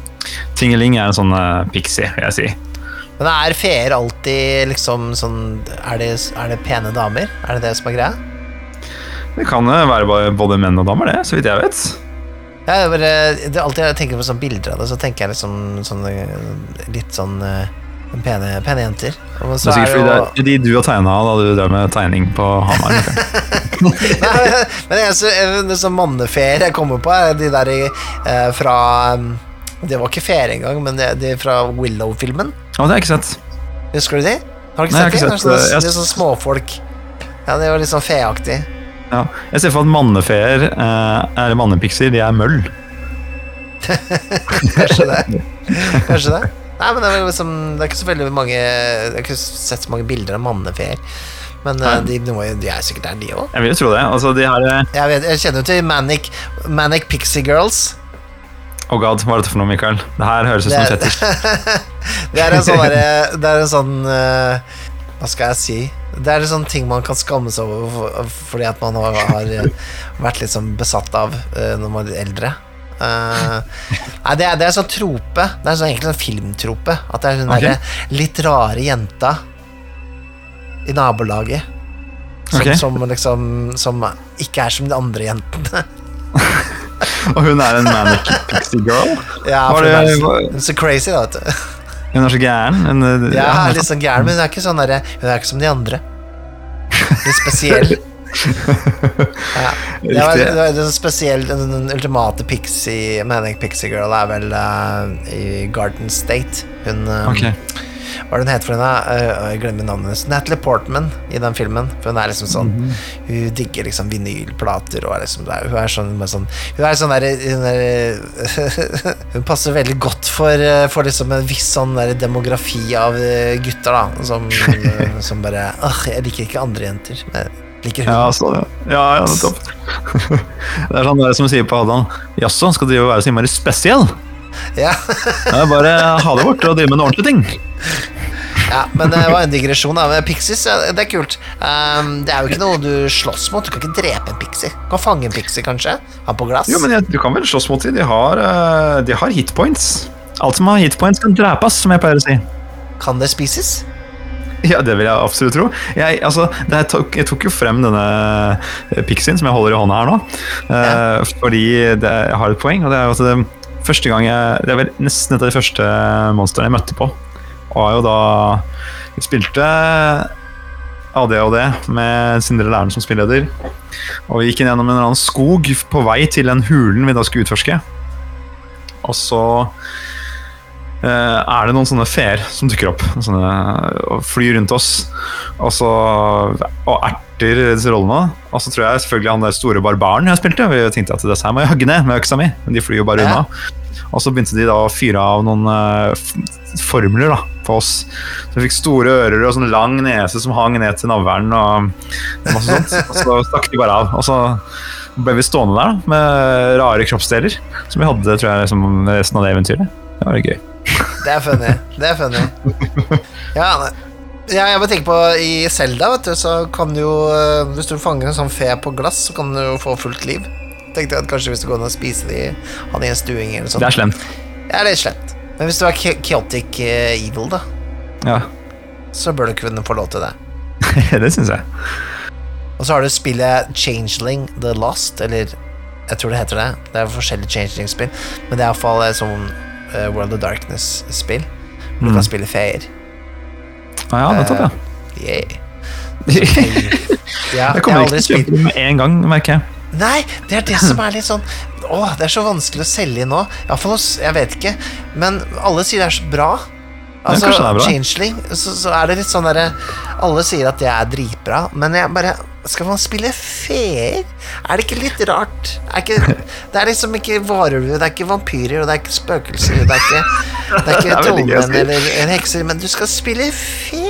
Tingeling er en sånn eh, pixie, vil jeg si. Men er feer alltid liksom sånn er det, er det pene damer? Er det det som er greia? Det kan eh, være både menn og damer, det, så vidt jeg vet. Ja, det bare, det alltid jeg tenker på sånne bilder av det, så tenker jeg liksom sånn, litt sånn eh, pene, pene jenter. Og Det er sikkert det fordi det er de du har tegna da du drev med tegning på Hamar. [laughs] Nei, men jeg, så, det som manneferie jeg kommer på, er de der eh, fra um, Det var ikke ferie engang, men de, de fra Willow-filmen. Å, det har jeg ikke sett. Husker du de? Har du ikke Nei, jeg har sett de? Det er ikke sett det. Jeg- det er sånn småfolk. Ja, det var litt sånn feaktig. Ja. Jeg ser for meg at mannefeer, eh, eller mannepixier, de er møll. [laughs] Kanskje det. Kanskje det. Nei, men det er, liksom, det er ikke så veldig mange Jeg har ikke sett så mange bilder av mannefeer. Men eh, de, de, er sikkert der, de òg. Jeg vil jo tro det. Altså, de her eh, Jeg, vet- jeg kjenner jo til Manic, Manic Pixie Girls. Oh god, hva er dette for noe, Mikael? Det her høres ut som en Det- fetisj. [laughs] Det er en sånn derre Det er en sånn eh, Hva skal jeg si? Det er sånne sånn ting man kan skamme seg over fordi at man har, har eh, vært litt sånn besatt av eh, når man er eldre. Uh, nei, det er, det er sånn trope. Det er sånn, egentlig en filmtrope. At det er den okay. derre litt rare jenta i nabolaget. Som, okay. som liksom Som ikke er som de andre jentene. [laughs] Og hun er en manic pixie girl. Ja, for hun er så, så crazy, da, vet du. Hun er så gæren. Hun, eh, Ja, ja, litt sånn gæren, men hun er ikke sånn der, Hun er ikke som de andre. Litt spesiell. [laughs] Ja. Det var, det var den spesiell Den, den ultimate pixie Manic Pixie Girl er vel uh, i Garden State. Hun eh, Ok. Hva er det hun heter for henne? Eh, jeg glemmer navnet hennes. Natalie Portman i den filmen. For hun er liksom sånn Hun digger liksom vinylplater og er liksom der. Hun er sånn, med sånn Hun er sånn der, hun, der, [laughs] hun passer veldig godt for, eh, for liksom en viss sånn der demografi av eh, gutter, da. Som, som bare Åh, jeg liker ikke andre jenter. Men liker hun. Ja, så, ja, ja, nettopp. [laughs] Det er sånn det er som sier på Hadan Jaså, skal du være så innmari spesiell? Ja. Bare ha det bort og drive med noen ordentlige ting. ja, men det var en digresjon. da Pixies, det er kult. Um, det er jo ikke noe du slåss mot. Du kan ikke drepe en pixie. Du kan fange en pixie, kanskje. Ha på glass. Jo, men jeg, Du kan vel slåss mot dem. De har, eh, de har hitpoints. Alt som har hitpoints, kan drepes, som jeg pleier å si. Kan det spises? Ja, det vil jeg absolutt tro. Jeg, altså, tok, jeg tok jo frem denne eh, pixien som jeg holder i hånda her nå, eh, fordi det, jeg har et poeng. og Det er jo at det, første gang jeg, det var nesten et av de første monstrene jeg møtte på. Var jo da Jeg spilte ADHD med Sindre Læren som spilleder. Og vi gikk inn gjennom en eller annen skog på vei til den hulen vi da skulle utforske. Og så eh, er det noen sånne feer som dukker opp sånne, og flyr rundt oss. Og så og erter disse rollene. Og så tror jeg selvfølgelig han der store barbaren jeg spilte. Vi tenkte at disse her må jeg hogge ned med øksa mi, men de flyr jo bare unna. Og så begynte de da å fyre av noen uh, formler da, på oss. Så vi fikk store ører og sånn lang nese som hang ned til navlen. Og masse sånt. Og så stakk de bare av. Og så ble vi stående der da, med rare kroppsdeler som vi hadde tror jeg, liksom, resten av det eventyret. Det var litt gøy. Det er funny. Det er funny. Ja. Ja jeg må tenke på I Selda, vet du, så kan du jo eh, Hvis du fanger en sånn fe på glass, så kan du jo få fullt liv. Tenkte jeg at kanskje hvis du går ned og spiser de Han i en stuing eller Det er slemt. Ja, Det er slemt. Men hvis du er chaotic eh, evil, da, Ja, så bør du kunne få lov til det. [laughs] det syns jeg. Og så har du spillet Changeling The Lost, eller jeg tror det heter det. Det er forskjellige Changeling-spill, men det er iallfall et sånn eh, World of Darkness-spill. Hvor du Mm. kan spille feer. Ah, ja, nettopp, ja. Yeah. Jeg [laughs] Ja, jeg kommer jeg ikke til å kjøpe den med en gang, merker jeg. Nei, det er det som er litt sånn Åh, det er så vanskelig å selge inn nå. Iallfall hos Jeg vet ikke, men alle sier det er så bra. Altså, det. Changeling, så, så er det litt sånn derre Alle sier at det er dritbra, men jeg bare Skal man spille feer? Er det ikke litt rart? Er ikke, det er liksom ikke varulver, det er ikke vampyrer, og det er ikke spøkelser, det er ikke, det er [laughs] ikke trollmenn eller en hekser, men du skal spille fe?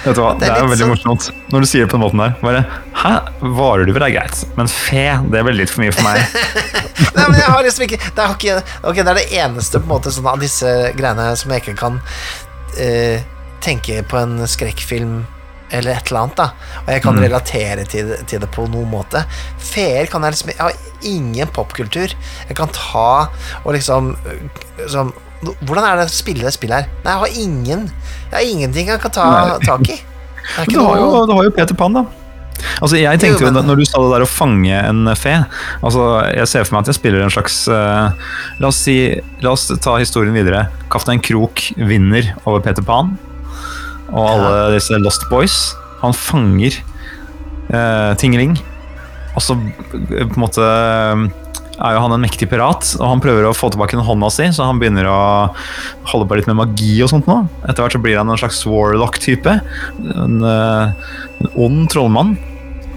Vet du hva, Det Det er er, veldig sånn- morsomt når du sier det på den måten der. Bare, Hæ? Varulver er greit, men fe det er veldig litt for mye for meg. [laughs] Nei, men jeg har liksom ikke Det er, ikke, ok, det, er det eneste på en måte sånn av disse greiene som jeg ikke kan eh, tenke på en skrekkfilm eller et eller annet, da. Og jeg kan relatere til, det- til det på noen måte. Feer kan jeg liksom Jeg har ingen popkultur jeg kan ta og liksom sånn, Hvordan er det å spille det spillet her? Nei, jeg har ingen Jeg har ingenting jeg kan ta tak i. Du har, jo, du har jo Peter Pan, da. Altså, jeg tenkte Jo, Når du sa det der å fange en fe altså, Jeg ser for meg at jeg spiller en slags uh, La oss si, la oss ta historien videre. Kaptein Krok vinner over Peter Pan og alle disse Lost Boys. Han fanger uh, Tingling, og så eh, på en måte eh, er jo han en mektig pirat, og han prøver å få tilbake den hånda si, så han begynner å holde på litt med magi og sånt nå. Etter hvert så blir han en slags warlock-type. En, eh, en ond trollmann.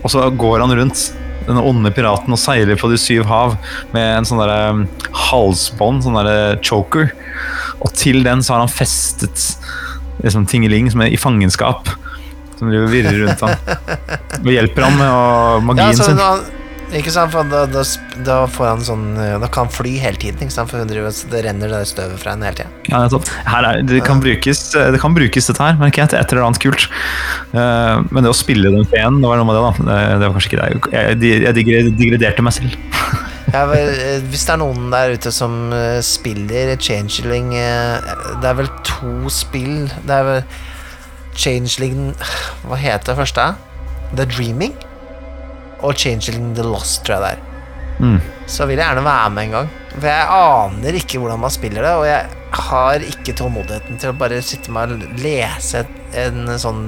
Og så går han rundt denne onde piraten og seiler på de syv hav med en sånn derre um, halsbånd, sånn derre choker. Og til den så har han festet liksom tingeling som er i fangenskap. Som driver og virrer rundt han. [laughs] Og hjelper han med magien Ja, sin. Ikke sant, for da, da, da får han sånn øh, Da kan han fly hele tiden, ikke sant, for hun driver, så det renner det støvet fra henne hele tida. Ja, nettopp. Er, det, kan brukes, det kan brukes, dette her, merker jeg, til et eller annet kult. Uh, men det å spille den feen, det var noe med det, da. Det, var kanskje ikke det. Jeg, jeg digre- digrederte meg selv. [laughs] Ja, vel, eh, hvis det er noen der ute som eh, spiller Changeling eh, Det er vel to spill Det er vel Changeling Hva heter det første? The Dreaming? Og Changeling The Lost, tror jeg det er. Mm. Så vil jeg gjerne være med en gang. For jeg aner ikke hvordan man spiller det, og jeg har ikke tålmodigheten til å bare sitte med og lese en sånn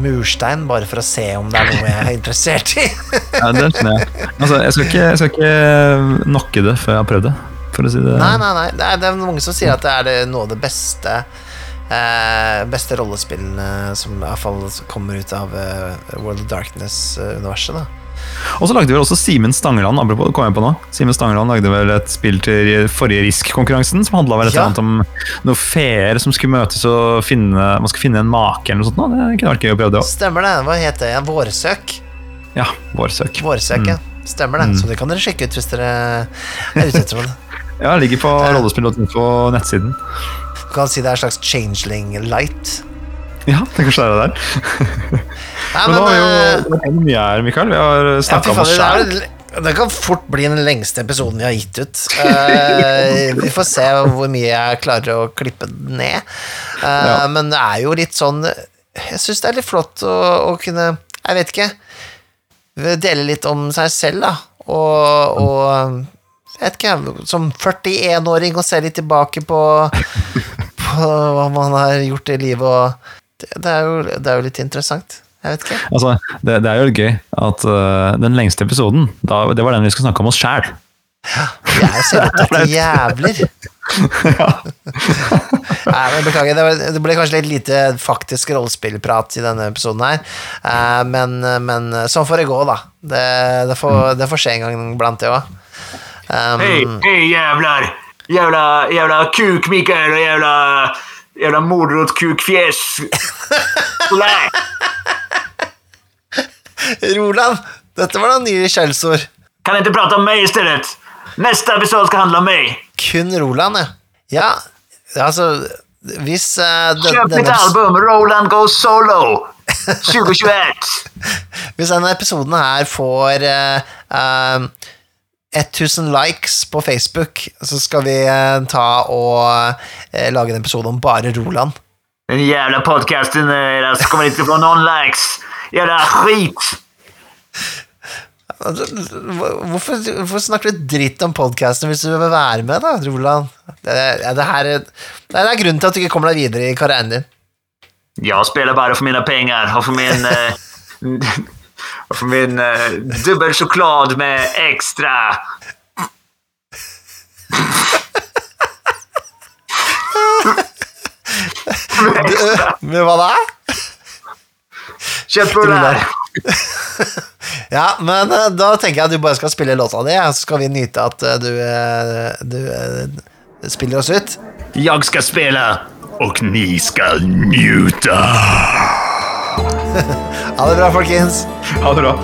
murstein bare for å se om det er noe jeg er interessert i. [laughs] Ja, det skjønner jeg. Altså, jeg skal ikke, jeg skal ikke nokke det før jeg har prøvd det, for å si det. Nei, nei, nei. Det er, det er mange som sier at det er noe av det beste eh, Beste rollespillene som i hvert fall kommer ut av eh, World of Darkness-universet. da Og så lagde vel også Simen Stangeland apropos, kom jeg på nå. Simen Stangeland lagde vel et spill til forrige Risk-konkurransen som handla vel et Ja. eller annet om noen feer som skulle møtes og finne, man skulle finne en make eller noe sånt. nå. Det kunne vært gøy å prøve det òg. Stemmer det. Hva heter det? Vårsøk? Ja, vårsøk. Vårsøk, ja. Stemmer det. Så det kan dere sjekke ut hvis dere er ute etter [laughs] det. Ja, ligger på rollespill.info nettsiden. Du kan si det er en slags changeling light. Ja, det kanskje det er der. Nei, Men, men, nå har vi jo eh, mye her, Mikael. Vi har snakka om oss sjæl. det, kan fort bli den lengste episoden vi har gitt ut. Uh, vi får se hvor mye jeg klarer å klippe den ned. Uh, Ja. Men det er jo litt sånn Jeg syns det er litt flott å, å kunne Jeg vet ikke Dele litt om seg selv, da. Og, og jeg vet ikke, som 41-åring å se litt tilbake på På hva man har gjort i livet, og det, er jo, det er jo litt interessant. Jeg vet ikke. Altså, det, det er jo gøy at uh, den lengste episoden, da, det var den vi skulle snakke om oss sjæl. Jeg ser opptatt [laughs] jævler. [laughs] Nei, men Beklager, det, var, det ble kanskje litt lite faktisk rollespillprat i denne episoden her. Eh, men, men sånn får det gå, da. Det, det, får, det får skje en gang blant det òg. Um, Hei, hey, jævler! Jævla, jævla kuk Mikael og jävla, jävla mordrotkukfjäs. Roland, dette var da nye skjellsord. Kan ikke prate om meg i stedet? Neste episode skal handle om meg. Kun Roland, ja. Ja, altså Hvis uh, den, Köp mitt album Roland Goes Solo [laughs] 2021. hvis denne episoden her får uh, eh, 1000 likes på Facebook, så skal vi eh, ta og eh, lage en episode om bare Roland. Den jävla podcasten kommer ikke kommer å få noen likes. Jævla skit! [laughs] Altså, Hvorfor, hvorfor snakker du dritt om podkasten hvis du vil være med, da, Roland? Det, ja, det, her er, det er grunnen til at du ikke kommer deg videre i karrieren din. Jeg spiller bare for mine penger og for min... [laughs] För min eh, dubbel choklad med extra. med hva da? Kjøttboller! [laughs] Ja, men eh, da tenker jeg at du bare skal spille låta di, så skal vi nyte at eh, du, eh, du spiller oss ut. Jeg skal spille, og ni skal njute. Ha det bra, folkens. Ha det bra.